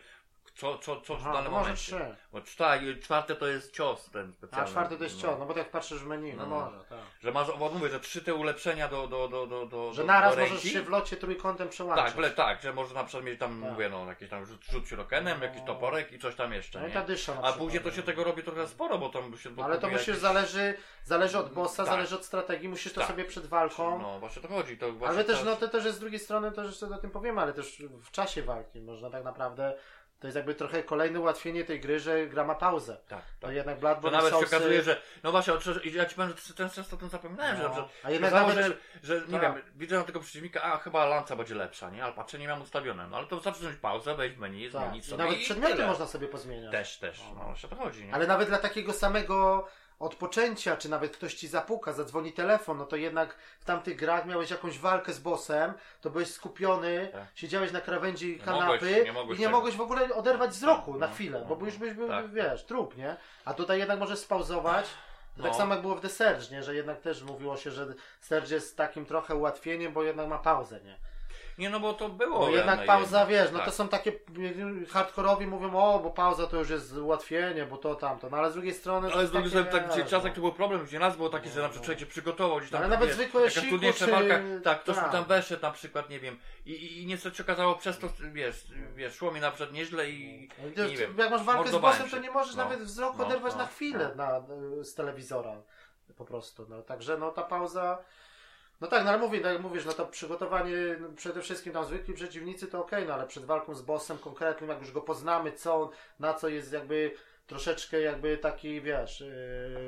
co, co, co w Aha, danym to może momencie. trzy. Bo czta- czwarte to jest cios ten specjalny. A czwarte to jest no. cios, no bo tak patrzysz w menu, no, No. może, tak. Że masz, bo mówię, że trzy te ulepszenia do, do, do, do, do Że do- naraz do możesz ręki. się w locie trójkątem przełączyć. Tak, ale tak, że może na przykład mieć tam, Tak. mówię, no, jakiś tam rzut, rzut śrubokrętem, jakiś toporek i coś tam jeszcze, No i nie? ta dysza na A przykład, później to nie? się tego robi trochę sporo, bo tam się... bo Ale to musisz, zależy, zależy od bossa, Tak. zależy od strategii, musisz to Tak. sobie przed walką. No, właśnie to chodzi. To właśnie ale też, czas- no to też jest z drugiej strony, to jeszcze o tym powiemy, ale też w czasie walki można tak naprawdę, to jest jakby trochę kolejne ułatwienie tej gry, że gra ma pauzę. Tak, tak. jednak To nawet się Soulsy- okazuje, że. No właśnie, że- ja ci powiem, że ten- często o tym zapominałem, że No. na przykład. A jednak nawet- że, że nie Tak. wiem, widzę tego przeciwnika, a chyba lanca będzie lepsza, nie? Ale patrzę, nie mam ustawione. No ale to wystarczy wziąć pauzę, wejść w menu, Tak. zmienić I sobie. nawet i przedmioty tyle. można sobie pozmieniać. Też, też. No właśnie o to chodzi, nie? Ale nawet dla takiego samego odpoczęcia, czy nawet ktoś ci zapuka, zadzwoni telefon, no to jednak w tamtych grach miałeś jakąś walkę z bossem, to byłeś skupiony, Tak. siedziałeś na krawędzi Nie kanapy mogłeś- nie mogłeś i nie tego. mogłeś w ogóle oderwać wzroku na no, chwilę, no, bo już byś był, tak. wiesz, trup, nie? A tutaj jednak możesz spauzować. Tak No. samo jak było w The Surge, nie? Że jednak też mówiło się, że Surge jest takim trochę ułatwieniem, bo jednak ma pauzę, nie? Nie, no bo to było. Bo jednak na pauza, jedno, wiesz, no tak. to są takie hardkorowi mówią, o, bo pauza to już jest ułatwienie, bo to tamto, no ale z drugiej strony... to Ale z drugiej strony, tak, gdzie czas, no. jak to był problem, gdzie nas było takie, że na przykład człowiek się przygotował, gdzieś tam, Ale nawet zwykłe siku, czy- walka, tak, ktoś tak. tam weszedł na przykład, nie wiem, i, i, i niestety się okazało przez to, wiesz, wiesz, szło mi na przykład nieźle i, No i nie wiem, jak masz walkę z bossem, to nie możesz No, nawet wzrok no, oderwać no, na chwilę no. na, z telewizora. Po prostu. No, także no ta pauza. No tak, no ale mówię, tak jak mówisz, no to przygotowanie no, przede wszystkim tam zwykli przeciwnicy to okej, no ale przed walką z bossem konkretnym, jak już go poznamy, co, na co jest jakby troszeczkę jakby taki, wiesz...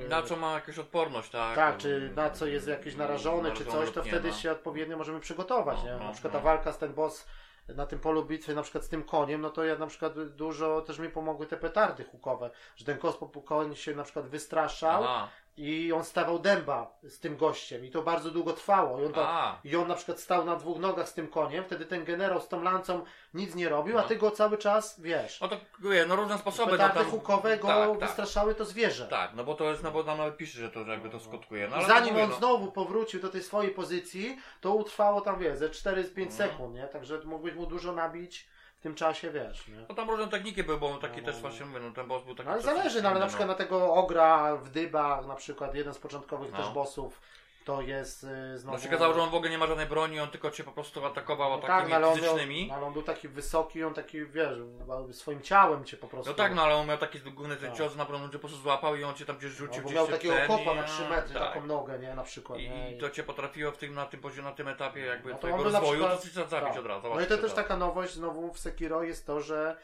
Yy, Na co ma jakąś odporność, tak? tak, czy na co jest jakiś narażony, czy coś, to wtedy no. się odpowiednio możemy przygotować, No, nie? no, Na przykład no. ta walka z ten boss na tym polu bitwy, na przykład z tym koniem, no to ja na przykład dużo też mi pomogły te petardy hukowe, że ten koń się na przykład wystraszał Aha, i on stawał dęba z tym gościem i to bardzo długo trwało i on, tam, a, i on na przykład stał na dwóch nogach z tym koniem, wtedy ten generał z tą lancą nic nie robił, a No. ty go cały czas, wiesz, no to, wie, no różne sposoby, no petardy tam, hukowe go tak, tak, wystraszały to zwierzę. tak, no bo to jest, no bo tam nawet pisze, że to jakby to skutkuje, no zanim mówię, on no, znowu powrócił do tej swojej pozycji, to utrwało tam, wiesz, ze 4-5 No. sekund, nie? Także mógłbyś mu dużo nabić tym czasie, wiesz, nie? no tam różne techniki były, bo on taki No, też no, właśnie mówię, no ten boss był taki... No, ale zależy, no ale na przykład na tego ogra w dybach, na przykład jeden z początkowych No. też bossów, to jest y, znowu... No się okazało, że on w ogóle nie ma żadnej broni, on tylko cię po prostu atakował No tak, atakami no, ale on, miał, fizycznymi. no, ale on był taki wysoki, on taki, wiesz, swoim ciałem cię po prostu... No tak, no ale on miał taki główny ten Tak. cios, na pewno cię po prostu złapał i on cię tam gdzieś No, rzucił bo gdzieś miał takiego ten kopa na 3 metry, tak. taką nogę, nie? Na przykład, nie? I, I to cię potrafiło w tym, na tym poziomie, na tym etapie jakby No twojego rozwoju, przykład- to chcesz zabić tak. od razu. No i to też taka nowość znowu w Sekiro jest to, że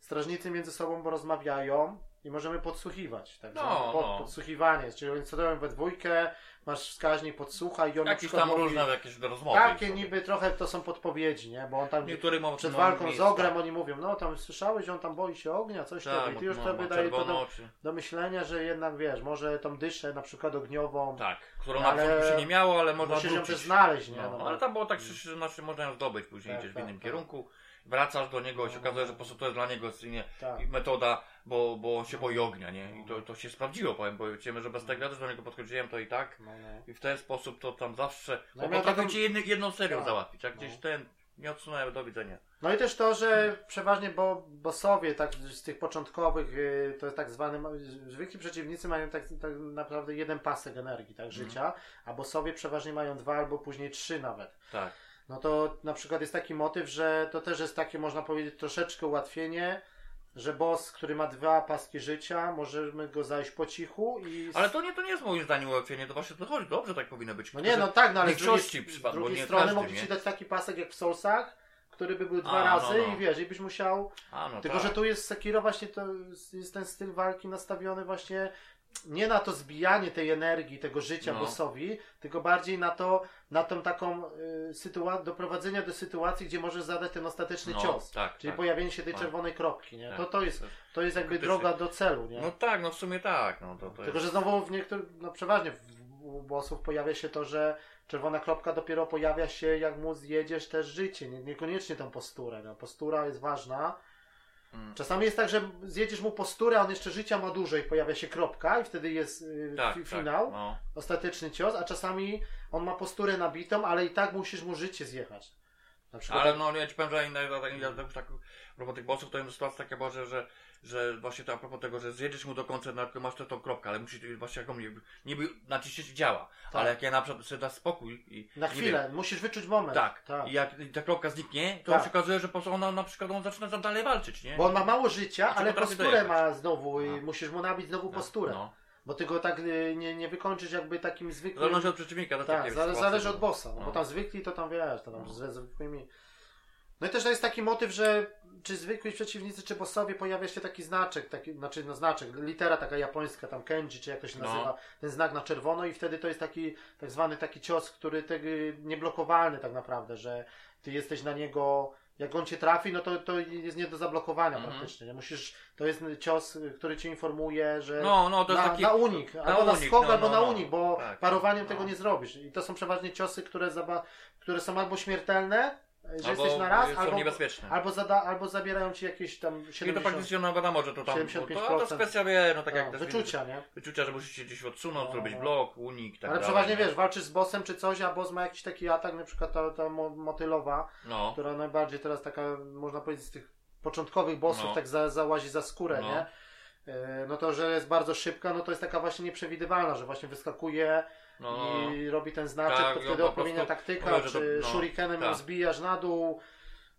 strażnicy między sobą rozmawiają i możemy podsłuchiwać. Także No, pod, no. Podsłuchiwanie, czyli oni co we dwójkę, masz wskaźnik podsłuchaj i on Jakieś przykład tam mówi, różne jakieś rozmowy. takie niby trochę to są podpowiedzi, nie? Bo on tam Niektórych mowa przed no, walką z ogrem tak. oni mówią, no tam słyszałeś, on tam boi się ognia, coś Tak, tam i ty już no, tobie ma daje to do, do myślenia, że jednak wiesz, może tą dyszę na przykład ogniową, Tak, którą Ale na początku się nie miało, ale można musisz ją wrócić. też znaleźć, nie? No, No, ale tam było tak, że znaczy, można ją zdobyć później, Tak, idziesz w tak, innym tak. kierunku, wracasz do niego i się No. okazuje, że po prostu to jest dla niego nie, tak. metoda, bo, bo się boi ognia, nie? I to, to się sprawdziło, powiem, bo wiemy, że bez tego ja też do niego podchodziłem, to i tak. No, no. I w ten sposób to tam zawsze. No No, potrafią taką- cię jedny, jedną serią Tak. załatwić. Jak gdzieś No. ten nie odsunąłem do widzenia. No i też to, że przeważnie bo, bossowie tak z tych początkowych, y, to jest tak zwany, zwykli przeciwnicy mają tak, tak naprawdę jeden pasek energii, tak, życia, a bossowie przeważnie mają dwa albo później trzy nawet. Tak. No to na przykład jest taki motyw, że to też jest takie, można powiedzieć, troszeczkę ułatwienie, że boss, który ma dwa paski życia, możemy go zajść po cichu i... Ale to nie, to nie jest moim zdaniem ułatwienie, to właśnie to chodzi. Dobrze tak powinno być. No nie, no tak, no ale z drugiej, z drugiej strony każdy, mogli ci dać taki pasek jak w Soulsach, który by był dwa A, no, razy no. i wiesz, i byś musiał A, no Tylko, tak. że tu jest Sekiro właśnie to jest ten styl walki nastawiony właśnie nie na to zbijanie tej energii, tego życia No. bossowi, tylko bardziej na to, na tą taką y, sytua- doprowadzenia do sytuacji, gdzie możesz zadać ten ostateczny no, cios. Tak, Czyli tak. pojawienie się tej Tak. czerwonej kropki, nie? Tak. To, to, jest, to jest jakby droga do celu, nie? No tak, no w sumie tak. No, to, to Tylko, jest... że znowu w niektórych, no przeważnie w, u bossów pojawia się to, że czerwona kropka dopiero pojawia się, jak mu zjedziesz też życie, nie, niekoniecznie tą posturę. No, postura jest ważna, Mm. Czasami jest tak, że zjedziesz mu posturę, a on jeszcze życia ma dużo i pojawia się kropka i wtedy jest y, Tak, fi- tak, finał, no. ostateczny cios, a czasami on ma posturę nabitą, ale i tak musisz mu życie zjechać. Ale no ja ci powiem, że inne, tak, tak, a propos tych bossów, to jest sytuacja taka była, że, że, że właśnie to a propos tego, że zjedziesz mu do końca, na, masz tę tą kropkę, ale musisz właśnie jak mnie, niby naciśnięcie działa, Tak. ale jak ja na przykład sobie da spokój i na chwilę, musisz wyczuć moment. Tak. tak. I jak ta kropka zniknie, to Tak. się okazuje, że po prostu ona na przykład on zaczyna tam dalej walczyć, nie? Bo on ma mało życia, ale posturę dojechać. ma znowu i No. musisz mu nabić znowu No, posturę. No. Bo ty go tak y, nie, nie wykończysz jakby takim zwykłym... zależności od przeciwnika, Tak, zależy są. od bossa, no. No. bo tam zwykli to tam wiesz, to tam No. ze zwykłymi. No i też jest taki motyw, że czy zwykli przeciwnicy, czy bossowie pojawia się taki znaczek, taki, znaczy no znaczek, litera taka japońska, tam kenji, czy jak to się No. nazywa, ten znak na czerwono i wtedy to jest taki tak zwany taki cios, który tego nieblokowalny tak naprawdę, że ty jesteś na niego, jak on cię trafi, no to, to jest nie do zablokowania Mhm. praktycznie, nie? musisz, to jest cios, który ci informuje, że No, no, to jest na, taki... na unik, albo na unik, skok, no, albo no, na no. unik, bo Tak, parowaniem no. tego nie zrobisz. I to są przeważnie ciosy, które, zaba- które są albo śmiertelne, że Albo jesteś na raz, są albo, niebezpieczne. albo, zada- albo zabierają ci jakieś tam I to 70 praktycznie no wiadomo, że to tam. 75%. To, to jest kwestia wie, no tak jak no, też wyczucia, nie? Wyczucia, że musisz się gdzieś odsunąć, No, zrobić no. blok, unik, tak Ale dalej. przeważnie wiesz, walczysz z bossem czy coś, a boss ma jakiś taki atak, na przykład ta, ta mo- motylowa, No, która najbardziej teraz taka, można powiedzieć, z tych początkowych bossów No. tak za, załazi za skórę, No. nie? E, No to, że jest bardzo szybka, no to jest taka właśnie nieprzewidywalna, że właśnie wyskakuje no, no. i robi ten znaczek, Tak, to wtedy po odpowiednia taktyka, czy to- no, shurikenem ją tak. zbijasz na dół,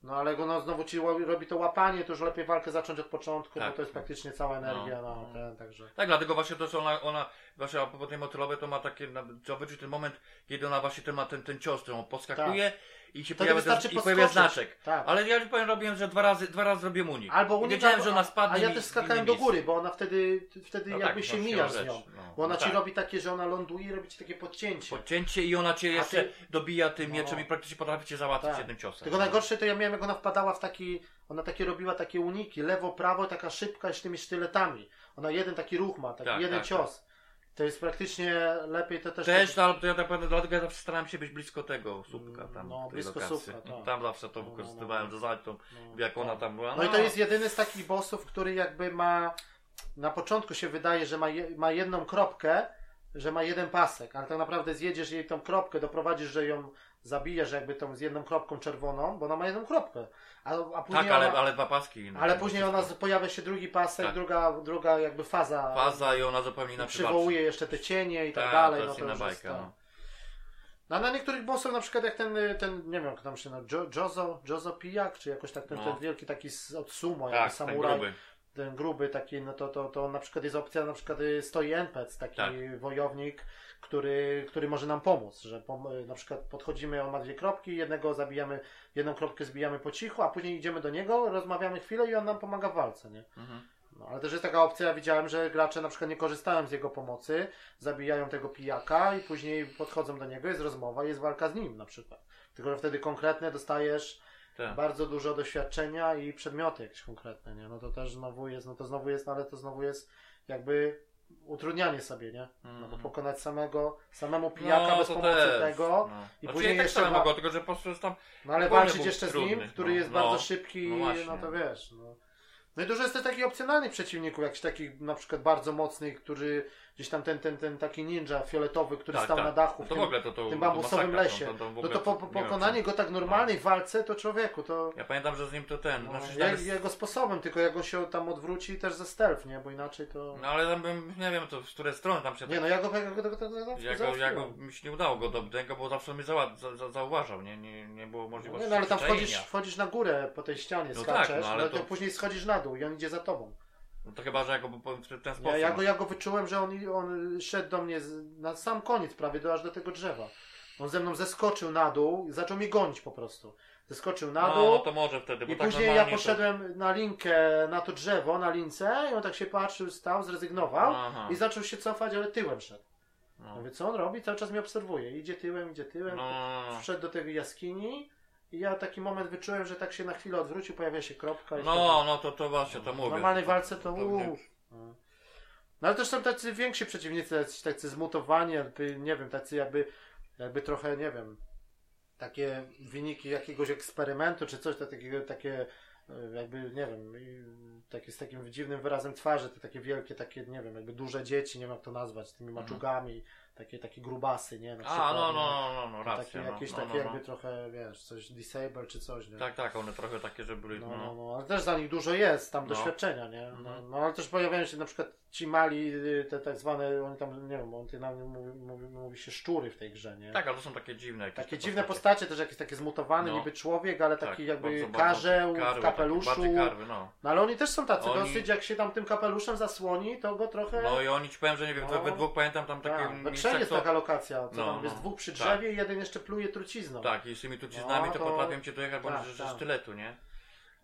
no ale go no, znowu ci robi to łapanie, to już lepiej walkę zacząć od początku, Tak. bo to jest praktycznie cała energia, no, No. ten, także... Tak, dlatego właśnie to, że ona, ona właśnie a propos tej motylowej, to ma takie, trzeba wyczuć ten moment, kiedy ona właśnie ten ma ten, ten cios, który on podskakuje i się Wtedy pojawia, ten, wystarczy i pojawia znaczek. Tak. Ale ja powiem, robiłem, że dwa razy, dwa razy zrobiłem unik. Albo unik, wiedziałem, albo- że ona spadnie A ja też skakałem do góry, bo ona wtedy, wtedy No jakby tak, się no, siłą z nią. no. Bo ona No ci tak. robi takie, że ona ląduje i robi ci takie podcięcie. Podcięcie i ona cię jeszcze ty- dobija tym No. mieczem i praktycznie potrafi cię załatwić Tak. jednym ciosem. Tylko najgorsze to ja miałem, jak ona wpadała w taki, ona takie robiła takie uniki, lewo, prawo, taka szybka z tymi sztyletami. Ona jeden taki ruch ma, taki Tak, jeden tak, cios. To jest praktycznie lepiej to też... Też, no, ale to ja tak powiem, dlatego ja zawsze starałem się być blisko tego słupka tam. No, blisko lokacji. słupka, tak. Tam zawsze to No, no, wykorzystywałem, no. zaś tą, No, jak ona tak. tam była. No i to jest jedyny z takich bossów, który jakby ma, na początku się wydaje, że ma, je, ma jedną kropkę, że ma jeden pasek, ale tak naprawdę zjedziesz jej tą kropkę, doprowadzisz, że ją zabijesz jakby tą z jedną kropką czerwoną, bo ona ma jedną kropkę. A, a później Tak, ale, ona, ale dwa paski. no, ale później ona, pojawia się drugi pasek, Tak. druga, druga jakby faza. Faza i ona zupełnie inaczej przywołuje jeszcze te cienie i tak, Tak, dalej. to no jest to inna jest bajka. No. No, a na niektórych bossów, na przykład jak ten, ten nie wiem jak tam się nazywa, Jo- Jozo, Jozo Pijak, czy jakoś tak ten, No. ten wielki taki od sumo, Tak, jakby ten samuraj, gruby. ten gruby taki, no to, to, to na przykład jest opcja, na przykład y, stoi NPC, taki Tak. wojownik, który, który może nam pomóc, że pom, na przykład podchodzimy, on ma dwie kropki, jednego zabijamy, jedną kropkę zbijamy po cichu, a później idziemy do niego, rozmawiamy chwilę i on nam pomaga w walce, nie? Mhm. No, ale też jest taka opcja, ja widziałem, że gracze na przykład nie korzystają z jego pomocy, zabijają tego pijaka i później podchodzą do niego, jest rozmowa, jest walka z nim na przykład. Tylko, że wtedy konkretnie dostajesz Tak. bardzo dużo doświadczenia i przedmioty jakieś konkretne, nie? No to też znowu jest, no to znowu jest, ale to znowu jest jakby utrudnianie sobie, nie? No bo Mhm. pokonać samego, samemu pijaka No, bez pomocy też, tego, no. i Znaczy, później ja tak jeszcze wa- mogło, tylko że po prostu tam no ale walczyć jeszcze z trudny, nim, który no, jest no. bardzo szybki, No no, to wiesz. No. no i dużo jest też takich opcjonalnych przeciwników, jakichś takich na przykład bardzo mocnych, który gdzieś tam ten, ten, ten taki ninja fioletowy, który Tak, stał tak. na dachu w to w tym, ogóle to, to w tym bambusowym lesie. To, w no to po, po nie wiem, pokonanie czy- go tak normalnej walce, to człowieku, to Ja pamiętam, że z nim to ten. no, znaczy, ja, jest, jego sposobem, tylko jak on się tam odwróci też ze stealth, nie? Bo inaczej to... No ale tam bym, nie wiem, to z której strony tam się. Nie no, ja go, ja go, ja go, go, go Ja go, ja go, mi się nie udało go do tego, bo zawsze mnie zała, za, za, zauważał, nie, nie, nie było no, możliwości. nie, no ale tam wchodzisz, wchodzisz na górę po tej ścianie, No skaczesz, tak, no, ale to- później schodzisz na dół i on idzie za tobą. No to chyba, że ja go w ten sposób. Ja, ja, go, ja go wyczułem, że on, on szedł do mnie z, na sam koniec prawie, do, aż do tego drzewa. On ze mną zeskoczył na dół i zaczął mnie gonić po prostu. Zeskoczył na dół No, no to może wtedy, bo i tak później ja poszedłem na linkę, na to drzewo, na lince i on tak się patrzył, stał, zrezygnował Aha. i zaczął się cofać, ale tyłem szedł. To... Ja No. Mówię, co on robi? Cały czas mnie obserwuje. Idzie tyłem, idzie tyłem. No, Wszedł do tej jaskini i ja taki moment wyczułem, że tak się na chwilę odwrócił, pojawia się kropka. i no, no to, to właśnie, to w mówię. normalnej walce to To uuu. nie- No ale też są tacy więksi przeciwnicy, tacy, tacy zmutowani, jakby, nie wiem, tacy jakby, jakby trochę, nie wiem, takie wyniki jakiegoś eksperymentu czy coś, to takiego, takie e, jakby, nie wiem, i takie z takim dziwnym wyrazem twarzy, te takie wielkie, takie, nie wiem, jakby duże dzieci, nie wiem jak to nazwać, z tymi maczugami, takie, takie grubasy, nie? Na Mhm. A, no, no, no, no, no Takie racja. No, jakieś no, takie no, jakby no. trochę, wiesz, coś disable czy coś, nie? Tak, tak, one trochę takie, że byli, No, no, no. no, ale też za nich dużo jest tam No. doświadczenia, nie? No, Mhm. no ale też pojawiają się na przykład ci mali, y, te tak zwane, oni tam, nie wiem, on ty na mówi, mówi, mówi się szczury w tej grze, nie? Tak, ale to są takie dziwne jakieś Takie te dziwne postacie, też jakieś takie zmutowane, No. niby człowiek, ale Tak, taki jakby bardzo, bardzo karzeł karły, w kapeluszu. Takie, karwy, no. No ale oni też są tacy Oni- dosyć, jak się tam tym kapeluszem zasłoni, to go trochę... No i oni ci powiem, że nie wiem, No. we dwóch pamiętam tam takie trzech jest taka lokacja, co No, tam jest no, dwóch przy tak. drzewie i jeden jeszcze pluje trucizną. Tak, i z tymi truciznami No, to, to- potrafią cię dojechać, bo tak, tak. sztyletu, nie?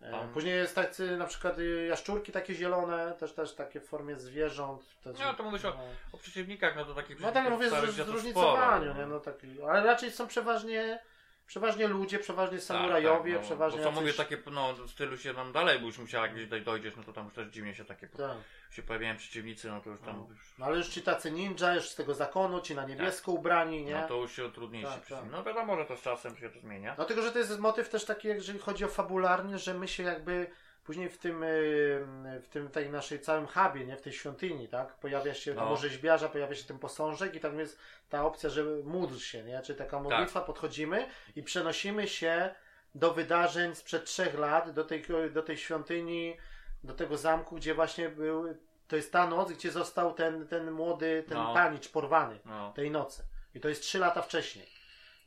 E. Później jest tacy na przykład y, jaszczurki takie zielone, też też takie w formie zwierząt. Też, No, to mówisz o- O przeciwnikach, no to takich No tak mówię, to zróżnicowaniu, sporo, nie? No, taki, ale raczej są przeważnie, przeważnie ludzie, przeważnie samurajowie, tak, tak, no, przeważnie Bo co mówię, jacyś- takie, no, w stylu się tam dalej, bo już musiała gdzieś doj- dojdziesz, no to tam już też dziwnie się takie, Tak. się pojawiają przeciwnicy, no to już tam, No. No ale już ci tacy ninja, już z tego zakonu, ci na niebiesko ubrani, nie? no to już się trudniejsi Tak, tak. No wiadomo, że to z czasem się to zmienia. No tylko, że to jest motyw też taki, jeżeli chodzi o fabularnie, że my się jakby później w tym, y, w tym tej naszej całym hubie, nie, w tej świątyni, tak, pojawia się No. rzeźbiarza, pojawia się ten posążek i tam jest ta opcja, że módl się, nie, czy taka modlitwa, Tak. podchodzimy i przenosimy się do wydarzeń sprzed trzech lat, do tej, do tej świątyni, do tego zamku, gdzie właśnie był, to jest ta noc, gdzie został ten, ten młody, ten No. panicz porwany No. tej nocy. I to jest trzy lata wcześniej.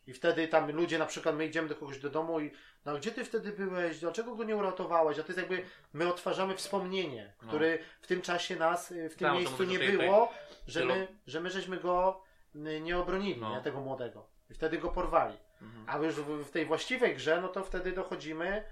I wtedy tam ludzie, na przykład my idziemy do kogoś do domu i no gdzie ty wtedy byłeś, dlaczego go nie uratowałeś? A to jest jakby, my odtwarzamy wspomnienie, No. które w tym czasie nas, y, w tym Tak, miejscu nie o tej- tej- było, że my, że my żeśmy go y, nie obronili, No. nie, tego młodego. I wtedy go porwali. Mhm. A już w, w tej właściwej grze, no to wtedy dochodzimy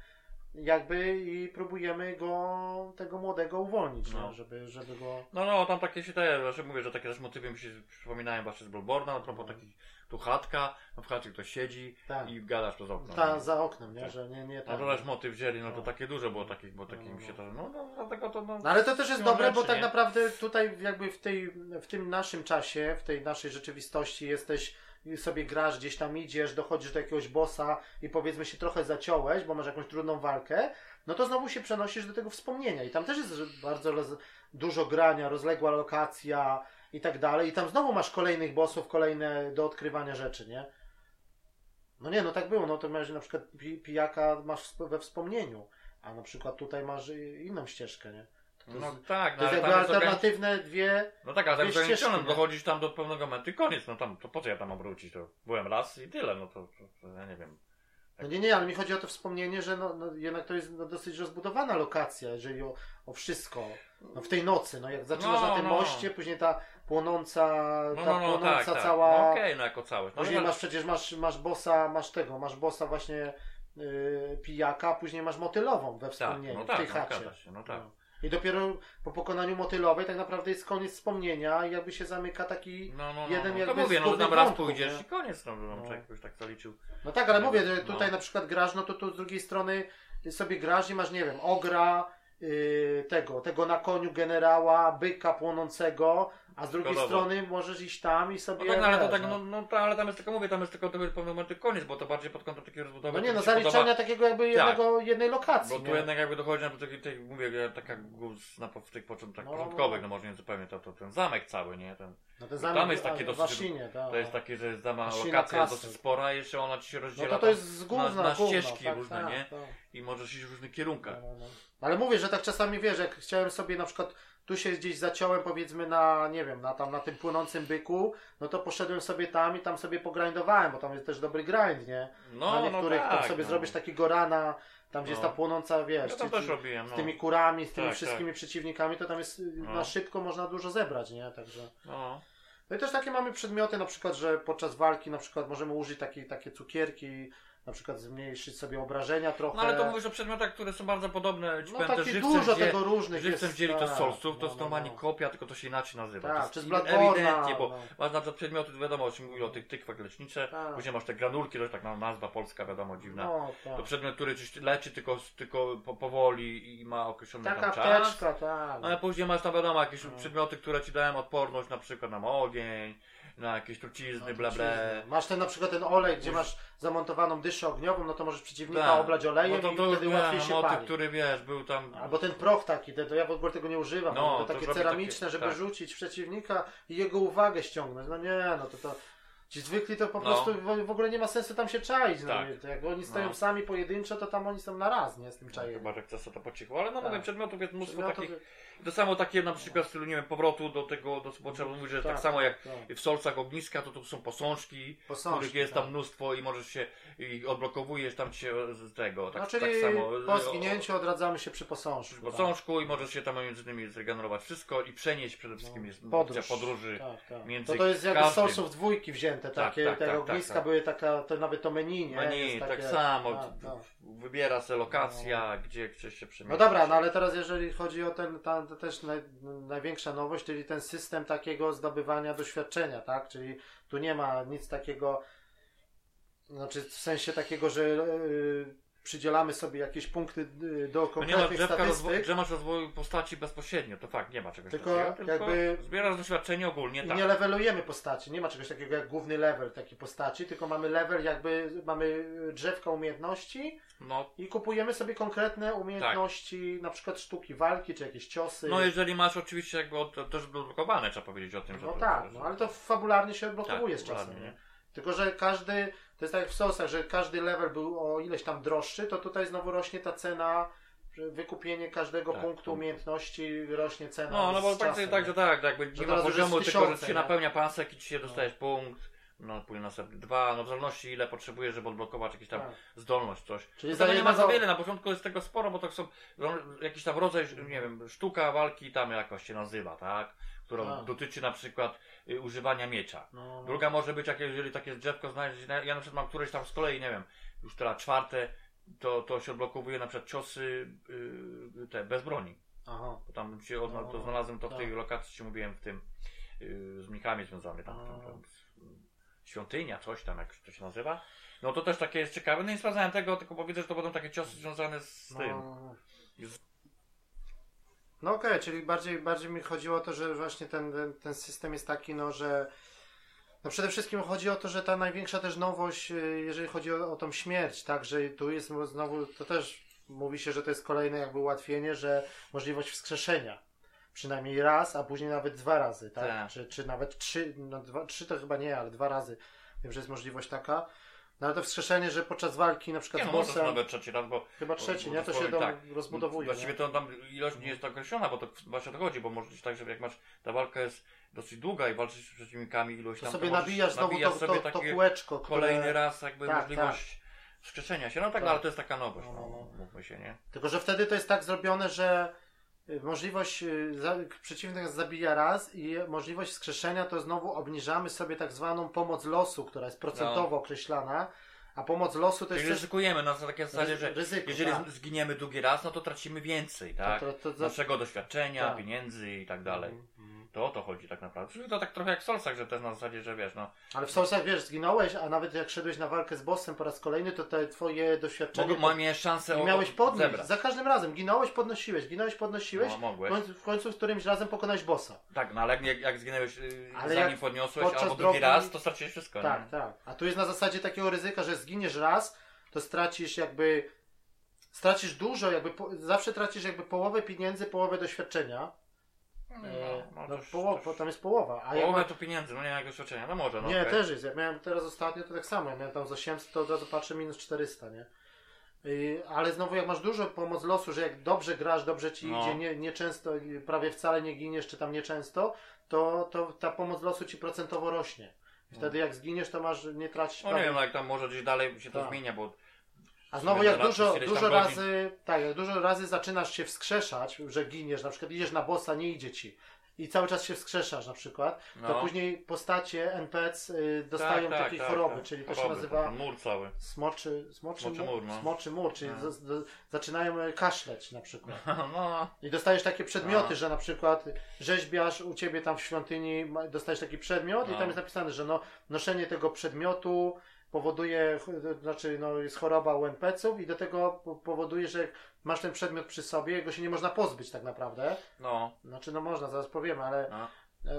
jakby i próbujemy go, tego młodego uwolnić, No. nie? Żeby, żeby go... No, no, tam takie się te, znaczy mówię, że takie też motywy mi się przypominają właśnie z Bloodborne'a, a propos takich, tu chatka, no w chacie ktoś siedzi Tak. i gadasz przez okno. Ta, za oknem, nie? Tak. Że nie, nie No tam. to też motyw wzięli, no to No. takie duże było takich, bo takich No, mi się no. to, no, no dlatego to, no. No ale to też jest dobre, bo rzeczy, tak nie? naprawdę tutaj jakby w, tej, w tym naszym czasie, w tej naszej rzeczywistości jesteś, sobie grasz, gdzieś tam idziesz, dochodzisz do jakiegoś bossa i powiedzmy się trochę zaciąłeś, bo masz jakąś trudną walkę, no to znowu się przenosisz do tego wspomnienia i tam też jest bardzo roz, dużo grania, rozległa lokacja i tak dalej i tam znowu masz kolejnych bossów, kolejne do odkrywania rzeczy, nie? No nie, no tak było, no to masz na przykład pi- pijaka masz we wspomnieniu, a na przykład tutaj masz inną ścieżkę, nie? To No jest- tak, to no jest ale tam jest ograniczone. alternatywne dwie. No tak, ale jest ścieżki, nie? dochodzisz tam do pewnego momentu i koniec, no tam, to po co ja tam mam wrócić, to byłem raz i tyle, no to, to, to ja nie wiem. No nie, nie, ale mi chodzi o to wspomnienie, że no, no jednak to jest no, dosyć rozbudowana lokacja, jeżeli o, o wszystko. No w tej nocy, no jak zaczynasz No, na tym no. moście, później ta płonąca, No, ta no, płonąca tak, tak. cała. No, Okej, no jako całość. No, Później masz przecież masz, masz bossa, masz tego, masz bossa właśnie yy, pijaka, a później masz motylową we tak, wspomnieniu, no w tej tak, chacie. no tak. I dopiero po pokonaniu motylowej tak naprawdę jest koniec wspomnienia i jakby się zamyka taki. No, no, no, Jeden no, jakby to mówię, no tam raz wątków, pójdziesz nie? i koniec, no, no. No. człowiek już tak zaliczył. No tak, ale mówię, no. tutaj na przykład grasz, no to tu z drugiej strony sobie grasz i masz, nie wiem, ogra yy, tego, tego na koniu generała, byka płonącego, a z drugiej strony możesz iść tam i sobie. No tak, no, ale to tak, no. no, no to, ale tam jest tylko, mówię, tam jest tylko do pewnego momentu koniec, bo to bardziej pod kątem takiej rozbudowy. No nie, to no zaliczenia podoba, takiego jakby jednego, jednej lokacji. Bo tu nie? jednak jakby dochodzi na tej, tej mówię, jak taka guz na w tych początkach No. początkowych, no może nie zupełnie, to, to ten zamek cały, nie? Ten, No ten tam zamek jest takie dosyć- Waszynie, tak. to jest takie, że jest dama lokacja jest dosyć spora i jeszcze ona ci się No rozdziela to to tam jest z gówna, na, na gówno, ścieżki tak, różne, tak, nie? tak. I możesz iść w różnych kierunkach. No, no, no. Ale mówię, że tak czasami wiesz, jak chciałem sobie na przykład tu się gdzieś zaciąłem powiedzmy na, nie wiem, na tam na tym płynącym byku, no to poszedłem sobie tam i tam sobie pogrindowałem, bo tam jest też dobry grind, nie? No, na no niektórych tak, tam sobie no. zrobisz takiego rana, tam gdzie jest No. ta płonąca, wiesz, Ja tam ci- też robiłem, z no. tymi kurami, z tymi Tak, wszystkimi przeciwnikami, to tam jest y, No. na szybko można dużo zebrać, nie? Także. No. No i też takie mamy przedmioty, na przykład, że podczas walki na przykład możemy użyć takie, takie cukierki, na przykład zmniejszyć sobie obrażenia trochę. no ale to mówisz o przedmiotach, które są bardzo podobne. Ci no powiem, te takie żywcem, dużo tego różnych Żywcem jest. wzięli to z tak, solców, to no, no, no. kopia, tylko to się inaczej nazywa. Tak, to jest czy z ewidentnie, bo no. masz na przykład przedmioty, wiadomo, o czym mówił o tych tykwach lecznicze, Tak. później masz te granulki, to jest tak nazwa polska, wiadomo, dziwna. No, tak. To przedmiot, który leczy tylko, tylko po, powoli i ma określony Taka tam czas. apteczka, tak. No, ale później masz tam wiadomo jakieś No. przedmioty, które ci dają odporność na przykład na ogień, na jakieś trucizny, No, bla. Masz ten na przykład ten olej, gdzie masz zamontowaną dyszę ogniową, no to możesz przeciwnika Tak. oblać olejem no to, i już wtedy łatwiej się motyw, pali. który wiesz, był tam. Albo ten proch taki, to, to ja w ogóle tego nie używam. No, No, to to takie ceramiczne, takie- żeby tak. rzucić przeciwnika i jego uwagę ściągnąć. No nie, no to to. Ci zwykli to po No. prostu w, w ogóle nie ma sensu tam się czaić. No, Tak. nie, to jak oni stoją No. sami pojedynczo, to tam oni są na raz, nie? Z tym czajeniem. Chyba, że chce sobie to po cichu. Ale no Tak. mówię, przedmiotów jest mnóstwo No to- takich. To samo takie na przykład w stylu, nie wiem, powrotu do tego, do, bo trzeba mówić, że tak, samo jak tak. w solcach ogniska, to tu są posążki, Posążki, których jest tak. tam mnóstwo i możesz się, i odblokowujesz tam się z tego, tak, No, czyli tak samo. po zginięciu odradzamy się przy posążku. w posążku i możesz się tam między innymi zregenerować wszystko i przenieść przede wszystkim jest Podróż. podróży. Tak, tak. między To to jest jak z. Soulsów dwójki wzięte, Tak, takie, tak, te tak, ogniska tak, tak. były taka, to nawet to menu, nie? Menu, Jest tak takie- samo, tak, tak. wybiera se lokacja, gdzie chcesz się No przemieścić. dobra, no ale teraz jeżeli chodzi o ten, ta, to też naj, największa nowość, czyli ten system takiego zdobywania doświadczenia, tak? Czyli tu nie ma nic takiego, znaczy w sensie takiego, że yy, przydzielamy sobie jakieś punkty yy, do No nie ma konkretnych drzewka statystyk że masz rozwoju postaci bezpośrednio, to fakt, nie ma czegoś Tylko takiego, tylko jakby- zbierasz doświadczenie ogólnie, i tak. nie levelujemy postaci. Nie ma czegoś takiego jak główny level takiej postaci, tylko mamy level jakby, mamy drzewka umiejętności No, i kupujemy sobie konkretne umiejętności, na przykład sztuki walki, czy jakieś ciosy. no jeżeli masz oczywiście jakby od, to też blokowane, trzeba powiedzieć o tym, że No to, tak, że- no ale to fabularnie się odblokowuje Tak, z czasem, nie? Tylko, że każdy, to jest tak jak w Soulsach, że każdy level był o ileś tam droższy, to tutaj znowu rośnie ta cena, że wykupienie każdego Tak, punktu punkt. umiejętności rośnie cena No, no bo z tak, czasem, tak, że tak, jakby Że nie ma poziomu, tylko że się nie? napełnia pasek i ci się dostajesz punkt, no później następny dwa, no w zależności ile potrzebujesz, żeby odblokować jakąś tam Tak. zdolność, coś. Czyli No nie ma za wiele, na początku jest tego sporo, bo to są no, jakiś tam rodzaj, nie wiem, sztuka walki tam jakoś się nazywa, tak? Którą Tak. dotyczy na przykład y, używania miecza. No, no. Druga może być, jak jeżeli takie drzewko znajdziesz, ja na przykład mam któreś tam z kolei, nie wiem, już teraz czwarte, to, to się odblokowuje na przykład ciosy y, te bez broni. Aha. Bo tam się odna- No, to znalazłem to w tak. tej lokacji, ci mówiłem, w tym y, z mnikami związany tam, No. tam, tam świątynia, coś tam, jak to się nazywa. No to też takie jest ciekawe. No nie sprawdzałem tego, tylko bo widzę, że to będą takie ciosy związane z No, tym. no, no. No okej, czyli bardziej, bardziej mi chodziło o to, że właśnie ten, ten, ten system jest taki, no że no przede wszystkim chodzi o to, że ta największa też nowość, y, jeżeli chodzi o, o tą śmierć, tak, że tu jest znowu, to też mówi się, że to jest kolejne jakby ułatwienie, że możliwość wskrzeszenia. Przynajmniej raz, a później nawet dwa razy, tak? Tak. Czy, czy nawet trzy, no dwa, trzy to chyba nie, ale dwa razy. Wiem, że jest możliwość taka. No ale to wskrzeszenie, że podczas walki na przykład Nie, z no może bossem, nawet trzeci raz, bo chyba trzeci, bo nie? To się dosłownie tam rozbudowuje. Właściwie to tam ilość nie jest tak określona, bo to właśnie o to chodzi, bo może być tak, że jak masz, ta walka jest dosyć długa i walczysz z przeciwnikami ilość To tam, sobie możesz nabijasz znowu nabijać to, sobie to, to takie kółeczko, które... kolejny raz jakby Tak, możliwość wskrzeszenia się. No tak, Tak. ale to jest taka nowość, No, no, no, no. mówmy się, nie? Tylko, że wtedy to jest tak zrobione, że możliwość, y, przeciwnik zabija raz i możliwość wskrzeszenia to znowu obniżamy sobie tak zwaną pomoc losu, która jest procentowo określana, a pomoc losu to jest Czyli ryzykujemy na takiej zasadzie, że ryzyko, jeżeli tak. zginiemy drugi raz, no to tracimy więcej, tak? To- to- to- Naszego doświadczenia, Tak. pieniędzy i tak dalej. Mhm, mhm. To o to chodzi tak naprawdę. Czyli to tak trochę jak w Solsach, że też na zasadzie, że wiesz, no. Ale w Soulsach, wiesz, zginąłeś, a nawet jak szedłeś na walkę z bossem po raz kolejny, to te twoje doświadczenie... Mogę, miałeś szansę I miałeś podnieść. zebrać. Za każdym razem. Ginąłeś, podnosiłeś. Ginąłeś, podnosiłeś. No, w, mogłeś. końcu, w końcu z którymś razem pokonałeś bossa. Tak, no ale jak, jak zginęłeś, yy, Ale zanim jak podniosłeś, albo drugi drogi- raz, to straciłeś wszystko, Tak, nie? tak. A tu jest na zasadzie takiego ryzyka, że zginiesz raz, to stracisz jakby. Stracisz dużo, jakby po, zawsze tracisz jakby połowę pieniędzy, połowę doświadczenia. No, E, no, no, też- połowa, tam jest połowa. A jak Połowę ma, tu pieniędzy, no nie jak doświadczenia, no może, no nie, okej. też jest. Jak miałem teraz ostatnio, to tak samo. Jak miałem tam z 800, to od razu patrzę minus 400, nie? Yy, ale znowu jak masz dużo pomoc losu, że jak dobrze grasz, dobrze ci No. idzie, nie, nie często, prawie wcale nie giniesz, czy tam nie często, to, to ta pomoc losu ci procentowo rośnie. I Wtedy jak zginiesz, to masz nie tracić No prawie nie wiem, no jak tam może gdzieś dalej się to Tak. zmienia, bo A znowu jak dużo, dużo razy, tak, jak dużo razy zaczynasz się wskrzeszać, że giniesz, na przykład idziesz na bossa, nie idzie ci i cały czas się wskrzeszasz na przykład, to No. później postacie NPC y, dostają tak, takiej tak, choroby, tak. czyli to się nazywa Mur cały. smoczy, smoczy, Smoczy mur, mur, no. smoczy mur, czyli No. z, z, zaczynają e, kaszleć na przykład. No, I dostajesz takie przedmioty, No. że na przykład rzeźbiarz u ciebie tam w świątyni, dostajesz taki przedmiot i No. tam jest napisane, że no, noszenie tego przedmiotu powoduje, znaczy no, jest choroba u NPC-ów i do tego po- powoduje, że masz ten przedmiot przy sobie, jego się nie można pozbyć tak naprawdę. no. Znaczy no można, zaraz powiemy, ale no.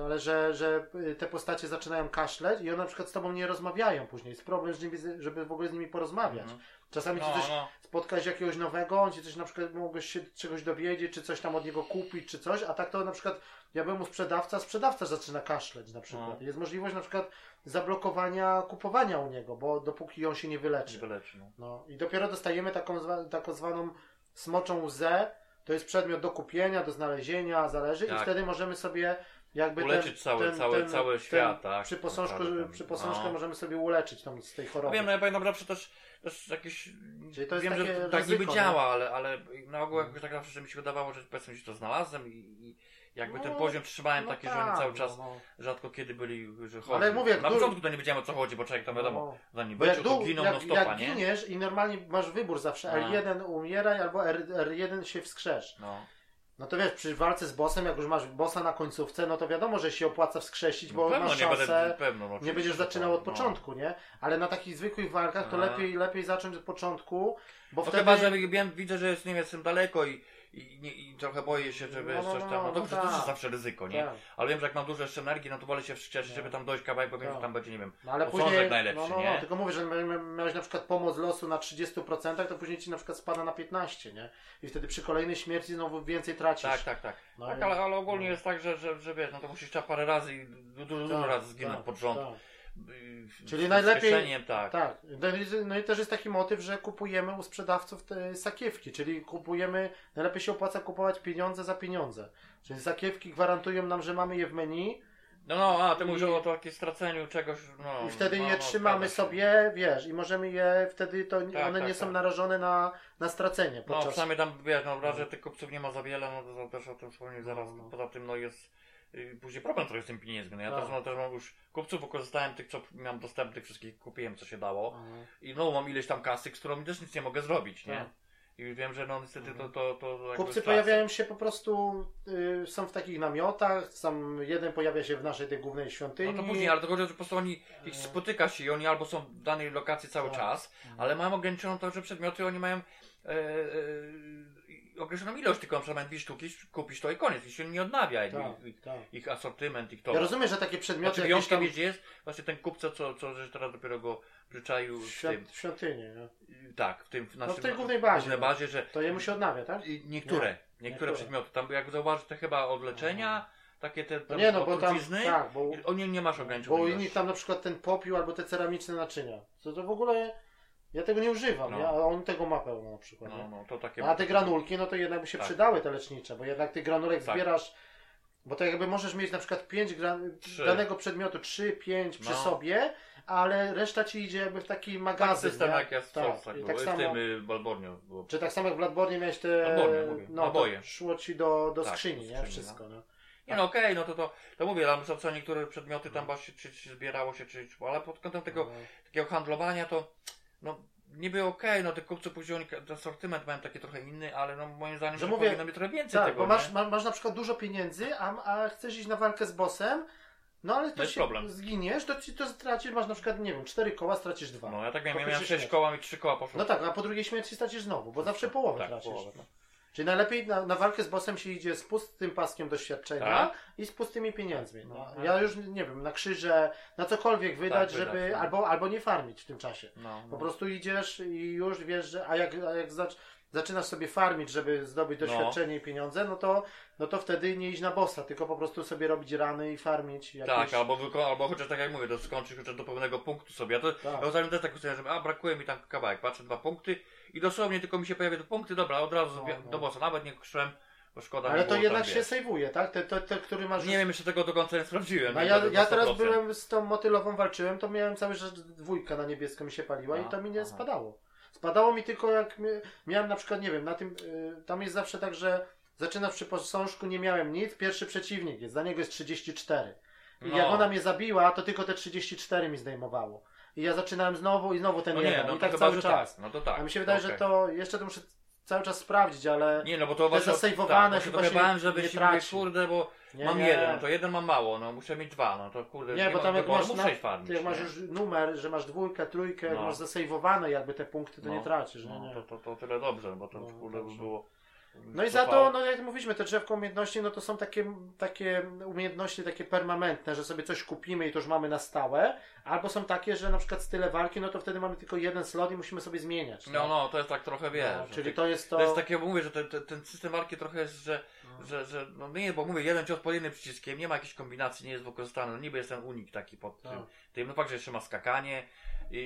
ale że, że te postacie zaczynają kaszleć i one na przykład z tobą nie rozmawiają później. Jest problem, żeby w ogóle z nimi porozmawiać. Mhm. Czasami No, ci coś no. spotkać jakiegoś nowego, on ci coś na przykład mogłeś się czegoś dowiedzieć, czy coś tam od niego kupić, czy coś, a tak to na przykład ja byłem u sprzedawca, sprzedawca zaczyna kaszleć na przykład. No. Jest możliwość na przykład zablokowania kupowania u niego, bo dopóki on się nie wyleczy. Czy wyleczy, no. No i dopiero dostajemy taką, zwa, taką zwaną smoczą łzę. To jest przedmiot do kupienia, do znalezienia, zależy i Tak. wtedy możemy sobie jakby Uleczyć cały- cały- cały świat, tak, Przy posążku, przy posążkę No. możemy sobie uleczyć tam z tej No choroby. wiem, no ja pamiętam zawsze też, też jakieś. Czyli to jest wiem, że tak ryzyko, niby nie? działa, ale, ale na ogół jakoś tak zawsze, że mi się wydawało, że powiedzmy się to znalazłem i, i jakby ten No, poziom trzymałem No taki, że tak, oni cały no, czas no. rzadko kiedy byli, że chodzi. Ale mówię, na początku to nie wiedziałem o co chodzi, bo człowiek tam wiadomo, No. zanim Bo jak, wyczuł, to dół, ginął jak, no stopa, jak nie? giniesz i normalnie masz wybór zawsze A. L1 umieraj albo R, R1 się wskrzesz. No. No to wiesz, przy walce z bossem, jak już masz bossa na końcówce, no to wiadomo, że się opłaca wskrzesić, bo No pewno masz nie szansę, będę, pewno, no, nie oczywiście, będziesz zaczynał tak, od no. początku, nie? Ale na takich zwykłych walkach to lepiej, lepiej zacząć od początku, bo No wtedy... chyba, że wiem, widzę, że jest, nie wiem, jestem daleko i, i, nie, i trochę boję się, że No, no, coś no, tam, no no dobrze, tak. to jest zawsze ryzyko, nie? Tak. Ale wiem, że jak mam dużo jeszcze energii, no to wolę się wstrzeć, No. żeby tam dojść kawałek, bo wiem, Tak. że tam będzie, nie wiem, No ale później, najlepszy, no, no, nie? no, tylko mówię, że mia- miałeś na przykład pomoc losu na 30%, to później ci na przykład spada na 15%, nie? I wtedy przy kolejnej śmierci znowu więcej tracisz. Tak, tak, tak. No tak ale, ale ogólnie no. jest tak, że, że, że wiesz, no to musisz trzeba parę razy i du- dużo, dużo Tak, razy zginąć tak, pod rząd. Czyli najlepiej- tak. Tak. No i- No też jest taki motyw, że kupujemy u sprzedawców te sakiewki, czyli kupujemy, najlepiej się opłaca kupować pieniądze za pieniądze. Czyli sakiewki gwarantują nam, że mamy je w menu No, no, a ty mówisz o takim straceniu czegoś, no. i wtedy no, je no, trzymamy sobie, wiesz, i możemy je, wtedy to Tak, one tak, nie są tak. narażone na, na stracenie No, podczas... przynajmniej tam, wiesz, no w razie tych kupców nie ma za wiele, no to też o tym wspomnę zaraz. No, no. Poza tym, no jest później problem trochę z tym pieniędzmi. No ja też, no, też mam już kupców wykorzystałem tych, co miałem dostępnych, wszystkich kupiłem, co się dało. Mhm. I no mam ileś tam kasy, z którą też nic nie mogę zrobić, nie? Tak. I wiem, że no niestety to, to, to jakby Kupcy pojawiają się po prostu, y, są w takich namiotach, sam jeden pojawia się w naszej tej głównej świątyni. No to później, ale to chodzi, że po prostu oni ich spotyka się i oni albo są w danej lokacji cały Tak. czas, ale mają ograniczoną to, że przedmioty oni mają e, e, ograniczoną ilość, tylko na przykład mają dwie sztuki, kupisz to i koniec, i się nie odnawia ich, Tak, ich, tak. ich asortyment, ich to. Ja rozumiem, że takie przedmioty Znaczy jakieś wyjątkiem tam jest właśnie ten kupca, co, co że teraz dopiero go przyczaił w tym, świąt, świątynie, nie? tak, w tym w naszym, w tej głównej bazie, głównej no. bazie, że to jemu się odnawia, tak? i niektóre, niektóre, niektóre. przedmioty, tam jak zauważysz, to chyba od leczenia, takie te No tam nie, no bo tam, tak, bo, i o nie, nie masz ograniczonej bo inni tam na przykład ten popiół albo te ceramiczne naczynia, to to w ogóle, ja tego nie używam, No. nie? a on tego ma pełno na przykład, No, no, to takie... A te granulki, no to jednak by się Tak. przydały te lecznicze, bo jednak tych granulek Tak. zbierasz, bo to jakby możesz mieć na przykład 5 gran... Danego przedmiotu, 3, 5 przy No. sobie, ale reszta ci idzie jakby w taki Tak magazyn. system nie? jak jest w tak. Soulsach I był, tak w samo, tym y, Balbornie było. Czy tak samo jak w Bloodborne miałeś te, Bloodborne, mówię, no naboje. szło ci do, do Tak, skrzyni, do nie? skrzyni, Wszystko, no. Nie no okej, no to, to, to mówię, tam są co niektóre przedmioty tam właśnie czy, czy zbierało się, czy, czy, ale pod kątem tego No. takiego handlowania to no niby okej, no te kupcy później asortyment mają taki trochę inny, ale no moim zdaniem Że mówię- powinno być trochę więcej Tak, tego, bo masz, ma, masz na przykład dużo pieniędzy, a, a chcesz iść na walkę z bossem, no ale to jest się problem. zginiesz, to ci to stracisz, masz na przykład, nie wiem, cztery koła, stracisz dwa. No ja tak miałem, ja miałem pierwszej 6 śmierci. koła i 3 koła poszło. No tak, a po drugiej śmierci stracisz znowu, bo zawsze połowę tak, tracisz. połowę, tak. Czyli najlepiej na, na walkę z bossem się idzie z pustym paskiem doświadczenia Tak? i z pustymi pieniędzmi. No, No. ja już nie wiem, na krzyże, na cokolwiek wydać, Tak, wydać, żeby, no. albo, albo nie farmić w tym czasie. No, Po no. prostu idziesz i już wiesz, że a jak, a jak zacz, zaczynasz sobie farmić, żeby zdobyć No. doświadczenie i pieniądze, no to, no to wtedy nie iść na bossa, tylko po prostu sobie robić rany i farmić. Jakieś... Tak, albo, wyko- albo chociaż tak jak mówię, to skończyć chociaż do pewnego punktu sobie. Ja to Tak. ja ostatnio też tak ustawiam, że a brakuje mi tam kawałek, patrzę dwa punkty i dosłownie tylko mi się pojawia te punkty, dobra, od razu No, no. do bossa, nawet nie szłem, bo szkoda Ale to jednak się sejwuje, tak? Te, te, te, który masz. Nie wiem, jeszcze tego do końca nie sprawdziłem. No ja, ja teraz 100%. byłem z tą motylową walczyłem, to miałem cały czas dwójka na niebiesko mi się paliła i A, to mi nie aha. spadało. Spadało mi tylko jak mi- miałem na przykład, nie wiem, na tym, y, tam jest zawsze tak, że zaczynasz przy posążku, nie miałem nic, pierwszy przeciwnik jest, za niego jest 34. I No. jak ona mnie zabiła, to tylko te 34 mi zdejmowało. I ja zaczynałem znowu i znowu ten No jeden. nie, no I tak cały czas. tak. No to tak. A mi się wydaje, okej. że to jeszcze to muszę cały czas sprawdzić, ale Nie, no bo to właśnie... zasejwowane tak, się bałem, żeby nie się traci. kurde, bo nie, mam nie. jeden, no to jeden mam mało, no muszę mieć dwa, no to kurde, Nie, bo mam tam jak masz, muszę farmić, jak masz nie? już numer, że masz dwójkę, trójkę, No. masz zasejwowane jakby te punkty, to No. nie tracisz. Nie, No, nie. to, to, to tyle dobrze, bo to No, kurde by było... No i za to, no jak mówiliśmy, te drzewko umiejętności, no to są takie, takie umiejętności takie permanentne, że sobie coś kupimy i to już mamy na stałe, albo są takie, że na przykład style walki, no to wtedy mamy tylko jeden slot i musimy sobie zmieniać. No, no, to jest tak trochę, wiesz. No, czyli ty- to jest to... To jest takie, mówię, że ten, ten, system walki trochę jest, że, No. że, że no nie, bo mówię, jeden cios pod jednym przyciskiem, nie ma jakiejś kombinacji, nie jest wykorzystany, no niby jest ten unik taki pod tym, No. tym no fakt, że jeszcze ma skakanie i,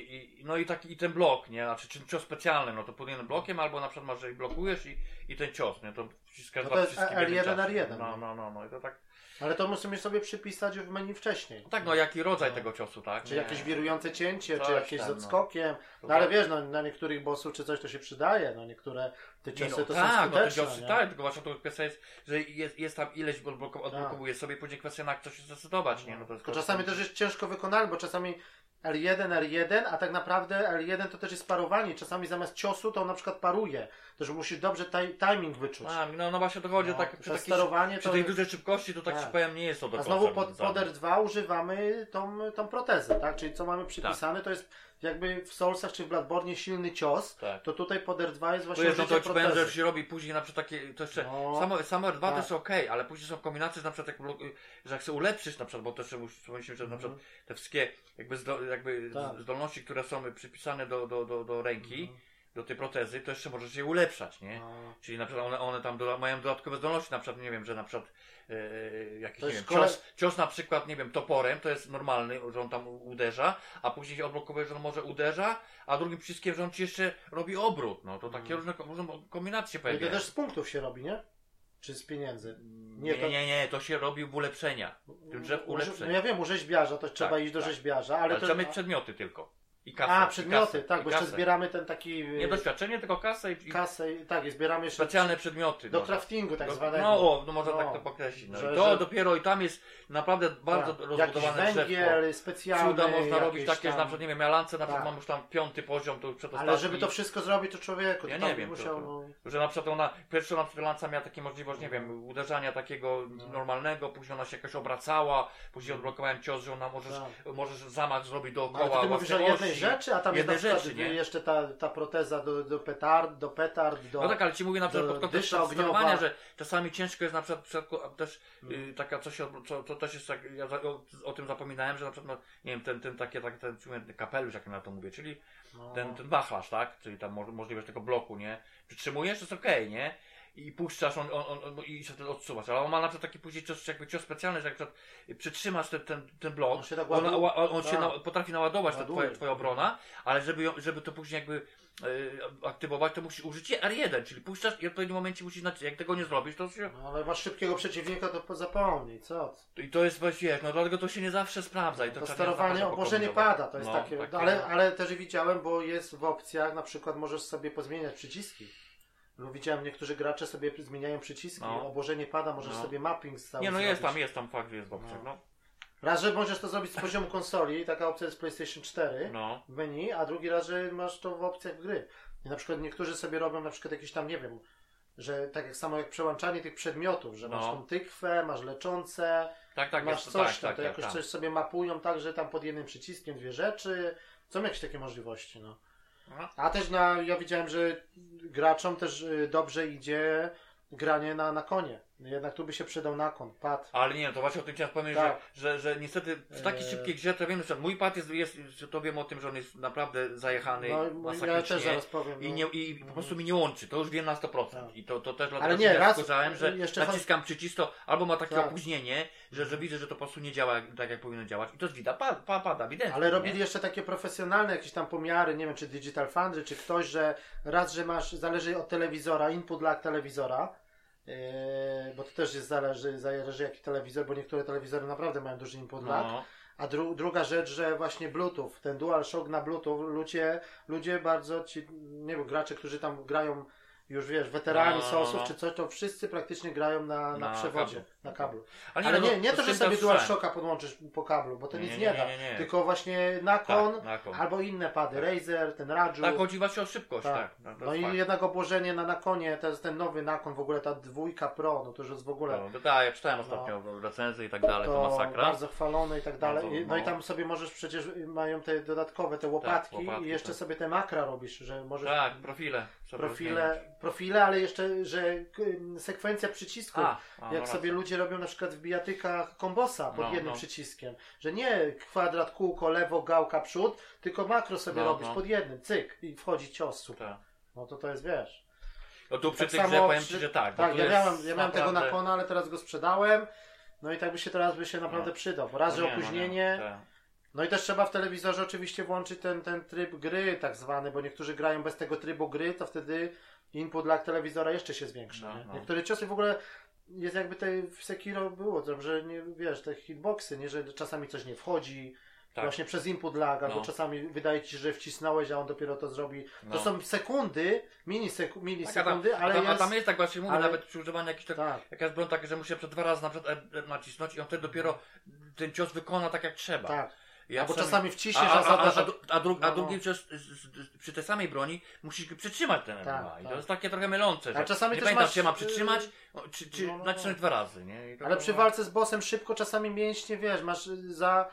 i, no i taki, i ten blok, nie, znaczy czy cios specjalny, no to pod jednym blokiem, albo na przykład masz, że blokujesz i, i ten cios, nie, to wciskasz No to jest przyciski w jednym L1, czasie. R1, No, nie? no, no, no i to tak, Ale to musimy sobie przypisać w menu wcześniej. no tak, no jaki rodzaj No. tego ciosu, tak? Czy Nie. jakieś wirujące cięcie, Coś czy jakieś tam, z no. odskokiem. No ale wiesz, no, na niektórych bossów czy coś to się przydaje, no niektóre te Nie, ciosy no, to tak, są no te skuteczne. ciosy, nie? tak, tylko właśnie to kwestia jest, że jest, jest tam ileś odbloko- odblokowuje sobie, później kwestia na co się zdecydować, nie? No to jest Tylko czasami też jest ciężko wykonalne, bo czasami L1, R1, a tak naprawdę L1 to też jest parowanie. Czasami zamiast ciosu to on na przykład paruje. To że musisz dobrze taj, timing wyczuć. A, no, no właśnie to chodzi, No, tak, to przy, takiej, sterowanie przy to... tej dużej szybkości to tak, Tak. ci powiem nie jest to do A znowu pod, pod R2 używamy tą, tą protezę, tak? Czyli co mamy Tak. przypisane, to jest jakby w Soulsach czy w Bloodborne silny cios, Tak. to tutaj pod R2 jest właśnie jest, no to ci powiem, protezy. że się robi później na przykład takie, to jeszcze, No. samo, samo R2 to Tak. jest okej, ale później są kombinacje, że na przykład jak, że jak chcę ulepszyć na przykład, bo też myślę, że na przykład te wszystkie jakby, zdo, jakby Mhm. Tak. zdolności, które są przypisane do, do, do, do ręki, Mhm. do tej protezy, to jeszcze możesz je ulepszać, nie? No. Czyli na przykład one, one tam mają dodatkowe zdolności, na przykład nie wiem, że na przykład e, jakiś nie wiem, kole- cios, cios na przykład, nie wiem, toporem, to jest normalny, że on tam uderza, a później się odblokowuje, że on może uderza, a drugim przyciskiem, że on ci jeszcze robi obrót. No to takie różne, różne kombinacje się I to pojawiają. też z punktów się robi, nie? Czy z pieniędzy? Nie, to- nie, nie, nie, to się robi w ulepszenia. Tym drzew Uży- ulepszeń. No ja wiem, u rzeźbiarza to trzeba iść do tak. rzeźbiarza, ale, Ale to... trzeba mieć przedmioty tylko. I kasę. A, i przedmioty, kasę, tak, bo jeszcze zbieramy ten taki... y, Nie doświadczenie, tylko kasę i, Kasę, i- tak, i zbieramy jeszcze specjalne przedmioty. do no. craftingu tak Do- zwanego. No, no można No. tak to pokreślić. No. Że- I to że- dopiero i tam jest naprawdę bardzo Tak. rozbudowane Jakiś drzewko. węgiel specjalny. Cuda można robić takie, tam... że na przykład, nie wiem, ja lance na przykład Tak. mam już tam piąty poziom, to już przedostatni. Ale żeby to wszystko zrobić, to człowieku, to Ja tam nie wiem, musiał... to- No... Że na przykład ona, pierwsza na przykład lanca miała taką możliwość, nie wiem, uderzania takiego No. normalnego, później ona się jakoś obracała, później odblokowałem cios, że ona możesz, Tak. możesz zamach zrobić No, dookoła ale to ty mówisz o własnej jednej osi. Rzeczy, a tam jest na Jednej przykład rzeczy, nie? jeszcze ta, ta proteza do, do petard, do petard, do... No tak, ale ci mówię na przykład pod kątem że czasami ciężko jest na przykład, przykład a też Mm. y, taka coś, co, to też jest tak, ja o, o tym zapominałem, że na przykład, no, nie wiem, ten, ten takie, tak, ten ten kapelusz, jak ja na to mówię, czyli No. ten, ten wachlarz, tak, czyli tam mo- możliwość tego bloku, nie, przytrzymujesz, to jest okej, nie, i puszczasz on, on, on, i się wtedy odsuwasz, ale on ma na przykład taki później cios, jakby cios specjalny, że jak przytrzymasz ten, ten, ten blok, On się tak on, on, się Tak. na, potrafi naładować ta twoja, twoja obrona, ale żeby, ją, żeby to później jakby e, aktywować, to musisz użyć R1, czyli puszczasz i w odpowiednim momencie musisz. Jak tego nie zrobisz, to się... No, ale masz szybkiego przeciwnika, to po- zapomnij, co? I to jest właściwie, no dlatego to się nie zawsze sprawdza. I to, To sterowanie, na obłożenie pokombinować. pada, to jest No, takie, takie, ale, no. ale też widziałem, bo jest w opcjach, na przykład możesz sobie pozmieniać przyciski. No, widziałem, niektórzy gracze sobie zmieniają przyciski, No. obłożenie pada, możesz No. sobie mapping cały Nie no jest zrobić. tam, jest tam fakt, jest w opcjach, no. Raz, że możesz to zrobić z poziomu konsoli, taka opcja jest PlayStation 4 No, w menu, a drugi raz, że masz to w opcjach gry. I na przykład niektórzy sobie robią na przykład jakieś tam, nie wiem, że tak jak samo jak przełączanie tych przedmiotów, że masz No. tą tykwę, masz leczące, tak, tak, masz jest, coś tak, tam, tak, to tak, jakoś tak. coś sobie mapują tak, że tam pod jednym przyciskiem dwie rzeczy. Są jakieś takie możliwości, no. A też na, ja widziałem, że graczom też y, dobrze idzie granie na, na konie. Jednak tu by się przydał nakon, pad. Ale nie, to właśnie o tym chciałem powiedzieć, Tak. że, że, że niestety w takiej Eee. szybkiej grze, to wiem, że mój pad jest, jest, to wiem o tym, że on jest naprawdę zajechany No, ja też zaraz powiem. I, no. nie, I po prostu mi nie łączy, to już wiem na 100%. Tak. I to, to też dlatego Ale nie, ja raz- skurzałem, że naciskam przycisk, to albo ma takie Tak. opóźnienie, że, że widzę, że to po prostu nie działa tak, jak powinno działać. I to widać, pa, pa, pada, ewidentnie. Ale nie? robili jeszcze takie profesjonalne jakieś tam pomiary, nie wiem czy Digital Foundry, czy ktoś, że raz, że masz, zależy od telewizora, input lag telewizora, bo to też jest zależy, zależy jaki telewizor, bo niektóre telewizory naprawdę mają duży input lag. No, A dru, druga rzecz, że właśnie Bluetooth, ten DualShock na Bluetooth, ludzie, ludzie bardzo ci, nie wiem, gracze, którzy tam grają, już wiesz, weterani No, no, sosów no. czy coś, to wszyscy praktycznie grają na, na, Na przewodzie, kablu. na kablu. ale Ale no, nie, nie to, że sobie. DualShocka podłączysz po kablu, bo to Nie, nic nie, nie, nie, da. nie, nie. Tylko właśnie nakon, Tak, nakon. albo inne pady, Razer, ten Raju. Tak, chodzi właśnie o szybkość, tak. Tak. tak no jest i fakt. jednak obłożenie na nakonie, to jest ten nowy nakon, w ogóle ta dwójka Pro, no to już jest w ogóle No, tak, ja czytałem ostatnio recenzje i tak dalej, to, to masakra. bardzo chwalone i tak dalej. No No i no. tam sobie możesz przecież mają te dodatkowe, te łopatki, łopatki, i jeszcze tak. sobie te makra robisz, że możesz Tak, profile. Profile, profile, ale jeszcze, że sekwencja przycisków. A, a, jak no sobie ludzie robią na przykład w bijatykach kombosa pod No, jednym no. przyciskiem. Że nie kwadrat, kółko, lewo, gałka, przód, tylko makro sobie No, robisz no. pod jednym, cyk i wchodzi cios. super. Tak. No to to jest, wiesz. No tu przy Tak tych grze samo powiem ci, że tak. Tak, ja miałem, ja miałem tego na kona, ale teraz go sprzedałem. No i tak by się teraz by się naprawdę No. przydał. Bo raz, że nie, nie, opóźnienie. tak. No i też trzeba w telewizorze oczywiście włączyć ten, ten tryb gry tak zwany, bo niektórzy grają bez tego trybu gry, to wtedy input lag telewizora jeszcze się zwiększa. No, no. Niektóre ciosy w ogóle jest jakby te w Sekiro było, to, że nie wiesz, te hitboxy, nie, że czasami coś nie wchodzi. Tak. Właśnie przez input lag, albo No. czasami wydaje ci się, że wcisnąłeś, a on dopiero to zrobi. To No. są sekundy, mini, seku, mini Tak, a tam, sekundy, a ale tam, jest... a tam jest tak właśnie mówię, ale- nawet przy używaniu jakichś tak, Tak. jakaś broń taka, że muszę przed dwa razy na przykład e, e, nacisnąć i on wtedy dopiero ten cios wykona tak jak trzeba. Tak. Ja Albo przynajmniej- czasami wciśniesz, a, a, a, a, a, dru- a, dru, a No, no. drugi z- z- przy tej samej broni musisz przytrzymać ten Tak, MMA. I to tak. jest takie trochę mylące. A czasami nie też pamiętam, masz, czy mam y, przytrzymać, czy, czy no, no, no. nacisnąć dwa razy. Nie? To- Ale przy walce z bossem szybko czasami mięśnie, wiesz, masz y, za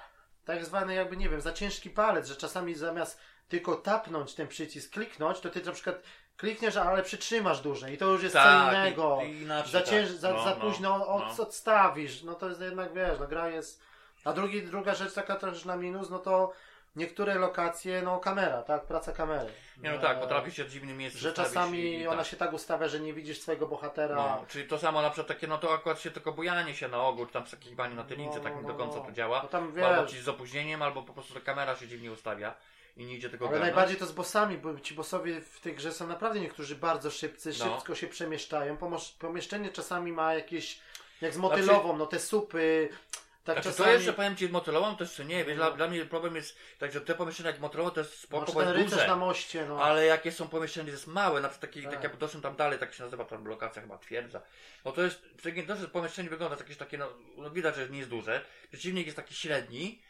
tak zwany jakby, nie wiem, za ciężki palec, że czasami zamiast tylko tapnąć ten przycisk, kliknąć, to ty na przykład klikniesz, ale przytrzymasz dłużej i to już jest co Tak, innego. i- i inaczej, za, tak. cięż, za, No, za no, późno od, no. odstawisz, no to jest jednak, wiesz, no gra jest... A drugi, druga rzecz taka też na minus, no to niektóre lokacje, no kamera, tak, praca kamery. Nie no tak, E, potrafi się w dziwnym miejscu Że czasami i, ona tak. się tak ustawia, że nie widzisz swojego bohatera. No, czyli to samo na przykład takie, no to akurat się tylko bujanie się na czy tam skakiwanie na tylince, No, tak no, nie do no, końca no. to działa. No tam Albo wiesz, ci z opóźnieniem, albo po prostu ta kamera się dziwnie ustawia i nie idzie tego Ale ogarnąć. najbardziej to z bossami, bo ci bossowie w tej grze są naprawdę niektórzy bardzo szybcy, No. szybko się przemieszczają. Pomieszczenie czasami ma jakieś, jak z motylową, no te supy, tak Znaczy, czasami... to jeszcze powiem ci z motylową, to jeszcze nie, wiesz, No. dla, dla mnie problem jest, także te pomieszczenia jak motylowe to jest spoko, Znaczy bo jest duże. na moście, no. Ale jakie są pomieszczenia, jest małe, na przykład taki, Tak. tak jak doszłem tam dalej, tak się nazywa tam lokacja chyba twierdza. No to jest, że pomieszczenie wygląda jakieś takie, no, no widać, że nie jest duże. Przeciwnik jest taki średni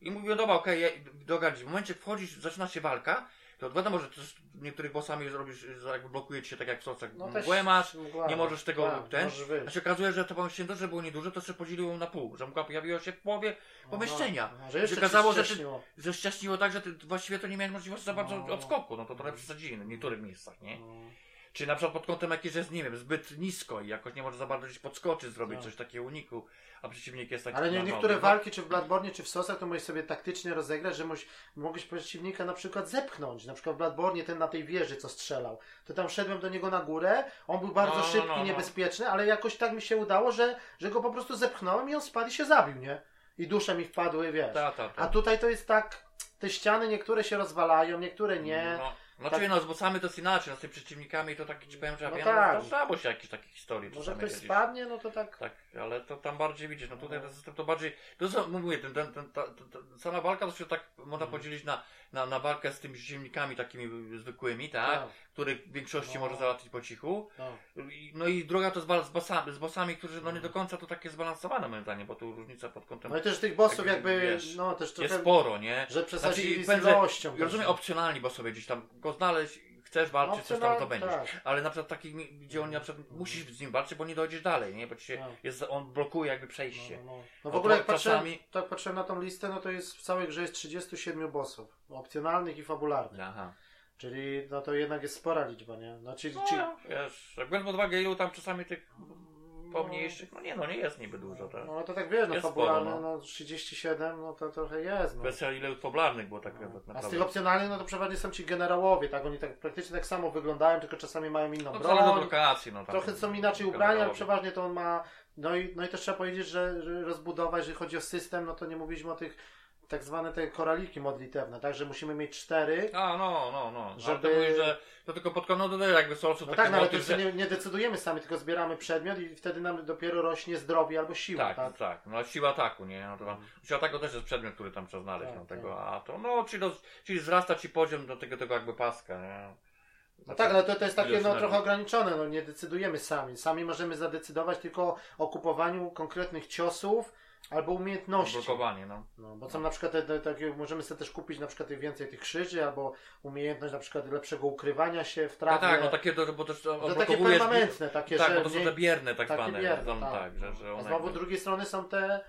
i mówię, no dobra, okej, okay, dogadź. W momencie wchodzisz, zaczyna się walka, to wiadomo, że też niektórych bossami zrobisz, że jakby blokuje ci się tak jak w sosach. no Mgłę masz, mgła, nie możesz tego, tak, ten, możesz wyjść. a się okazuje, że to pomieszczenie to, że było nieduże, to się podzieliło na pół, że mgła pojawiła się w połowie pomieszczenia. No, no, że się okazało, że ty-. Że ściaśniło tak, że ty właściwie to nie miałeś możliwości za bardzo No. odskoku, no to trochę przesadzili w niektórych miejscach, nie? No. Czy na przykład pod kątem jakieś jest, nie wiem, zbyt nisko i jakoś nie może za bardzo gdzieś podskoczyć, zrobić Tak. coś takiego uniku, a przeciwnik jest taki Ale nie, niektóre nogi, walki, czy w Bloodborne, czy w Sosach, to możesz sobie taktycznie rozegrać, że mogłeś przeciwnika na przykład zepchnąć. Na przykład w Bloodborne ten na tej wieży, co strzelał. To tam szedłem do niego na górę, on był bardzo No, no, szybki, no, no. niebezpieczny, ale jakoś tak mi się udało, że, że go po prostu zepchnąłem i on spadł i się zabił, nie? I dusze mi wpadły, wiesz. Ta, ta, ta. A tutaj to jest tak, te ściany niektóre się rozwalają, niektóre nie. No, no Tak. czyli no z bossami to jest inaczej, no z tymi przeciwnikami to tak ci powiem, że ja No wiem, tak. no, zdarzało się jakieś takich historii. Może ktoś kiedyś. spadnie, no to tak. Tak, ale to tam bardziej widzisz, no tutaj ten system to bardziej, to co mówię, ten, ten, ten, ta, ta, ta, sama walka to się tak można Mhm. podzielić na, na, na walkę z tymi ziemnikami takimi zwykłymi, tak, Tak. których w większości No. może załatwić po cichu, No. I- no i druga to z, z, bossami, z bossami, którzy no nie do końca to takie zbalansowane moim zdaniem, bo tu różnica pod kątem No i też tych bossów Tak, jakby, wiesz, no też jest trochę, sporo, nie? że przesadzili Znaczy, z ilością. Rozumiem opcjonalni, bo sobie gdzieś tam go znaleźć, chcesz walczyć, coś tam Opcjonalnie, zdobędziesz. tak. Ale na przykład takich, mi- gdzie on na przykład musisz z nim walczyć, bo nie dojdziesz dalej, nie? Bo ci się Tak. jest, on blokuje jakby przejście. No, no, no. no w No ogóle to jak patrzyłem, czasami- tak patrzyłem na tą listę, no to jest w całej grze jest 37 bossów. Opcjonalnych i fabularnych. Aha. Czyli no to jednak jest spora liczba, nie? No, czyli, No, czyli, wiesz, jak biorąc pod uwagę ilu tam czasami tych pomniejszych, no nie no, nie jest niby dużo, tak. no to tak wiesz, no Jest sporo, no 37, no to trochę jest. No. Kwestia ile popularnych było tak nawet A z naprawdę. tych opcjonalnych, no to przeważnie są ci generałowie, tak? Oni tak praktycznie tak samo wyglądają, tylko czasami mają inną No broń. od lokacji, no tam. Trochę są inaczej ubrani, ale przeważnie to on ma. No i, no i też trzeba powiedzieć, że, że rozbudowa, jeżeli chodzi o system, no to nie mówiliśmy o tych tak zwane te koraliki modlitewne, tak? Że musimy mieć cztery. A, no, no, no. Żeby-. Ale to mówisz, że to tylko pod no to jakby są No tak, no ale to motyw, jeszcze nie, nie decydujemy sami, tylko zbieramy przedmiot i wtedy nam dopiero rośnie zdrowie albo siła, Tak, tak? tak, No siła ataku, nie? No to tam, siła ataku też jest przedmiot, który tam trzeba znaleźć. Tak, no, tego, a to, no, czyli, do, czyli wzrasta ci poziom do tego, tego jakby paska, nie? No tak, ale to, to jest takie no, energii. trochę ograniczone, no nie decydujemy sami. Sami możemy zadecydować tylko o kupowaniu konkretnych ciosów albo umiejętności. Blokowanie, no. No, bo są na przykład te, te, takie, możemy sobie też kupić na przykład więcej tych krzyży, albo umiejętność na przykład lepszego ukrywania się w trawie. tak, no takie, to, bo też to takie permanentne, takie, Tak, że bo to są te bierne tak takie zwane. bierne, są, tak. tak, że, że A znowu z drugiej strony są te,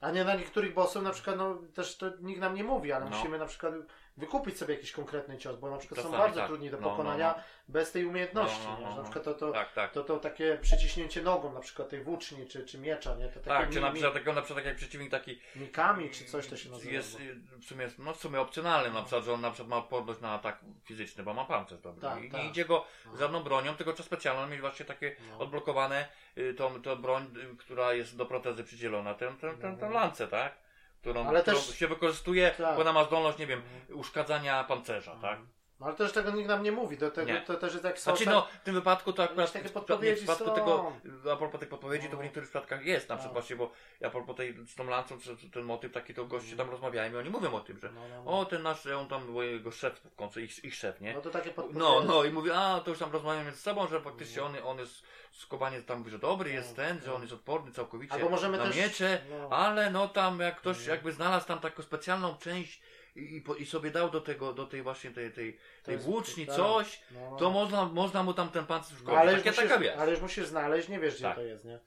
a nie na niektórych bossów na przykład, no też to nikt nam nie mówi, ale No. musimy na przykład wykupić sobie jakiś konkretny cios, bo na przykład są Czasami bardzo tak. trudni do No, no, pokonania no. bez tej umiejętności, No, no, nie? no, Że na no. przykład to, to, Tak, tak. to, to takie przyciśnięcie nogą na przykład tej włóczni czy, czy miecza, nie? To Tak, mi, czy na mi, przykład, takiego, na przykład tak jak przeciwnik taki mikami czy coś to się nazywa. jest y, w sumie, jest, no w sumie opcjonalny, na przykład, że on na przykład ma odporność na atak fizyczny, bo ma pancerz dobry. Tak, I tak. nie idzie go No. żadną bronią, tylko trzeba specjalną mieć właśnie takie No. odblokowane, y, tą, tą broń, y, która jest do protezy przydzielona, tę, tę, tę, tę lancę, tak? Którą, Mhm. Ale którą też- się wykorzystuje, Tak. bo ona ma zdolność, nie wiem, uszkadzania pancerza, tak? No, ale też tego nikt nam nie mówi, do tego Nie. to też jest jak Znaczy są- no, w tym wypadku to akurat, takie podpowiedzi nie, w przypadku są. tego, a propos tych podpowiedzi, to w No. niektórych przypadkach jest, na Tak. przykład właśnie, bo ja propos tej, z tą lancą, czy, czy ten motyw taki, to goście tam rozmawiają i oni mówią o tym, że No, no, no. o, ten nasz, on tam, bo jego szef w końcu, ich, ich szef, nie? No to takie podpowiedzi. No, no i mówi, a to już tam rozmawiają między sobą, że faktycznie on, on jest skubanie tam mówi, że dobry jest No, ten, że no. on jest odporny całkowicie Albo możemy na też- miecze, no. ale no tam jak ktoś No. jakby znalazł tam taką specjalną część i, i, sobie dał do tego, do tej właśnie tej, tej, tej włóczni tak. coś, No, no. to można, można mu tam ten pancerz No, szkodzić. ale, musisz, ale już musisz znaleźć, nie wiesz gdzie Tak. to jest, nie?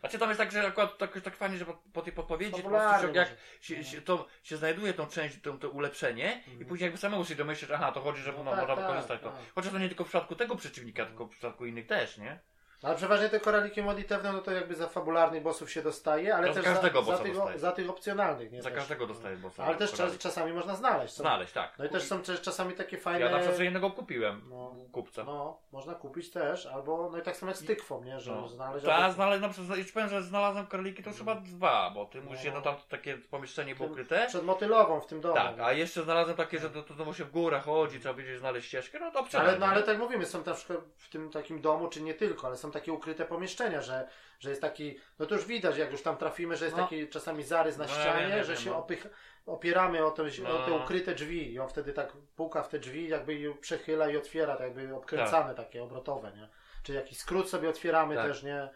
Znaczy tam jest tak, że akurat tak, tak fajnie, że po, po tej podpowiedzi po prostu Fabularnie się, jak może. się, się, to, się znajduje tą część, to, to ulepszenie i później jakby samemu się domyślisz, aha, to chodzi, że Mhm. No no, tak, można tak, wykorzystać to. tak. Chociaż to nie tylko w przypadku tego przeciwnika, tylko w przypadku innych też, nie? Ale przeważnie te koraliki modlitewne, no to jakby za fabularnych bossów się dostaje, ale No, za też każdego za, za, tych, dostaje. za tych opcjonalnych, nie? Za Też. każdego dostaje bossa. Ale też koralik. czasami można znaleźć. Są, Znaleźć, tak. No i też są też czasami takie fajne... Ja na przykład jednego kupiłem No. kupca. No, można kupić też, albo no i tak samo jak z tykwą, nie? Że No. znaleźć... Tak, albo- znalazłem, na przykład, już powiem, że znalazłem króliki, to już chyba dwa, bo ty musisz No. jedno tam takie pomieszczenie było ukryte. Przed motylową w tym domu. Tak, a jeszcze znalazłem takie, że to, to znowu się w górach chodzi, trzeba będzie znaleźć ścieżkę, no to Ale, opcjonalnie. no ale tak mówimy, są na przykład w tym takim domu, czy nie tylko, ale są takie ukryte pomieszczenia, że, że jest taki, no to już widać, jak już tam trafimy, że jest No. taki czasami zarys na No, ja ścianie, wiem, że się no. opych, opieramy o, to, o te No. ukryte drzwi i on wtedy tak puka w te drzwi, jakby je przechyla i otwiera, tak jakby obkręcane takie obrotowe, nie? Czy jakiś skrót sobie otwieramy Tak. też, nie?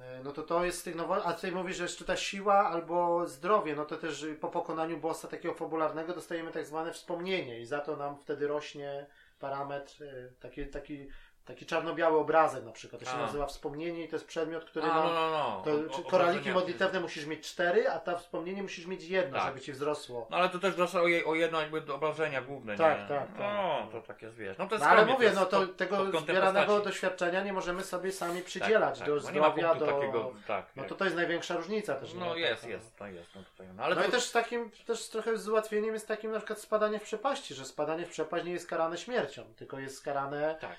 E, No to to jest z tych nowo... A tutaj mówisz, że jeszcze ta siła albo zdrowie, no to też po pokonaniu bossa takiego fabularnego dostajemy tak zwane wspomnienie i za to nam wtedy rośnie parametr, y, taki, taki, taki czarno-biały obrazek na przykład. To się A. nazywa wspomnienie i to jest przedmiot, który A, no, no, no. To, O- koraliki modlitewne musisz mieć cztery, a ta wspomnienie musisz mieć jedno, Tak. żeby ci wzrosło. No ale to też wraca o, je, o jedno jakby do obrażenia główne, Tak, nie? tak, No, tak. to tak jest, wiesz. No to jest No ale mówię, no to pod- tego pod zbieranego postaci. doświadczenia nie możemy sobie sami Tak, przydzielać tak, do bo nie ma zdrowia, do... takiego, tak. No to to jest największa różnica też. No jest, Tak, jest, no jest. No, tutaj, no, ale No to, i też z takim, też trochę z ułatwieniem jest takim na przykład spadanie w przepaści, że spadanie w przepaść nie jest karane śmiercią, tylko jest karane Tak.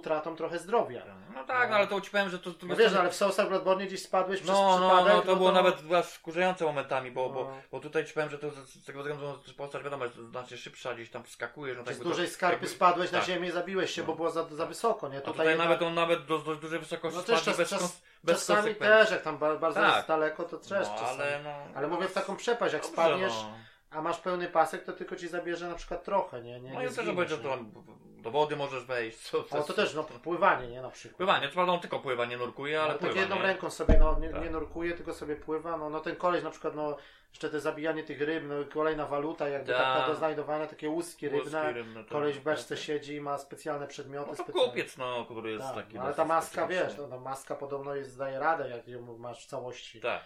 Utratą trochę zdrowia. No tak, no ale to ci powiem, że to... to No wiesz, ale w Soulsach Bloodborne gdzieś spadłeś przez No, no, przypadek, no, to było nawet aż wkurzające momentami, bo, No. bo, bo tutaj ci powiem, że to z, z tego względu, że postać wiadomo, jest znacznie szybsza, gdzieś tam skakujesz, no tak z jakby to- dużej skarpy jakby- spadłeś na tak. ziemię i zabiłeś się, No. bo było za, za wysoko, nie? Tutaj, tutaj jednak- nawet on nawet do, do dużej wysokości no czas, bez, czas, bez czasami też, jak tam ba- bardzo Tak. jest daleko, to też no, czasami. ale, no, Ale mówię w taką przepaść, jak spadniesz, no. A masz pełny pasek, to tylko ci zabierze na przykład trochę, nie? nie No i też, będzie to do wody możesz wejść. Co, Ale to też, no, pływanie, nie? Na przykład. Pływanie, co prawda on tylko pływa, nie nurkuje, ale Ale tak pływa. jedną nie? ręką sobie, no, nie, Tak. nie nurkuje, tylko sobie pływa. No, no ten koleś na przykład, no, jeszcze te zabijanie tych ryb, no, kolejna waluta, jakby Tak. taka do znajdowania, takie łuski rybne. Łuski rybne, tak. Koleś w beczce siedzi i ma specjalne przedmioty. No to specjalne. kupiec, no, który jest Tak, taki... no, ale ta maska, wiesz, no, ta maska podobno jest, daje radę, jak ją masz w całości. Tak.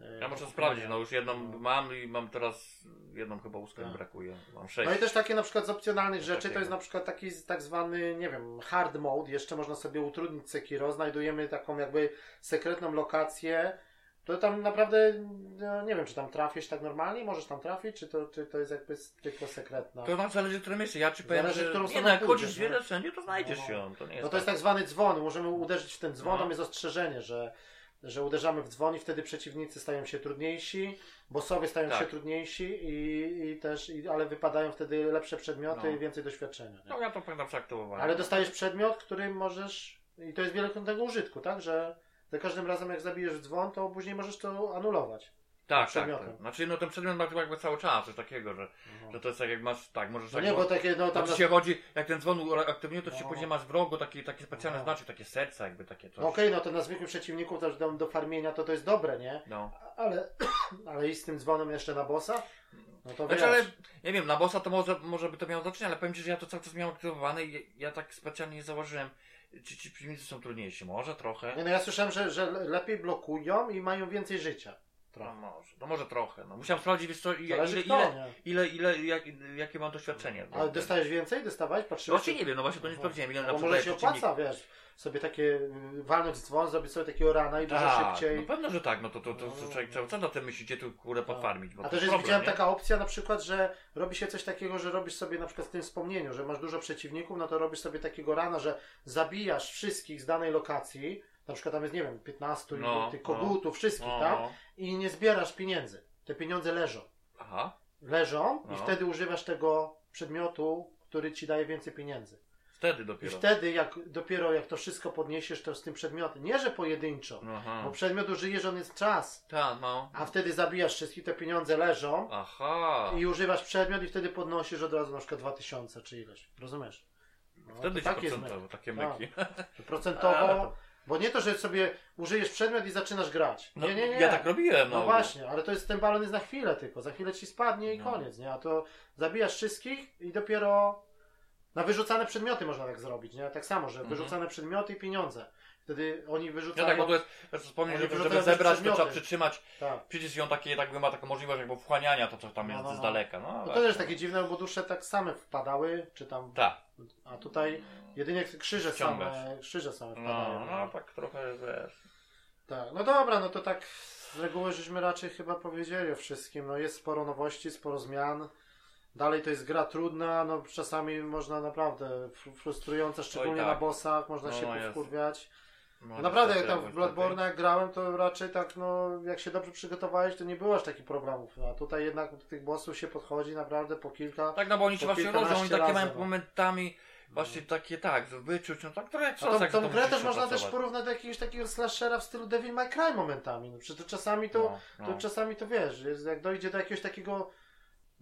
E, Ja muszę do sprawdzić, kupowania. no już jedną No. mam i mam teraz jedną chyba łuskę mi Tak. brakuje. Mam sześć. No i też takie na przykład z opcjonalnych Coś rzeczy, to takiego. jest na przykład taki tak zwany, nie wiem, hard mode, jeszcze można sobie utrudnić Sekiro, znajdujemy taką jakby sekretną lokację, to tam naprawdę, no, nie wiem, czy tam trafisz tak normalnie, możesz tam trafić, czy to, czy to jest jakby tylko sekretna. To znaczy zależy, którym miejscu. Ja ci powiem, Zależy, że nie, no, jak chodzisz no. wszędzie, to znajdziesz No, się. To nie jest No to jest tak zwany dzwon, możemy uderzyć w ten dzwon, No. tam jest ostrzeżenie, że, że uderzamy w dzwon i wtedy przeciwnicy stają się trudniejsi, bossowie stają Tak. się trudniejsi i, i też, i, ale wypadają wtedy lepsze przedmioty No. i więcej doświadczenia. Nie? No ja to pamiętam przeaktywowałem. Ale dostajesz przedmiot, który możesz. I to jest wielokrotnego użytku, tak? Że za każdym razem, jak zabijesz dzwon, to później możesz to anulować. Tak, tak, tak. Znaczy, no ten przedmiot ma chyba jakby cały czas coś takiego, że, że to jest tak jak masz, tak, możesz No tak, nie, bo takie, no tam. Tam się chodzi, jak ten dzwon aktywnie, to No. później masz w rogu taki, taki specjalny No. znaczek, takie serca jakby takie coś. No okej, no to na zwykłych przeciwników też do, do farmienia to to jest dobre, nie? No. Ale, ale i z tym dzwonem jeszcze na bossa? No to Znaczy, ale nie wiem, na bossa to może, może by to miało znaczenie, ale powiem Ci, że ja to cały czas miałem aktywowane i ja, tak specjalnie nie zauważyłem, czy ci przeciwnicy są trudniejsi. Może trochę. Nie, no ja słyszałem, że, że lepiej blokują i mają więcej życia. No Trochę. może, no może trochę. No. Musiałem sprawdzić, wiesz co, ile, Zależy ile, kto, ile, nie? ile, ile jak, jakie mam doświadczenie. Ale dostajesz więcej? Dostawałeś? No Patrzyłeś? właśnie nie wiem, no właśnie to nie sprawdziłem, ile na przykład może się opłaca, wiesz, sobie takie y, walnąć dzwon, zrobić sobie takiego rana i dużo Tak, szybciej. no pewno, że tak, no to, to, to, to No, człowiek no. cały czas na tym myślicie tu kurde podfarmić. A to też widziałem nie? taka opcja na przykład, że robi się coś takiego, że robisz sobie na przykład w tym wspomnieniu, że masz dużo przeciwników, no to robisz sobie takiego rana, że zabijasz wszystkich z danej lokacji, na przykład tam jest, nie wiem, 15 No, tych no. kogutów, wszystkich, No, tak? no. I nie zbierasz pieniędzy. Te pieniądze leżą. Aha, Leżą i No. wtedy używasz tego przedmiotu, który ci daje więcej pieniędzy. wtedy I dopiero. wtedy, jak dopiero jak to wszystko podniesiesz, to z tym przedmiotem, nie że pojedynczo, Aha. bo przedmiot użyjesz, on jest czas, Tak, no. a wtedy zabijasz wszystkich, te pieniądze leżą Aha. i używasz przedmiot i wtedy podnosisz od razu na przykład 2000 czy ileś. Rozumiesz? No, Wtedy tak jest procentowo, takie Tak. myki. że Procentowo, bo nie to, że sobie użyjesz przedmiot i zaczynasz grać. No, Nie, nie, nie. Ja tak robiłem, No no. właśnie, ale to jest ten balon jest na chwilę tylko. Za chwilę ci spadnie i No. koniec, nie? A to zabijasz wszystkich i dopiero na wyrzucane przedmioty można tak zrobić, nie? Tak samo, że Mhm. wyrzucane przedmioty i pieniądze. Wtedy oni wyrzucają. tak, bo to jest, ja wspomnę, żeby też zebrać, to trzeba przytrzymać, Tak. przecież ją takie, jakby ma taką możliwość jakby wchłaniania, to co tam No, jest no, z no. daleka. No, No tak. to też takie dziwne, bo dusze tak same wpadały, czy tam. Tak. A tutaj jedynie krzyże same, krzyże same No, wpadają. no tak trochę wiesz. Tak, no dobra, no to tak z reguły żeśmy raczej chyba powiedzieli o wszystkim. No jest sporo nowości, sporo zmian. Dalej to jest gra trudna, no czasami można naprawdę fr- frustrująca, szczególnie tak. na bossach, można No, się no jest. powkurwiać. No, Naprawdę, jak tam w Bloodborne jak grałem, to raczej tak, no jak się dobrze przygotowałeś, to nie było aż takich problemów. A tutaj jednak do tych bossów się podchodzi naprawdę po kilka. Tak, no bo oni się właśnie różnią, oni takie razy, mają no. momentami właśnie takie tak, wyczuć, no tak trochę jak A tą, to grę też można też porównać do jakiegoś takiego slashera w stylu Devil May Cry momentami. No, przecież to czasami to, No, to no. czasami to wiesz, jest, jak dojdzie do jakiegoś takiego.